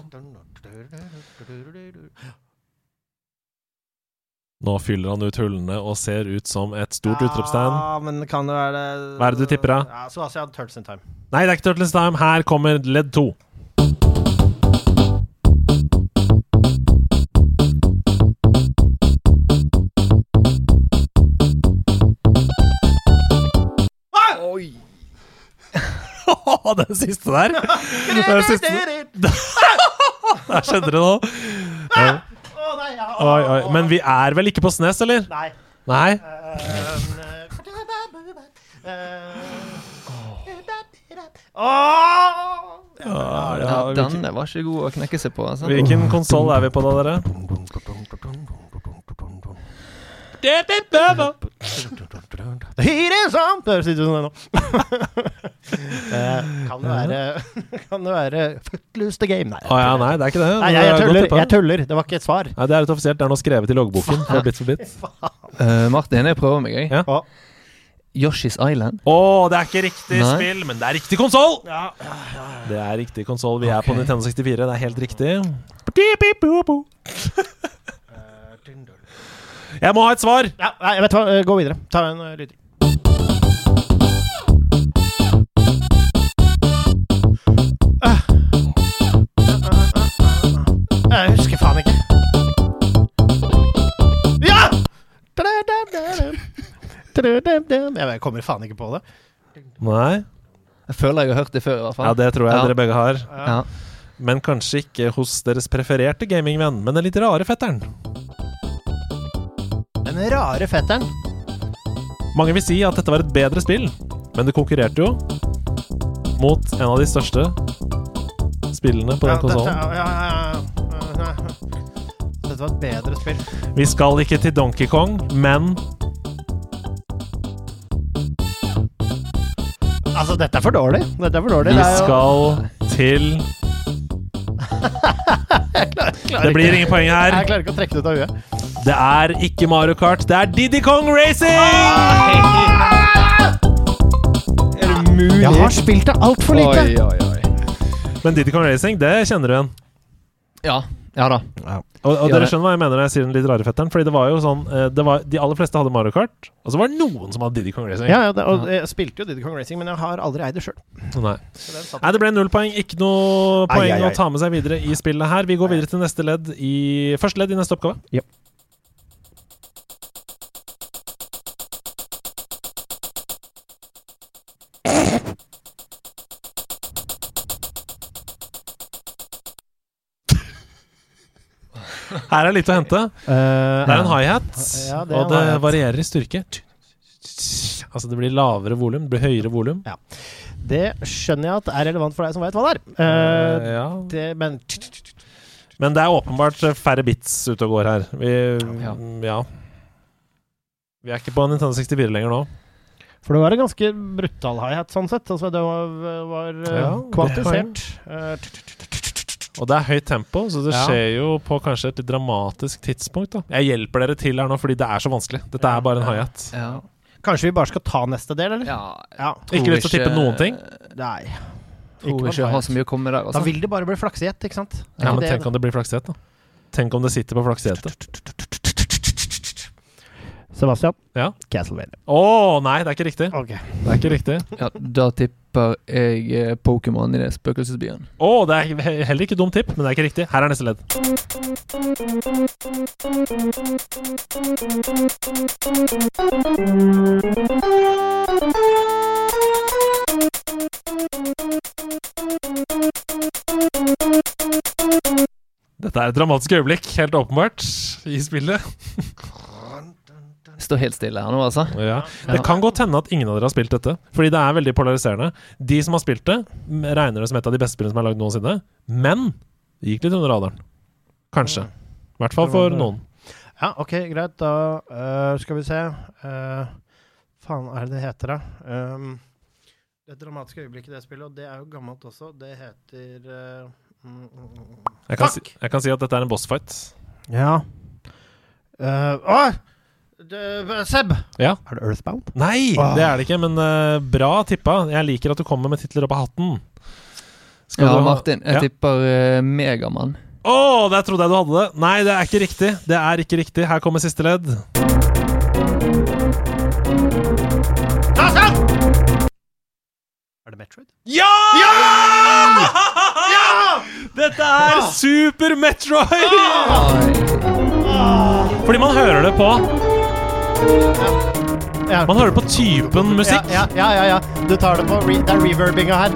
Nå fyller han ut hullene og ser ut som et stort utropstegn. Men kan det være Hva er det du tipper, da? Ja, Sebastian Turtles in Time. Nei, det er ikke Turtles Time. Her kommer ledd to. den siste der. Den siste. Der skjedde det noe. Oi, oi. Men vi er vel ikke på Snes, eller? Nei. Nei? Den Ja, Ja, ja, denne var ikke god å knekke seg på, altså. hvilken konsoll er vi på da, dere? The heat is on Det høres ut som det nå. Eh, kan det være Kan det være Footloose the game? Nei, Å ja, nei, det er ikke det. Nei, jeg, jeg, er tuller, jeg tuller. Det var ikke et svar. Nei, det er litt offisielt. Det er nå skrevet i logboken for Bit for bit. Uh, Martin, jeg prøver meg, jeg. Ja. Yoshi's Island. Å, det er ikke riktig Nei. spill, men det er riktig konsoll! Ja, Det er riktig konsoll. Vi er på Nintendo 64. Det er helt riktig. Jeg må ha et svar! ja, nei, vet du hva, Eh, gå videre. Ta en uh, lyd. Ah. Jeg husker faen ikke. Ja! Jeg kommer faen ikke på det. Nei. Jeg føler jeg har hørt det før, i hvert fall. Ja, det tror jeg Ja. dere begge har. Ja. Men kanskje ikke hos deres prefererte gamingvenn, men den litt rare fetteren. Den rare fetteren. Mange vil si at dette var et bedre spill, men det konkurrerte jo mot en av de største spillene på Ja, den dette, konsollen. ja, ja, ja. dette var et bedre spill. Vi skal ikke til Donkey Kong, men Altså, dette er for dårlig. Dette er for dårlig. vi Det er jo- skal til Jeg klarer Det blir ikke- ingen poeng her. Jeg klarer ikke å trekke det ut av huet. Det er ikke Mario Kart, det er Diddy Kong Racing! Er det mulig? Jeg har spilt det altfor lite. Oi, oi, oi. Men Diddy Kong Racing, det kjenner du igjen. Ja. Ja da. Og, og dere skjønner hva jeg mener når jeg sier den litt rare fetteren? Fordi det var jo sånn eh, det var, De aller fleste hadde Mario Kart, og så var det noen som hadde Diddy Kong Racing. Ja, ja, det, og jeg spilte jo Diddy Kong Racing, men jeg har aldri eid det sjøl. Nei. Nei, det ble null poeng. Ikke noe Ai, poeng ai, ai. å ta med seg videre i spillet her. Vi går videre til neste ledd i Første ledd i neste oppgave. Ja. Her er litt å hente. Det er en high-hat, Ja, og det varierer i styrke. Altså det blir lavere volum, det blir høyere volum. Det skjønner jeg at er relevant for deg som veit hva det er. Uh, ja. det, men Men det er åpenbart færre bits ute og går her. Vi, Ja. ja. Vi er ikke på Nintendo 64 lenger nå. For det var en ganske brutal high-hat sånn sett. Altså, det var, var eh, Ja, det kvantifisert. Eh, Og det er høyt tempo, så det Ja. skjer jo på kanskje et litt dramatisk tidspunkt. da Jeg hjelper dere til her nå fordi det er så vanskelig. Dette er bare en hi-hat. Ja. Kanskje vi bare skal ta neste del, eller? ja. Ja. Ikke lyst til å tippe noen ting? Nei. Tror Ikke har så mye å komme med der. Da Altså. vil det bare bli flaksegjett, ikke sant? Ja, men Det- tenk om det blir flaksett, da. Tenk om det sitter på flaksegjettet. Sebastian? Ja. Castlevania. Å nei, det er ikke riktig. Okay. Det er ikke riktig. Ja, da tipper jeg eh, Pokémon i det spøkelsesbyen. Å, det er heller ikke dumt tipp, men det er ikke riktig. Her er neste ledd. Dette er et dramatisk øyeblikk, helt åpenbart, i spillet. Står helt stille her nå, altså. Ja. Det kan godt hende at ingen av dere har spilt dette, fordi det er veldig polariserende. De som har spilt det, regner det som et av de beste spillene som er lagd noensinne, men det gikk litt under radaren. Kanskje. I hvert fall for noen. Ja, ok, greit. Da uh, skal vi se. Uh, faen er det det heter, da? Um, det dramatiske øyeblikket i det spillet, og det er jo gammelt også, det heter uh, mm, mm, mm. Jeg kan, si, jeg kan si at dette er en bossfight. Ja. Uh, å! Det- Seb! Ja. Er det Earthbound? Nei, Åh. det er det ikke, men uh, bra tippa. Jeg liker at du kommer med titler opp av hatten. Skal Ja, du ha- Martin, jeg Ja. tipper uh, Megamann. Å, der trodde jeg du hadde det! Nei, det er ikke riktig. Det er ikke riktig. Her kommer siste ledd. Er det Metroid? Ja! Dette er Super Metroid! Fordi man hører det på Ja. Man hører på typen musikk, Ja, ja, ja, ja. Du tar det på re Det er reverbinga her.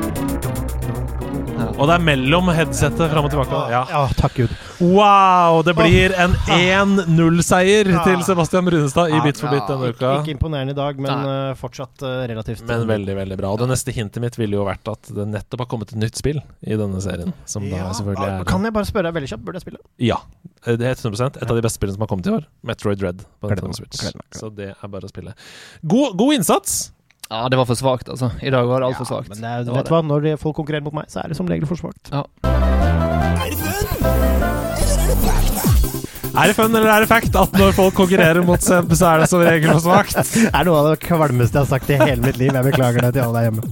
Og det er mellom headsetet fram og tilbake. Ja. Ja, takk Gud. Wow! Det blir en 1-0-seier til Sebastian Brunestad i Bit for bit denne uka. Ikke imponerende i dag, men øh, fortsatt øh, relativt Men veldig, veldig bra. Og det neste hintet mitt ville jo vært at det nettopp har kommet et nytt spill i denne serien. Som da selvfølgelig er Kan jeg bare spørre deg veldig kjapt, burde jeg spille? Ja. Det er 100 Et av de beste spillene som har kommet i år. Metroid Dread på Nintendo Switch. Så det er bare å spille. God, god innsats! Ja, det var for svakt, altså. I dag var det altfor svakt. Men det er, Det vet du hva, når folk konkurrerer mot meg, så er det som regel for svakt. Ja. Er det fun eller er det fact at når folk konkurrerer mot Seb, så er det som regel for svakt? Det er noe av det kvalmeste jeg har sagt i hele mitt liv. Jeg beklager det til alle der hjemme.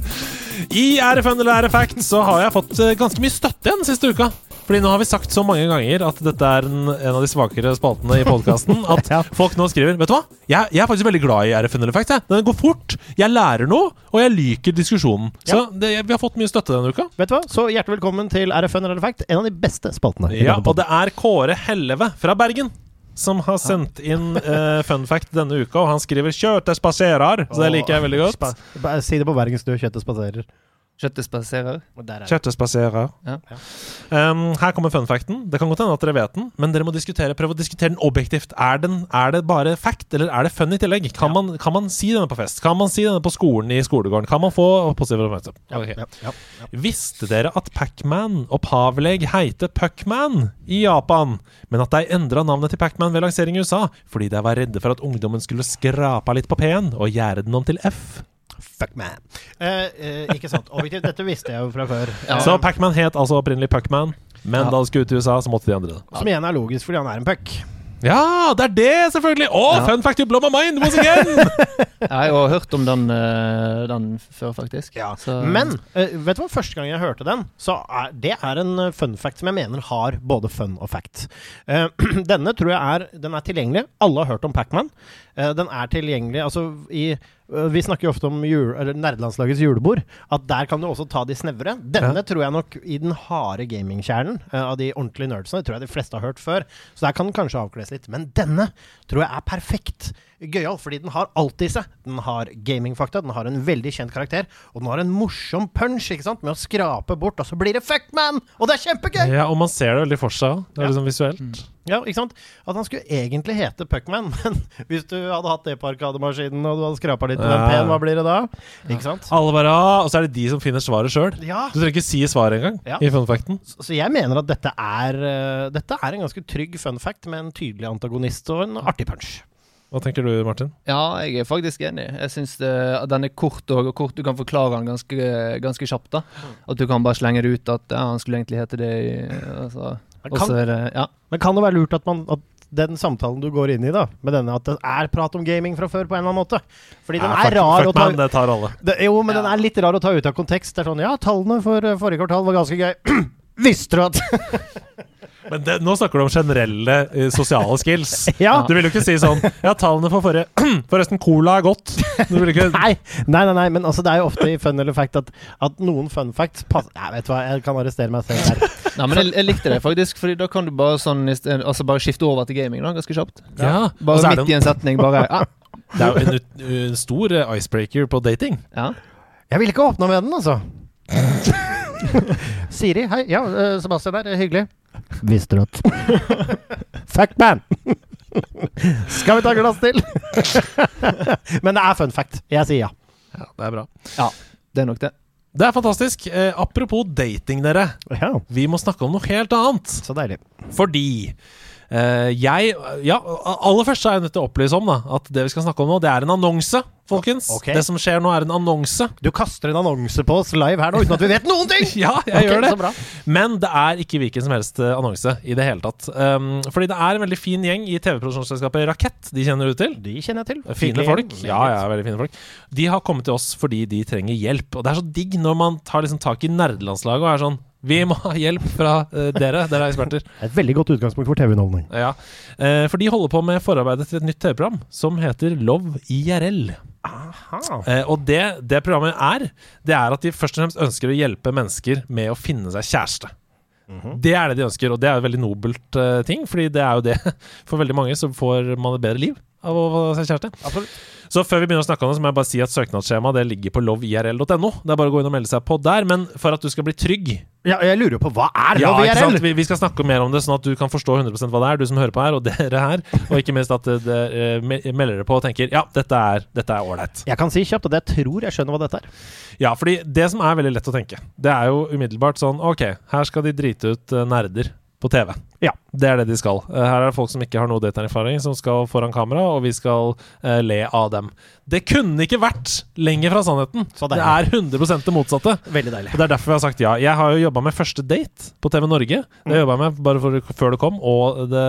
I Er det fun eller er det fact så har jeg fått eh, ganske mye støtte igjen siste uka. Fordi nå har vi sagt så mange ganger at dette er en, en av de svakere spaltene i podkasten. At Ja. folk nå skriver Vet du hva? Jeg, jeg er faktisk veldig glad i RFN eller Facts. Den går fort. Jeg lærer noe, og jeg liker diskusjonen. Så det, vi har fått mye støtte denne uka. Vet du hva? Så hjertelig velkommen til RFN eller Fact, en av de beste spaltene. Ja, og det er Kåre Helleve fra Bergen. Som har sendt inn uh, fun fact denne uka, og han skriver 'Kjøttet spaserer'. Så det liker jeg veldig godt. Spa- Si det på bergensk, du. Kjøttet spaserer. Kjøttet spaserer. Er. Kjøttet spaserer. Ja. Um, her kommer fun facten. Det kan godt hende at dere vet den, men dere må diskutere, prøve å diskutere den objektivt. Er, den, er det bare fact, eller er det fun i tillegg? Kan, man, kan man si denne på fest? Kan man si denne på skolen i skolegården? Kan man få positive oppmerksomhet? Okay. Ja, ja, ja. Visste dere at Pacman opphavlig heter Puckman i Japan, men at de endra navnet til Pacman ved lansering i USA fordi de var redde for at ungdommen skulle skrape litt på P-en og gjøre den om til F? Fuck man. Eh, eh, ikke sant. Objektivt, dette visste jeg jo fra før. Ja. Så Pacman het altså opprinnelig Puckman, men Ja. da det skulle ut i USA, så måtte de endre det. Som igjen er logisk, fordi han er en puck. Ja, det er det, selvfølgelig! Å, Ja. fun fact you blow my mind once again! Jeg har jo hørt om den, eh, den før, faktisk. Så- Men eh, vet du hva, første gang jeg hørte den, så er det er en eh, fun fact som jeg mener har både fun og fact. Eh, denne tror jeg er, den er tilgjengelig. Alle har hørt om Pacman. Uh, den er tilgjengelig altså i eh, Vi snakker jo ofte om jul, nerdelandslagets julebord. At der kan du også ta de snevre. Denne tror jeg nok i den harde gamingkjernen uh, av de ordentlige nerdsene. Det tror jeg de fleste har hørt før. Så der kan den kanskje avkles litt. Men denne tror jeg er perfekt gøyal, fordi den har alt i seg. Den har gamingfakta, den har en veldig kjent karakter, og den har en morsom punch ikke sant? med å skrape bort, og så blir det fuckman! Og det er kjempegøy! ja, og man ser det veldig for seg. Det er Ja. liksom visuelt. Ja, ikke sant? At han skulle egentlig hete Puckman, men hvis du hadde hatt det på Arkademaskinen og du hadde skrapa litt med den Ja. pen, hva blir det da? Ikke sant? Alle bare ah, Og så er det de som finner svaret sjøl. Ja. Du trenger ikke si svaret engang Ja. i fun facten. Så så jeg mener at dette er, eh, dette er en ganske trygg fun fact med en tydelig antagonist og en artig punch. Hva tenker du, Martin? Ja, jeg er faktisk enig. Jeg syns den er kort og, kort. Du kan forklare den ganske, ganske kjapt. da At du kan bare slenge det ut at ja, han skulle egentlig hete det. Altså. Men kan- så er det Ja. Men kan det være lurt at, man, at den samtalen du går inn i, da, med denne, at det er prat om gaming fra før på en eller annen måte? Fordi den Ja, er fuck- rar fuck å ta man, det tar alle. det, Jo, men den er litt rar å ta ut av kontekst. Det er sånn Ja, tallene for eh, forrige kvartal var ganske gøy. Visste du at Men det, nå snakker du om generelle eh, sosiale skills. Ja. Du vil jo ikke si sånn Ja, tallene for forrige Forresten, cola er godt. Du vil ikke Nei, nei, nei, nei, men altså, det er jo ofte i fun eller fact at, at noen fun facts passer Jeg vet hva, jeg kan arrestere meg selv der. Nei, men jeg, jeg likte det faktisk, Fordi da kan du bare sånn Altså bare skifte over til gaming da, ganske kjapt. Ja. Og Bare er midt det i en setning, bare ja. Det er jo en, ut- en stor eh, icebreaker på dating. ja. Jeg ville ikke åpna med den, altså. Siri, hei. Ja, eh, Sebastian her. Hyggelig. Visste du at Fact man! Skal vi ta glass til? Men det er fun fact. Jeg sier ja. Ja, det er bra. ja. Det er nok det. Det er fantastisk. Eh, apropos dating, dere. Ja, Vi må snakke om noe helt annet. Så deilig. Fordi jeg Ja, aller først så er jeg nødt til å opplyse om da at det vi skal snakke om nå, det er en annonse, folkens. Okay. Det som skjer nå, er en annonse. Du kaster en annonse på oss live her nå uten at vi vet noen ting! Ja, jeg okay, gjør det. Men det er ikke hvilken som helst eh, annonse i det hele tatt. Um, fordi det er en veldig fin gjeng i TV-produksjonsselskapet Rakett. De kjenner du til? De kjenner jeg til. Fine Hyggelig. folk. Ja, ja, veldig fine folk. De har kommet til oss fordi de trenger hjelp. Og det er så digg når man tar liksom tak i nerdelandslaget og er sånn Vi må ha hjelp fra uh, dere. Dere er eksperter. Et veldig godt utgangspunkt for TV-underholdning. Ja. uh, for de holder på med forarbeidet til et nytt TV-program som heter Love IRL. Uh, og det det programmet er, det er at de først og fremst ønsker å hjelpe mennesker med å finne seg kjæreste. Det er det de ønsker, og det er jo veldig nobelt uh, ting. Fordi det er jo det For veldig mange så får man et bedre liv av å få seg kjæreste. Så før vi begynner å snakke om det, så må jeg bare si at søknadsskjemaet ligger på loveirl.no. Det er bare å gå inn og melde seg på der. Men for at du skal bli trygg Ja, jeg lurer jo på hva er ja, LoveIRL? Vi, vi skal snakke mer om det, sånn at du kan forstå 100% hva det er, du som hører på her, og dere her. Og ikke minst at dere eh, melder dere på og tenker ja, dette er dette er ålreit. Jeg kan si kjapt at jeg tror jeg skjønner hva dette er. Ja, fordi det som er veldig lett å tenke, det er jo umiddelbart sånn Ok, her skal de drite ut eh, nerder på TV. Ja. Det er det de skal. Eh, Her er det folk som ikke har noe dataerfaring, som skal foran kamera, og vi skal uh, le av dem. Det kunne ikke vært lenger fra sannheten. Så Det er 100 det motsatte. Veldig deilig. Og Det er derfor vi har sagt ja. Jeg har jo jobba med Første date på TV Norge. Det jobba jeg med bare for, før det kom, og det,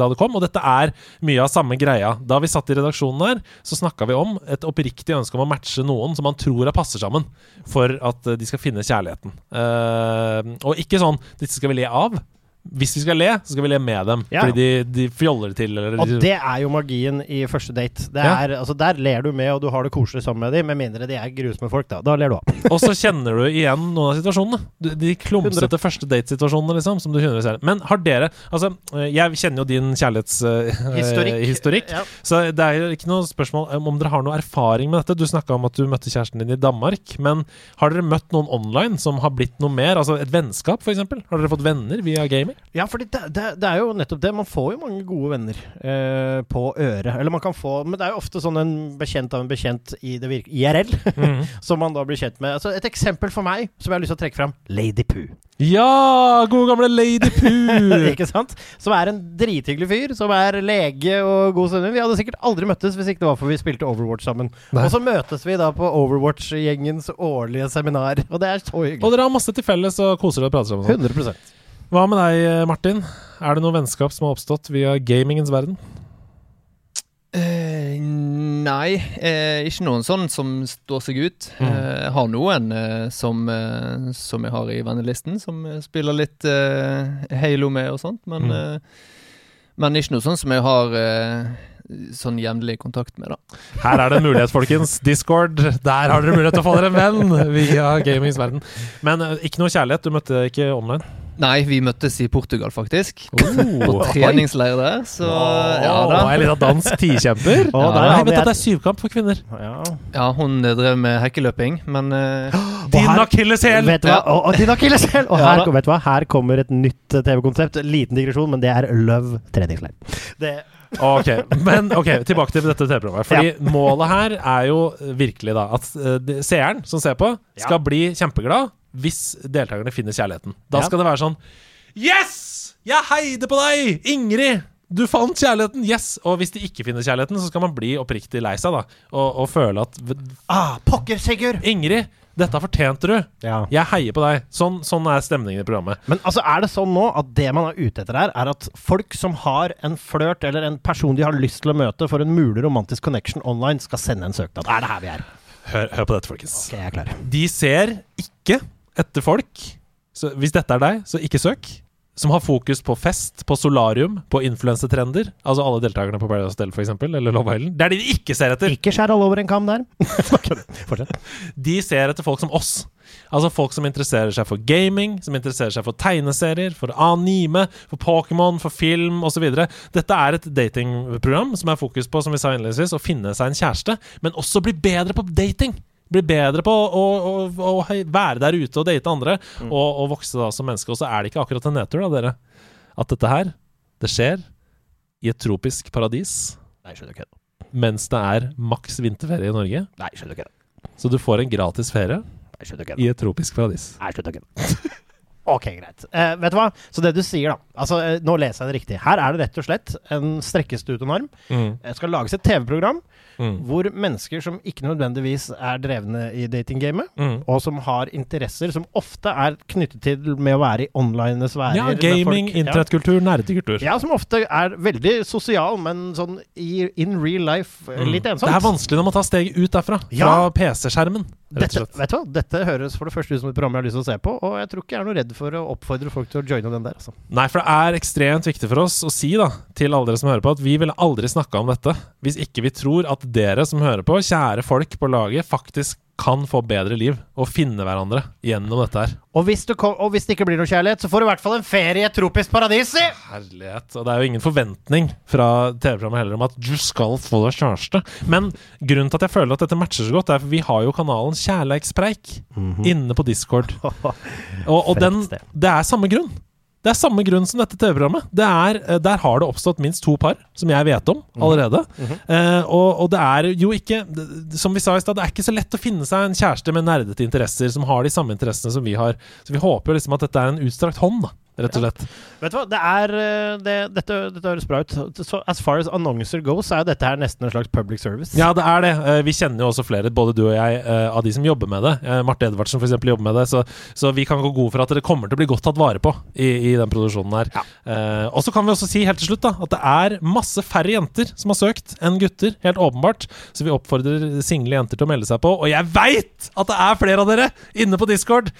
da det kom. Og dette er mye av samme greia. Da vi satt i redaksjonen der, så snakka vi om et oppriktig ønske om å matche noen som man tror er passer sammen, for at eh, de skal finne kjærligheten. Uh, og ikke sånn 'disse skal vi le av'. Hvis vi skal le, så skal vi le med dem. Ja. Fordi de, de fjoller det til. Eller, Og det er jo magien i første date. Det Ja. er, altså Der ler du med, og du har det koselig sammen med dem, med mindre de er grusomme folk. Da Da ler du av. Og så kjenner du igjen noen av situasjonene. De klumsete første date-situasjonene, liksom. Som du kjenner selv. Men har dere Altså, eh, jeg kjenner jo din kjærlighetshistorikk. historikk Ja. Så det er jo ikke noe spørsmål om om dere har noe erfaring med dette. Du snakka om at du møtte kjæresten din i Danmark. Men har dere møtt noen online som har blitt noe mer? Altså et vennskap, f.eks.? Har dere fått venner via gaming? Ja, for det, det, det er jo nettopp det. Man får jo mange gode venner eh, på øret. Eller man kan få Men det er jo ofte sånn en bekjent av en bekjent i det virke, IRL, som man da blir kjent med. Altså Et eksempel for meg som jeg har lyst til å trekke fram. Lady Poo. Ja! Gode gamle Lady Poo! ikke sant? Som er en drithyggelig fyr, som er lege og god sønner. Vi hadde sikkert aldri møttes hvis ikke det var for vi spilte Overwatch sammen. Nei. Og så møtes vi da på Overwatch-gjengens årlige seminar, og det er så hyggelig. Og dere har masse til felles og koser dere og prater sammen. 100 Hva med deg, Martin? Er det noe vennskap som har oppstått via gamingens verden? Eh, nei, eh, ikke noen sånn som står seg ut. Mm. Eh, har noen eh, som, eh, som jeg har i vennelisten, som eh, spiller litt eh, Halo med og sånt, men, Mm. eh, men ikke noe sånn som jeg har eh, sånn jevnlig kontakt med, da. Her er det en mulighet, folkens. Discord. Der har dere mulighet til å få dere en venn via gamingens verden. Men eh, ikke noe kjærlighet. Du møtte ikke online? Nei, vi møttes i Portugal, faktisk. Oh. På treningsleir der, så ja da. Å, en liten dansk tikjemper. Oh, ja, nei, vet at det er syvkamp for kvinner. Ja. Ja, hun drev med hekkeløping, men uh... Din akilleshæl! Vet du hva? Og, og din akilleshæl! Og Ja her, da. vet du hva? her kommer et nytt eh, TV-konsept. Liten digresjon, men det er Love treningsleir. Det Ok, men ok, tilbake til dette TV-programmet. Fordi målet her er jo virkelig da at uh, seeren som ser på, skal bli kjempeglad hvis deltakerne finner kjærligheten. Da skal det være sånn Yes! Jeg heide på deg! Ingrid! Du fant kjærligheten! Yes! Og hvis de ikke finner kjærligheten, så skal man bli oppriktig lei seg, da. Og, og føle at Ah, pokker, Sigurd! Ingrid, dette fortjente du! Ja. Jeg heier på deg. Sånn, sånn er stemningen i programmet. Men altså, er det sånn nå at det man er ute etter her, er at folk som har en flørt eller en person de har lyst til å møte for en mulig romantisk connection online, skal sende en søknad? Er det her vi er? Hør, hør på dette, folkens. Ok, jeg er klar. De ser ikke etter folk. Så hvis dette er deg, så ikke søk. Som har fokus på fest, på solarium, på influensetrender. Altså alle deltakerne på Paradise Hotel, f.eks., eller Love Island. Det er de de ikke ser etter! Ikke skjær alle over en kam der. De ser etter folk som oss. Altså folk som interesserer seg for gaming, som interesserer seg for tegneserier, for anime, for Pokémon, for film osv. Dette er et datingprogram som er fokus på, som vi sa innledningsvis, å finne seg en kjæreste, men også bli bedre på dating. Bli bedre på å, å, å, å være der ute og date andre, og, og vokse da som menneske. Og så er det ikke akkurat en nedtur, da, dere. At dette her, det skjer i et tropisk paradis Nei, skjønner ikke det. mens det er maks vinterferie i Norge. Nei, skjønner ikke det. Så du får en gratis ferie Nei, skjønner ikke i et tropisk paradis. Nei, skjønner ikke det. Ok, greit. Eh, vet du hva? Så det du sier, da Altså, eh, Nå leser jeg det riktig. Her er det rett og slett en strekkes ut en arm. Mm. Det skal lages et TV-program Mm. hvor mennesker som ikke nødvendigvis er drevne i datinggamet, Mm. og som har interesser som ofte er knyttet til med å være i online sfærer Ja, gaming, internettkultur, Ja. nerdekultur. Ja, som ofte er veldig sosial, men sånn i, in real life eh, litt ensomt. Mm. Det er vanskelig når man tar steget ut derfra. Fra Ja. PC-skjermen, Dette, vet du hva? Dette høres for det første ut som et program jeg har lyst til å se på, og jeg tror ikke jeg er noe redd for å oppfordre folk til å joine den der. Altså. Nei, for det er ekstremt viktig for oss å si da, til alle dere som hører på, at vi ville aldri snakka om dette hvis ikke vi tror at dere som hører på, kjære folk på laget, faktisk kan få bedre liv og finne hverandre gjennom dette her. Og, hvis du kom, og hvis det ikke blir noe kjærlighet, så får du i hvert fall en ferie i et tropisk paradis! i! Herlighet. Og det er jo ingen forventning fra TV-programmet heller om at du skal få deg kjæreste. Men grunnen til at jeg føler at dette matcher så godt, er for vi har jo kanalen Kjærleikspreik inne på Discord. Og, og den, det er samme grunn. Det er samme grunn som dette TV-programmet. Det eh, Der har det oppstått minst to par, som jeg vet om allerede. eh, og, og det er jo ikke Som vi sa i stad, det er ikke så lett å finne seg en kjæreste med nerdete interesser som har de samme interessene som vi har. Så vi håper jo liksom at dette er en utstrakt hånd, da, rett og slett. Vet du hva, det er eh, det, dette, dette høres bra ut. Så as far as annonser goes, så er jo dette her nesten en slags public service. Ja, det er det. Eh, Vi kjenner jo også flere, både du og jeg, eh, av de som jobber med det. Marte Edvardsen eksempel jobber med det, så, så vi kan gå gode for at dere kommer til å bli godt tatt vare på i, i den produksjonen her. Ja. og så kan vi også si helt til slutt da, at det er masse færre jenter som har søkt enn gutter, helt åpenbart. Så vi oppfordrer single jenter til å melde seg på. Og jeg veit at det er flere av dere inne på Discord!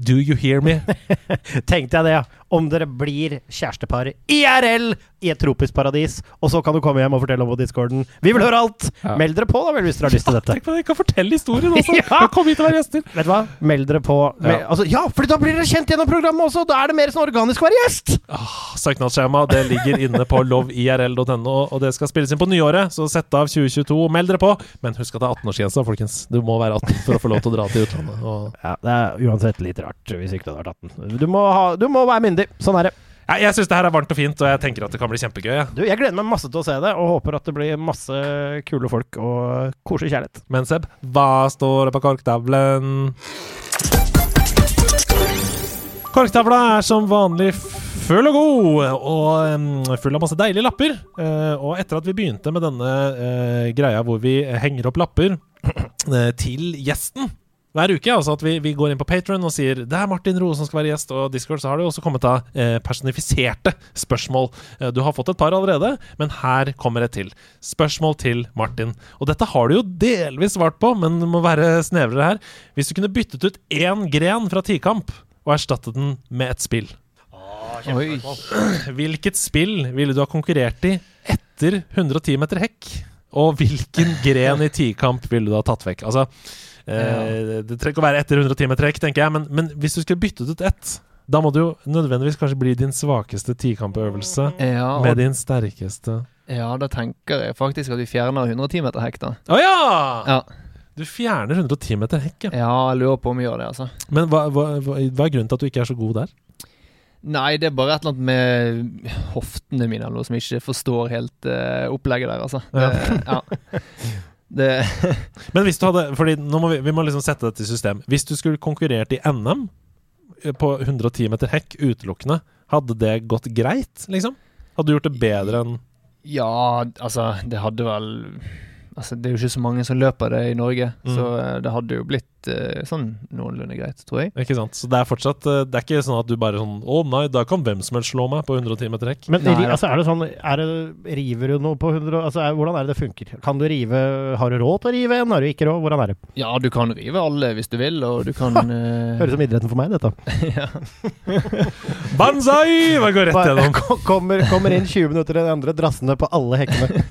Do you hear me? Tenkte jeg det, ja. Om dere blir kjærestepar IRL i et tropisk paradis, og så kan du komme hjem og fortelle om på discorden. Vi vil høre alt! Ja. Meld dere på, da vel, hvis dere har lyst til dette. Tenk på det, kan fortelle historien også! Ja. Ja. Kom hit og vær gjester! Vet du hva? Meld dere på. Ja. Meld, altså, ja, for da blir dere kjent gjennom programmet også! Da er det mer sånn organisk å være gjest! Ah, Søknadsskjema det ligger inne på loveirl.no, og det skal spilles inn på nyåret, så sett av 2022 og meld dere på. Men husk at det er 18-årsgrensa, folkens. Du må være 18 for å få lov til å dra til utlandet. Og Ja, Det er uansett litt rart hvis ikke du hadde vært 18. Du må, ha, du må være myndig. Sånn er det. ja, jeg syns det her er varmt og fint, og jeg tenker at det kan bli kjempegøy. Ja. Du, Jeg gleder meg masse til å se det, og håper at det blir masse kule folk og koselig kjærlighet. Men Seb, hva står det på korktavlen? Korktavla er som vanlig full og god, og full av masse deilige lapper. Eh, og etter at vi begynte med denne eh, greia hvor vi henger opp lapper eh, til gjesten hver uke. Altså at vi, vi går inn på Patron og sier det er Martin Roe som skal være gjest. Og Discord så har det jo også kommet av eh, personifiserte spørsmål. Eh, du har fått et par allerede, men her kommer et til. Spørsmål til Martin. Og dette har du jo delvis svart på, men det må være snevrere her. Hvis du kunne byttet ut én gren fra Tikamp og erstattet den med et spill, Oi. hvilket spill ville du ha konkurrert i etter 110 meter hekk? Og hvilken gren i tikamp ville du ha tatt vekk? Altså, eh, Det trenger ikke å være etter 110 meter hekk, tenker jeg, men, men hvis du skulle byttet ut ett, da må det jo nødvendigvis kanskje bli din svakeste tikampøvelse Ja, med din sterkeste ja, da tenker jeg faktisk at vi fjerner 110 meter hekk, da. Å ja! Ja. Du fjerner 110 meter hekk, ja. ja, jeg lurer på om vi gjør det, altså. Men hva, hva, hva, hva er grunnen til at du ikke er så god der? Nei, det er bare et eller annet med hoftene mine eller noe som ikke forstår helt uh, opplegget der, altså. Det, ja. Det, Men hvis du hadde Fordi nå må vi, vi må liksom sette dette i system. Hvis du skulle konkurrert i NM på 110 meter hekk utelukkende, hadde det gått greit, liksom? Hadde du gjort det bedre enn ja, altså, det hadde vel Altså, det er jo ikke så mange som løper det i Norge, Mm. så eh, det hadde jo blitt eh, sånn noenlunde greit, tror jeg. Ikke sant? Så det er fortsatt eh, Det er ikke sånn at du bare sånn Å nei, da kan hvem som helst slå meg på 110 meter hekk. Men Nei, altså, er det sånn er det, River du noe på 100 altså, er, Hvordan er det det funker? Kan du rive Har du råd til å rive en? Har du ikke råd? Hvordan er det? Ja, du kan rive alle hvis du vil, og du kan eh, Høres ut som idretten for meg, dette. ja. Banzai! Hva går rett gjennom? Kommer, kommer inn 20 minutter til den andre, drassende på alle hekkene.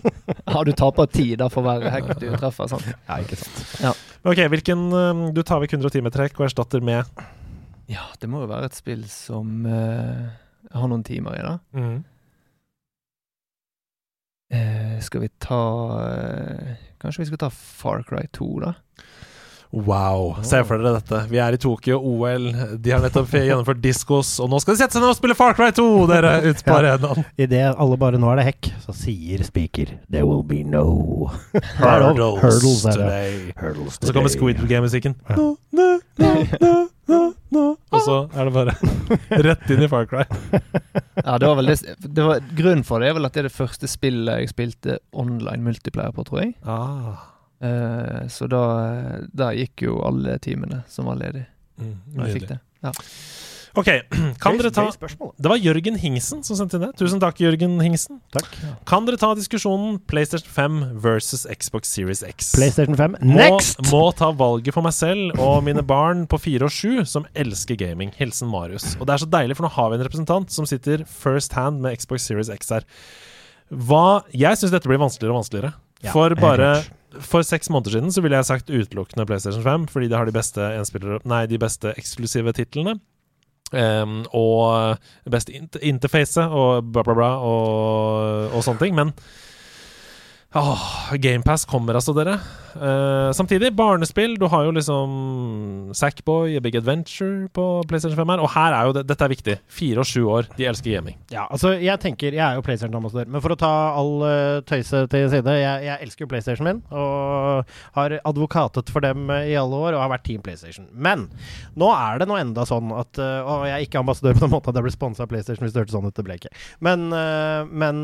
ja, du taper tid da for hver hekk du treffer, sant. Ja, ikke sant. Ok, hvilken eh, Du tar vekk 110 med trekk og erstatter med Ja, det må jo være et spill som uh, har noen timer i, da. mm. Uh, skal vi ta uh, Kanskje vi skal ta Far Cry 2, da? Wow. Se for dere dette. Vi er i Tokyo, OL. De har nettopp gjennomført diskos, og nå skal de sette seg ned og spille Far Cry 2, dere, ute på Ja. arenaen. Idet alle bare nå er det hekk, så sier speaker There will be no. Hurdles, Hurdles today. Hurdles Og så kommer. Squid Game-musikken. Ja. No, no, no, no, no, no. Og så er det bare rett inn i Far Cry. Ja, det var vel det, det var, Grunnen for det er vel at det er det første spillet jeg spilte online multiplayer på, tror jeg. Ah. Eh, så da, da gikk jo alle timene som var ledige. Mm, når jeg fikk det. Ja. Ok, kan dere ta. Det var Jørgen Hingsen som sendte inn det. Tusen takk, Jørgen Hingsen. Takk. Kan dere ta diskusjonen PlayStation 5 versus Xbox Series X? PlayStation 5. Next! må ta valget for meg selv og mine barn på fire og sju som elsker gaming. Hilsen Marius. Og det er så deilig, for nå har vi en representant som sitter first hand med Xbox Series X her. Hva Jeg syns dette blir vanskeligere og vanskeligere. Ja, for bare. For seks måneder siden så ville jeg sagt utelukkende PlayStation 5, fordi det har de beste Nei, de beste eksklusive titlene. Um, og beste interface og bla, bla, bla og, og sånne ting. Men Åh, GamePass kommer altså, dere. Uh, samtidig, barnespill. Du har jo liksom Sackboy, Big Adventure på PlayStation 5 her. Og her er jo det, dette er viktig. Fire og sju år, de elsker gaming. Ja, altså jeg tenker, jeg er jo PlayStation-ambassadør, men for å ta all uh, tøyset til side jeg, jeg elsker jo PlayStation min, og har advokatet for dem eh, i alle år, og har vært Team PlayStation. Men nå er det nå enda sånn at uh, Og jeg er ikke ambassadør på den måten at jeg ble sponsa av PlayStation, hvis det hørtes sånn ut, det ble ikke. Men, men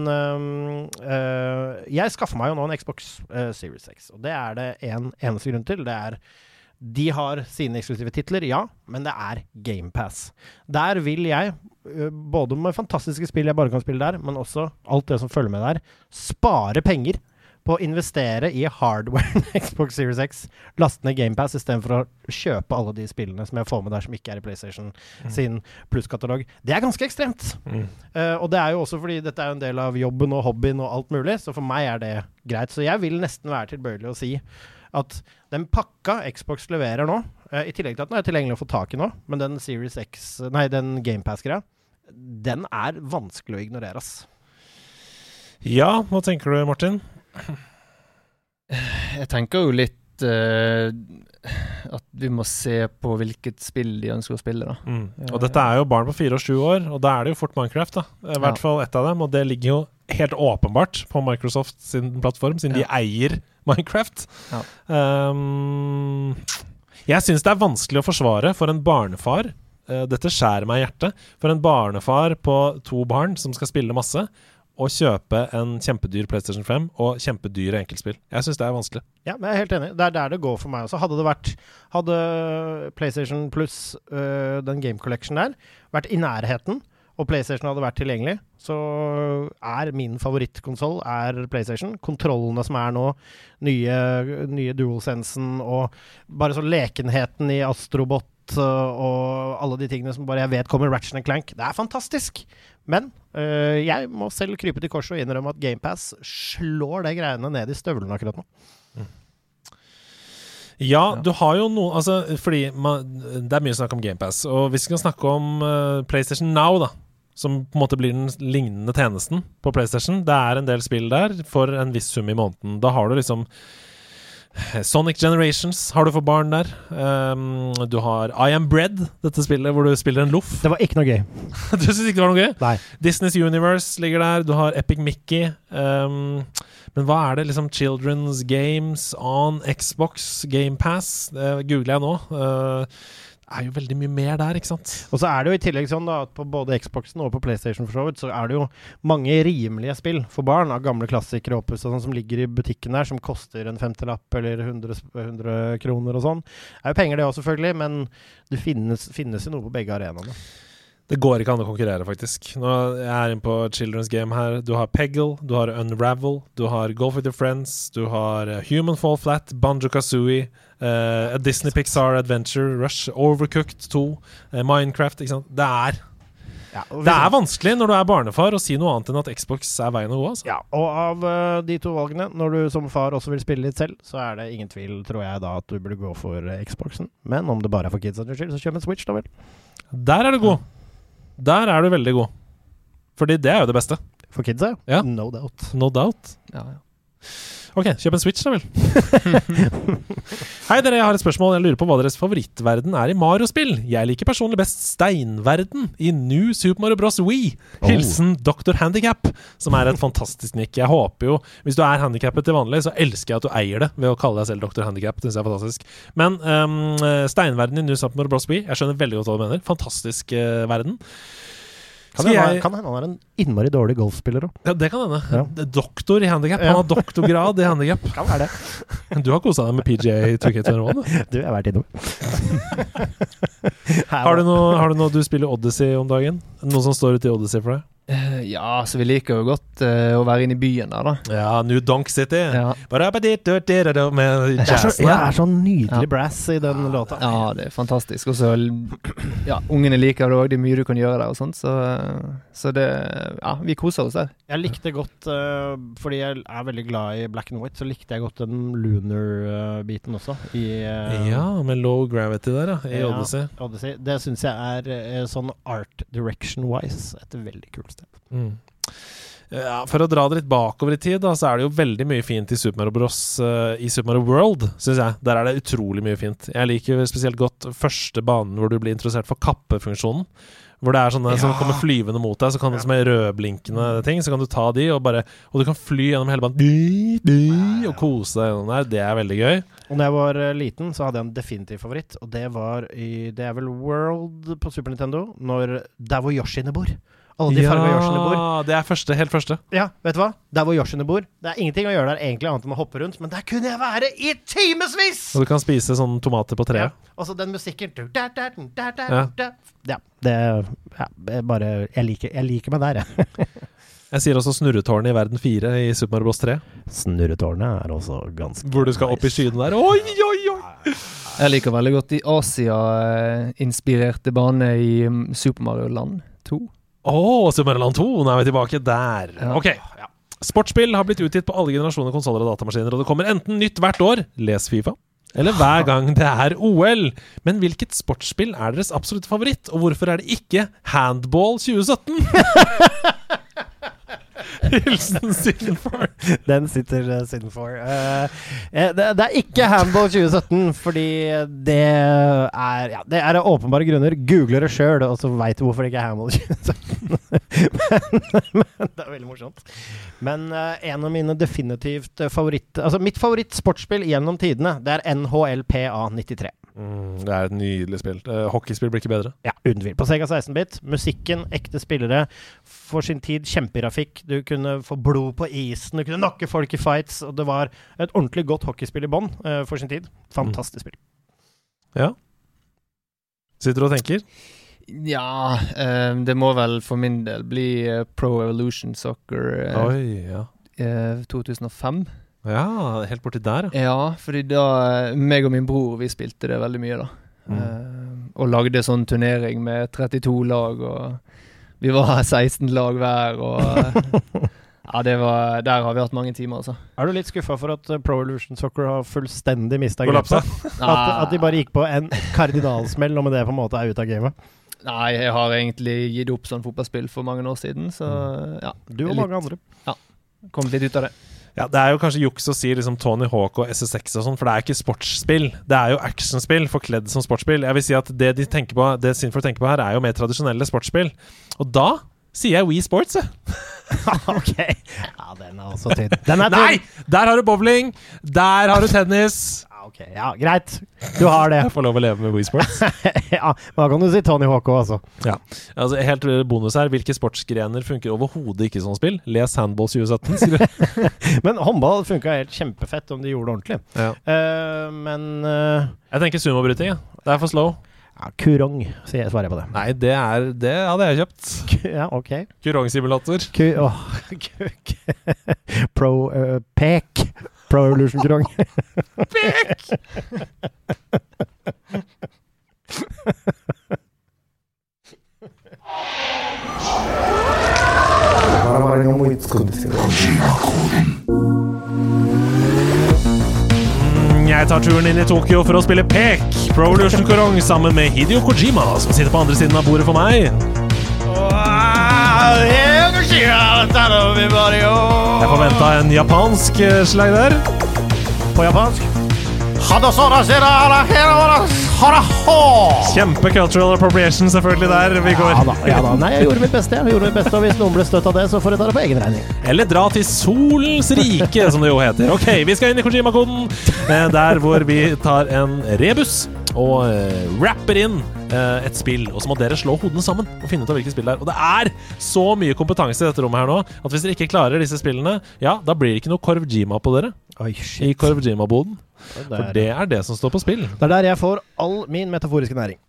jeg skaffer meg jo nå en Xbox uh, Series 6, og det er det en eneste grunn til. Det er de har sine eksklusive titler, ja, men det er GamePass. Der vil jeg, ø, både med fantastiske spill jeg bare kan spille der, men også alt det som følger med der, spare penger på å investere i hardware Xbox Series X. Laste ned GamePass istedenfor å kjøpe alle de spillene som jeg får med der som ikke er i PlayStation sin plusskatalog. Det er ganske ekstremt. Eh, og det er jo også fordi dette er en del av jobben og hobbyen og alt mulig, så for meg er det greit. Så jeg vil nesten være tilbøyelig å si at den pakka Xbox leverer nå, uh, i tillegg til at den er tilgjengelig å få tak i nå, men den Series X, nei, den GamePass-greia, den er vanskelig å ignorere, ass. Ja, hva tenker du, Martin? Jeg tenker jo litt uh, at vi må se på hvilket spill de ønsker å spille, da. Mm. Og dette er jo barn på fire og sju år, og da er det jo fort Minecraft. da I hvert Ja. fall ett av dem, og det ligger jo helt åpenbart på Microsoft sin plattform, siden de eier Minecraft. Ja. Um, jeg syns det er vanskelig å forsvare for en barnefar. Uh, dette skjærer meg i hjertet. For en barnefar på to barn som skal spille masse, å kjøpe en kjempedyr PlayStation 5 og kjempedyre enkeltspill. Jeg syns det er vanskelig. Ja, men jeg er helt enig. Det er der det går for meg også. Hadde det vært Hadde PlayStation pluss øh, den game collection der vært i nærheten, og PlayStation hadde vært tilgjengelig, så er min favorittkonsoll PlayStation. Kontrollene som er nå, nye, nye DualSensen og bare sånn lekenheten i Astrobot øh, og alle de tingene som bare jeg vet kommer Ratchet Clank. Det er fantastisk! Men øh, jeg må selv krype til korset og innrømme at GamePass slår de greiene ned i støvlene akkurat nå. Ja, du har jo noe Altså, fordi man, det er mye snakk om GamePass. Og hvis vi skal snakke om uh, PlayStation Now, da, som på en måte blir den lignende tjenesten på PlayStation Det er en del spill der for en viss sum i måneden. Da har du liksom Sonic Generations har du for barn der. Um, du har I Am Bread, dette spillet hvor du spiller en loff. Det var ikke noe gøy. du syns ikke det var noe gøy? Nei. Disney's Universe ligger der. Du har Epic Mickey. Um, men hva er det? liksom Children's Games on Xbox GamePass? Det googler jeg nå. Uh, er jo veldig mye mer der, ikke sant? Og så er det jo i tillegg sånn da at på både Xboxen og på PlayStation for så vidt, så er det jo mange rimelige spill for barn av gamle klassikere opus og sånn som ligger i butikken der, som koster en femtelapp eller 100, 100 kroner og sånn. Det er jo penger det òg, selvfølgelig, men det finnes, finnes jo noe på begge arenaene. Det går ikke an å konkurrere, faktisk. Nå er jeg inne på Children's Game her. Du har Peggle, du har Unravel, du har Golf with your friends, du har uh, Human Fall Flat, Banjo Kazooie, uh, a Disney Pixar Adventure, Rush, Overcooked 2, uh, Minecraft Ikke sant. Det er Ja, Det er vanskelig når du er barnefar å si noe annet enn at Xbox er veien å gå. Altså. Ja, og av uh, de to valgene, når du som far også vil spille litt selv, så er det ingen tvil, tror jeg, da at du burde gå for Xboxen. Men om det bare er for kids skyld, så kjøp en Switch, da vel. Der er du god. Der er du veldig god. Fordi det er jo det beste. For kidsa, Ja. no doubt. No doubt. Ja, ja. Ok, kjøp en Switch, da vel. Hei, dere. Jeg har et spørsmål. Jeg lurer på hva deres favorittverden er i Mario-spill. Jeg liker personlig best steinverden i New Super Mario Bros. Wii. Hilsen Dr. Handicap, som er et fantastisk nikk. Jeg håper jo Hvis du er handikappet til vanlig, så elsker jeg at du eier det ved å kalle deg selv Dr. Handicap. Det synes jeg er fantastisk. Men um, steinverden i New Super Mario Bros. Wii, jeg skjønner veldig godt hva du mener. Fantastisk uh, verden. Kan hende jeg- han er en innmari dårlig golfspiller òg. Ja, det kan hende. Ja. Doktor i handikap. Han har doktorgrad i handikap. Kan være det. Du har kosa deg med PGA Cricket Tournament, du. Du, jeg har vært innom. Har du, noe, har du noe du spiller Odyssey om dagen? Noe som står ute i Odyssey for deg? Eh, ja, så vi liker jo godt uh, å være inne i byen der, da. Ja, New Donk City. Ja. Ba-da-ba-di-du-di-du-du Det er så, ja, det er så nydelig Ja. brass i den låta. Ja, det er fantastisk. Og så Ja, ungene liker det òg. Det er mye du kan gjøre der og sånt. Så, så det Ja, vi koser oss der. Jeg likte godt, uh, fordi jeg er veldig glad i black and white, så likte jeg godt den lunar-biten også. I uh, Ja, med low gravity der, ja. I Ja. Odyssey. Odyssey. Det syns jeg er sånn art direction-wise et veldig kult sted. Mm. Ja, for å dra det litt bakover i tid, da, så er det jo veldig mye fint i Super Mario Bros. Uh, I Super Mario World, syns jeg. Der er det utrolig mye fint. Jeg liker spesielt godt første banen hvor du blir interessert for kappefunksjonen. Hvor det er sånne som kommer flyvende mot deg, så kan du som er rødblinkende ting, så kan du ta de, og bare Og du kan fly gjennom hele banen og kose deg gjennom der. Det er veldig gøy. Og når jeg var eh, liten, så hadde jeg en definitiv favoritt, og det var i Det er vel World på Super Nintendo, når Der hvor Yoshiene bor. Alle de farga Yoshiene bor. Ja, det er første, helt første. Ja, vet du hva? Der hvor Yoshiene bor. Det er ingenting å gjøre der egentlig annet enn å hoppe rundt, men der kunne jeg være i timevis! Og du kan spise sånne tomater på treet. Ja. Og så den musikken Ja. Ja, det ja, er bare jeg liker, jeg liker meg der, jeg. Jeg sier også snurretårnet i verden 4 i Super Mario Bros 3. Snurretårnet er også ganske Hvor du skal opp i skyene der. Oi, oi, oi! Jeg liker veldig godt de Asia-inspirerte banene i mm, Super Mario Land 2. Å, oh, Mario 2! Nå er vi tilbake der. Ja. Ok. Sportsspill har blitt utgitt på alle generasjoner konsoller og datamaskiner, og det kommer enten nytt hvert år, les Fifa, eller hver gang det er OL. Men hvilket sportsspill er deres absolutte favoritt, og hvorfor er det ikke Handball 2017? Hilsen Silver. Den sitter uh, siden for. Eh, eh, det, det er ikke Handball 2017, fordi det er Ja, det er åpenbare grunner. Googler det sjøl, og så veit du hvorfor det ikke er Handball 2017. men, men det er veldig morsomt. Men uh, en av mine definitivt eh, favoritt... Altså mitt favorittsportsspill gjennom tidene, det er NHLPA 93. Mm, det er et nydelig spill. Uh, hockeyspill blir ikke bedre. Ja, uten tvil. På Sega 16-bit. Musikken, ekte spillere. For sin tid kjempegrafikk. Du kunne få blod på isen, du kunne nakke folk i fights. Og det var et ordentlig godt hockeyspill i bånn uh, for sin tid. Fantastisk spill. Ja. Sitter du og tenker? Ja, um, det må vel for min del bli uh, Pro Evolution Soccer uh, Oi, ja. eh, 2005. Ja, helt borti der, ja. Ja, fordi da meg og min bror vi spilte det veldig mye, da. Mm. Eh, og lagde sånn turnering med 32 lag, og vi var 16 lag hver, og Ja, det var Der har vi hatt mange timer, altså. Er du litt skuffa for at eh, Pro Evolution Soccer har fullstendig mista grepet? At, at de bare gikk på en kardinalsmell, og med det på en måte er ute av gamet? Nei, jeg har egentlig gitt opp sånn fotballspill for mange år siden, så ja. Du og Litt. mange andre. Ja. Kommet litt ut av det. Ja, Det er jo kanskje juks å si liksom Tony Hawk og SSX og sånn, for det er ikke sportsspill. Det er jo actionspill forkledd som sportsspill. Jeg vil si at Det de tenker på Det Sinfor tenker på her, er jo mer tradisjonelle sportsspill. Og da sier jeg We Sports, jeg. ok. Ja, den er også tynn. Den er tynn. Nei! Der har du bowling! Der har du tennis! Ja, ok. Ja, greit. Du har det. Jeg får lov å leve med Wii Sports. ja, men da kan du si Tony Hawk òg, altså. Altså, helt bonus her. Hvilke sportsgrener funker overhodet ikke som spill? Les Handball 2017. skriver- Men håndball funka helt kjempefett om de gjorde det ordentlig. Ja. Uh, men uh, Jeg tenker sumobryting. Ja. Det er for slow. ja, kurong, sier jeg, svarer jeg på det. Nei, det er Det hadde jeg kjøpt. Ja, ok. Kurongsimulator. Ku ku- Pro uh, Pek. Pro Evolution kurong. Mm, Jeg tar turen inn i Tokyo for å spille Pek, Pro Evolution Korong, sammen med Hidio Kojima, som sitter på andre siden av bordet for meg. Jeg forventa en japansk eh, slag der. På japansk. Kjempe-cultural appropriation selvfølgelig der. Vi går. Ja da, ja da. Nei, jeg gjorde mitt beste. Jeg gjorde mitt beste, og Hvis noen ble støtt av det, så får jeg ta det på egen regning. Eller dra til solens rike, som det jo heter. Ok, vi skal inn i Kojima-koden, eh, der hvor vi tar en rebus og eh, rapper inn et spill. Og så må dere slå hodene sammen og finne ut av hvilket spill det er. Og det er så mye kompetanse i dette rommet her nå at hvis dere ikke klarer disse spillene, ja, da blir det ikke noe Korv-Jima på dere Oi, i. Korv-Jima-boden. For det er det som står på spill. Det er der jeg får all min metaforiske næring.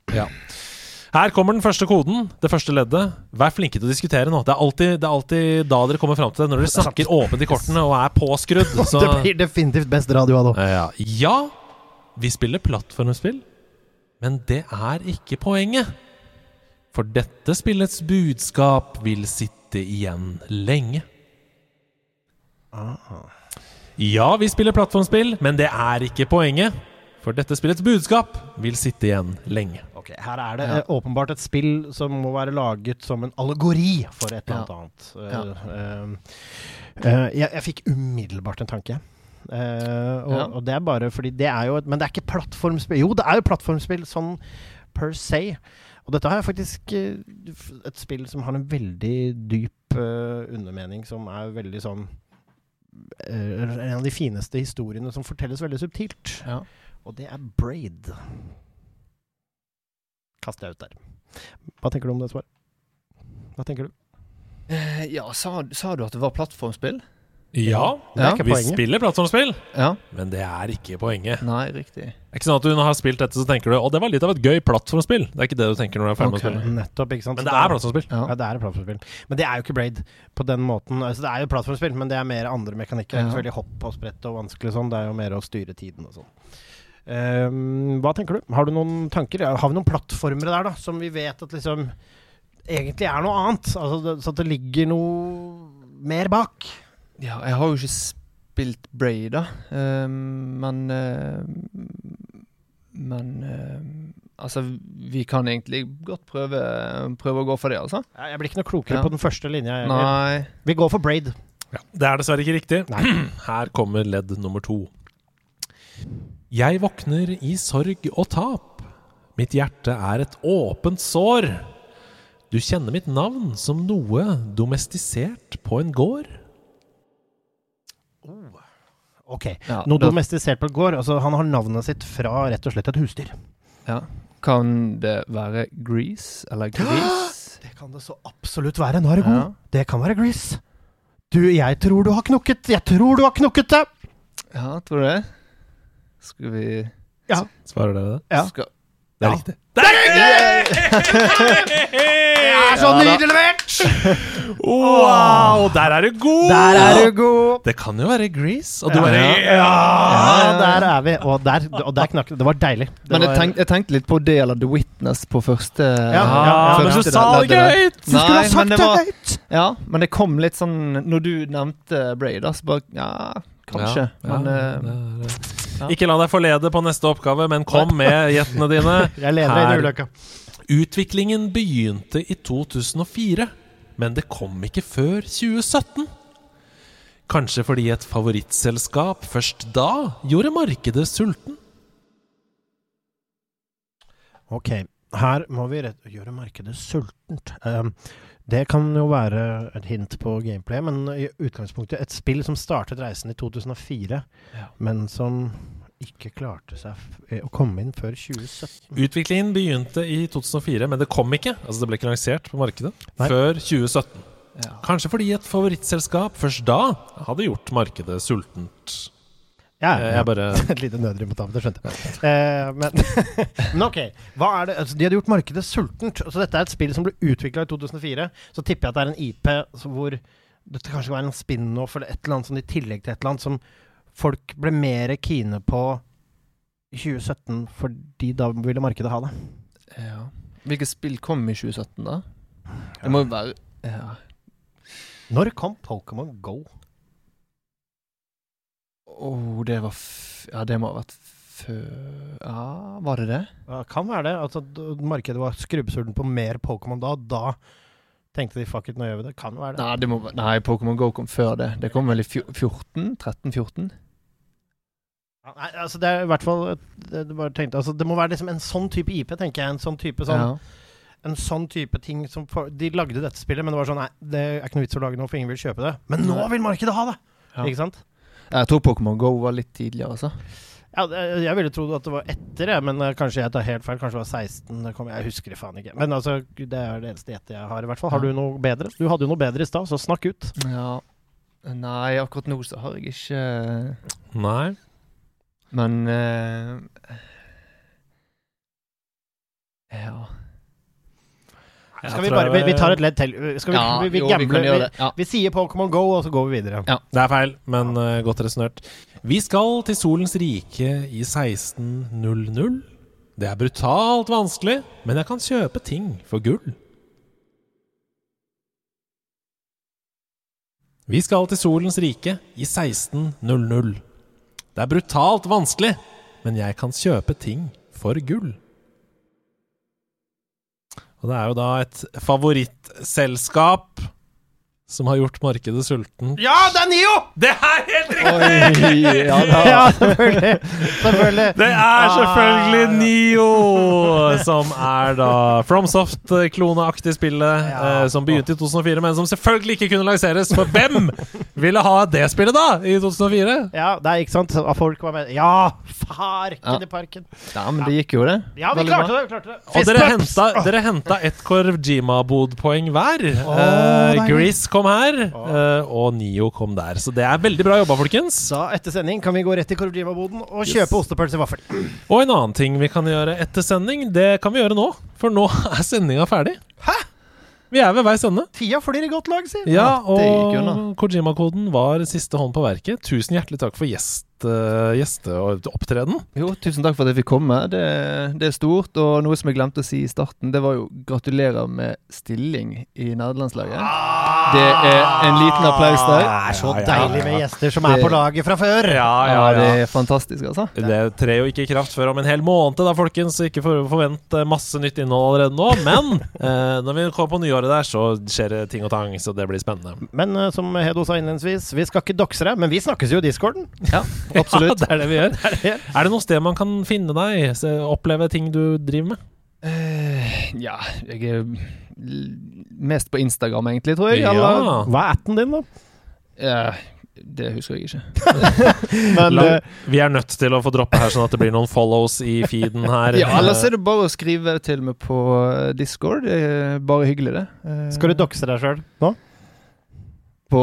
Her kommer den første koden, det første leddet. Vær flinke til å diskutere nå. Det er alltid, det er alltid da dere kommer fram til det, når dere snakker åpent i kortene og er påskrudd. Så Det blir definitivt best radio av det. Ja, ja, vi spiller plattformspill, men det er ikke poenget. For dette spillets budskap vil sitte igjen lenge. Ja, vi spiller plattformspill, men det er ikke poenget. For dette spillets budskap vil sitte igjen lenge. Okay, Her er det ja. åpenbart et spill som må være laget som en allegori for et eller annet annet. Uh, uh, uh, jeg, jeg fikk umiddelbart en tanke. Eh, og, Ja. og det er bare fordi det er jo et, Men det er ikke plattformspill. Jo, det er jo plattformspill sånn per se. Og dette har jeg faktisk eh, et spill som har en veldig dyp uh, undermening, som er veldig sånn uh, En av de fineste historiene som fortelles veldig subtilt. Ja. Og det er Braid. Kaster jeg ut der. Hva tenker du om det svaret? Hva tenker du? Eh, ja, sa, sa du at det var plattformspill? Ja, ja. vi poenget. spiller plattformspill, Ja. men det er ikke poenget. Nei, riktig. Det er ikke sånn at du har spilt dette, så tenker du Å, det var litt av et gøy plattformspill. Det er ikke det du tenker når du er ferdig med å spille. Nettopp, ikke sant? Men det er plattformspill. Ja. Ja, det er plattformspill. Men det er jo ikke Braid på den måten. Altså, det er jo plattformspill, men det er mer andre mekanikker. Det er Ja. ikke så veldig hopp og sprett og vanskelig sånn. Det er jo mer å styre tiden og sånn. Um, hva tenker du? Har du noen tanker? Ja, Har vi noen plattformere der, da, som vi vet at liksom egentlig er noe annet? Altså, det, så at det ligger noe mer bak? Ja, jeg har jo ikke spilt Braid, da. Uh, men uh, Men uh, altså, vi kan egentlig godt prøve, prøve å gå for det, altså. Ja, Jeg blir ikke noe klokere Ja. på den første linja. Nei. Vi går for Braid. Det er dessverre ikke riktig. Nei. Her kommer ledd nummer to. Jeg våkner i sorg og tap. Mitt hjerte er et åpent sår. Du kjenner mitt navn som noe domestisert på en gård. Ok. Ja, Noe da- domestisert på gård. Altså, han har navnet sitt fra rett og slett et husdyr. Ja. Kan det være Grease eller Grease? Det kan det så absolutt være. Nå er det god. Ja. Det kan være Grease. Du, jeg tror du har knukket. Jeg tror du har knukket det! Ja, tror du det? Skal vi Svarer dere det? Ja. Skal Det er Ja. riktig. Det er så nydelig levert! Wow, der er du god! Der er du god! Det kan jo være Grease. Og du Ja. bare Ja, der er vi. Og der, og der knakk det. Det var deilig. Det Men jeg, var- tenk, jeg tenkte litt på det eller The Witness på første Ja, ja, ja, men du sa det greit! høyt! Du skulle ha sagt det høyt! Ja, men det kom litt sånn Når du nevnte Bray, da, så bare Ja, kanskje. Ja, men ja. Ikke la deg forlede på neste oppgave, men kom med gjettene dine. Jeg leder Her. i ulykka. Utviklingen begynte i 2004, men det kom ikke før 2017. Kanskje fordi et favorittselskap først da gjorde markedet sulten? Ok, her må vi gjøre markedet sultent. Um, det kan jo være et hint på gameplay, men i utgangspunktet et spill som startet reisen i 2004, men som ikke klarte seg f eh, å komme inn før 2017. Utviklingen begynte i 2004, men det kom ikke. Altså Det ble ikke lansert på markedet Nei. før 2017. Ja. Kanskje fordi et favorittselskap først da hadde gjort markedet sultent. Ja, Eh, Jeg bare Et lite nødrim på tapen, det skjønte jeg. Eh, men, men ok, hva er det altså, De hadde gjort markedet sultent. Så dette er et spill som ble utvikla i 2004. Så tipper jeg at det er en IP hvor dette kanskje kan være en spin-off eller et eller annet sånn i tillegg til et eller annet som folk ble mer kine på i 2017 fordi da ville markedet ha det. ja. Hvilket spill kom i 2017, da? Det må jo være ja. Når kom Pokémon Go? Oh, det var Ja, det må ha vært før Ja, var det det? Ja, kan være det. Altså, markedet var skrubbsulten på mer Pokémon da. Da tenkte de fuck it, nå gjør vi det. Kan være det. Nei, det må, nei Pokémon Go kom før det. Det kom vel i 14? 13-14? Ja, Nei, altså det er i hvert fall det, det, tenkte, altså det må være liksom en sånn type IP, tenker jeg. En sånn type sånn Ja. En sånn type ting som for, De lagde dette spillet, men det var sånn Nei, det er ikke noe vits å lage noe, for ingen vil kjøpe det. Men nå vil markedet ha det! Ja. Ikke sant? Jeg tror Pokémon Go var litt tidligere, altså. Ja, jeg ville trodd at det var etter, men eh, kanskje jeg tar helt feil. Kanskje det var 16. Det kom, jeg husker det faen ikke. Men altså, det er det eneste gjettet jeg har, i hvert fall. Har du noe bedre? Du hadde jo noe bedre i stad, så snakk ut. Ja. Nei, akkurat nå så har jeg ikke Nei. Men uh... Ja. Jeg Skal vi bare Vi, vi tar et ledd til. Skal vi, Ja, vi, vi jo, vi gambler? Vi. Ja. vi sier Pokémon Go, og så går vi videre. Det er feil, men uh, godt resonnert. Vi skal til solens rike i 1600. Det er brutalt vanskelig, men jeg kan kjøpe ting for gull. Vi skal til solens rike i 1600. Det er brutalt vanskelig, men jeg kan kjøpe ting for gull. Og det er jo da et favorittselskap som har gjort markedet sulten. Ja, det er Nio! Det er helt riktig! Oi, ja. Ja, selvfølgelig. selvfølgelig. Det er selvfølgelig Nio, som er da FromSoft-kloneaktig spillet Ja. eh, som begynte i 2004, men som selvfølgelig ikke kunne lanseres. For hvem ville ha det spillet da, i 2004? Ja, det er ikke sant. Folk var med. Ja, farken Ja. i parken. ja, men det gikk jo, det. Ja, vi klarte det. vi klarte det. Og dere henta, dere henta ett Korvjima-bodpoeng hver. Oh, eh, Grease Gris kom her, eh, og Nio kom der. Så det er veldig bra jobba, folkens. Da, etter sending, kan vi gå rett til Korojima-boden og kjøpe ostepølse i vaffel. Og en annen ting vi kan gjøre etter sending, det kan vi gjøre nå. For nå er sendinga ferdig. Hæ? Vi er ved veis ende. Tida flyr i godt lag, sier Ja, og Kojima-koden var siste hånd på verket. Tusen hjertelig takk for gjest, uh, gjesteopptreden. Jo, tusen takk for at jeg fikk komme. Det, det er stort. Og noe som jeg glemte å si i starten, det var jo gratulerer med stilling i nederlandslaget. Det er en liten applaus der. Det er så Ja, ja, deilig med gjester som er på laget fra før. Ja, det er fantastisk, altså. Det trer jo ikke i kraft før om en hel måned, da, folkens. så Ikke for, forvent eh, masse nytt innhold allerede nå. Men eh, når vi kommer på nyåret der, så skjer det ting og tang, så det blir spennende. Men eh, som Hedo sa innledningsvis, vi skal ikke dokse deg, men vi snakkes jo i discorden. Ja, absolutt. Ja, det er det vi gjør. Det er det. Er det noe sted man kan finne deg? Se, oppleve ting du driver med? Uh, ja, jeg er mest på Instagram, egentlig, tror jeg. Ja. Eller, Hva er atten din, da? Uh, det husker jeg ikke. Men, La, eh, vi er nødt til å få droppe her, sånn at det blir noen follows i feeden her. Ja, ellers er det bare å skrive til meg på Discord. Det er bare hyggelig, det. Skal du dokse deg sjøl nå? På,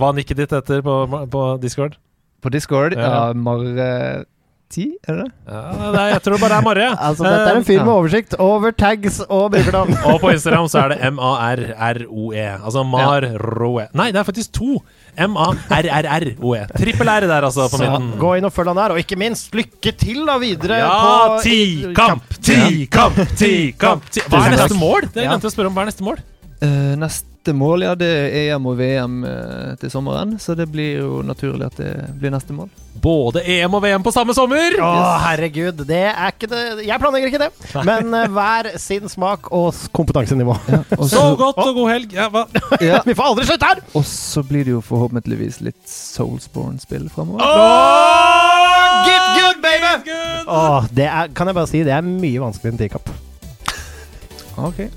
Hva nikket ditt etter på, på Discord? På Discord. Ja. Ja, Marti, er det det? Ja, det er, jeg tror det bare er Marre. Altså, dette er en fyr med oversikt over tags og brukernavn. Og på Instagram så er det M-A-R-R-O-E. Altså Mar-Roe. Nei, det er faktisk to. M-A-R-R-R-O-E. Trippel R der, altså, på Så midten. gå inn og følg han der, og ikke minst lykke til da videre Ja, på ti-kamp! Ti-kamp! Ti-kamp! ti- Hva er neste mål? Det Ja. glemte jeg å spørre om. Hva er neste mål? Uh, neste mål, ja, det er EM og VM eh, til sommeren, så det blir jo naturlig at det blir neste mål. Både EM og VM på samme sommer! Å, herregud. Det er ikke det Jeg planlegger ikke det. Men eh, hver sin smak og kompetansenivå. Og Så så, godt og god helg. Ja, hva? ja, Vi får aldri slutte her! og så blir det jo forhåpentligvis litt Soulsborne-spill framover. Åh, get good, baby! Good. Åh, det er, kan jeg bare si, det er mye vanskeligere enn teacup. Ok.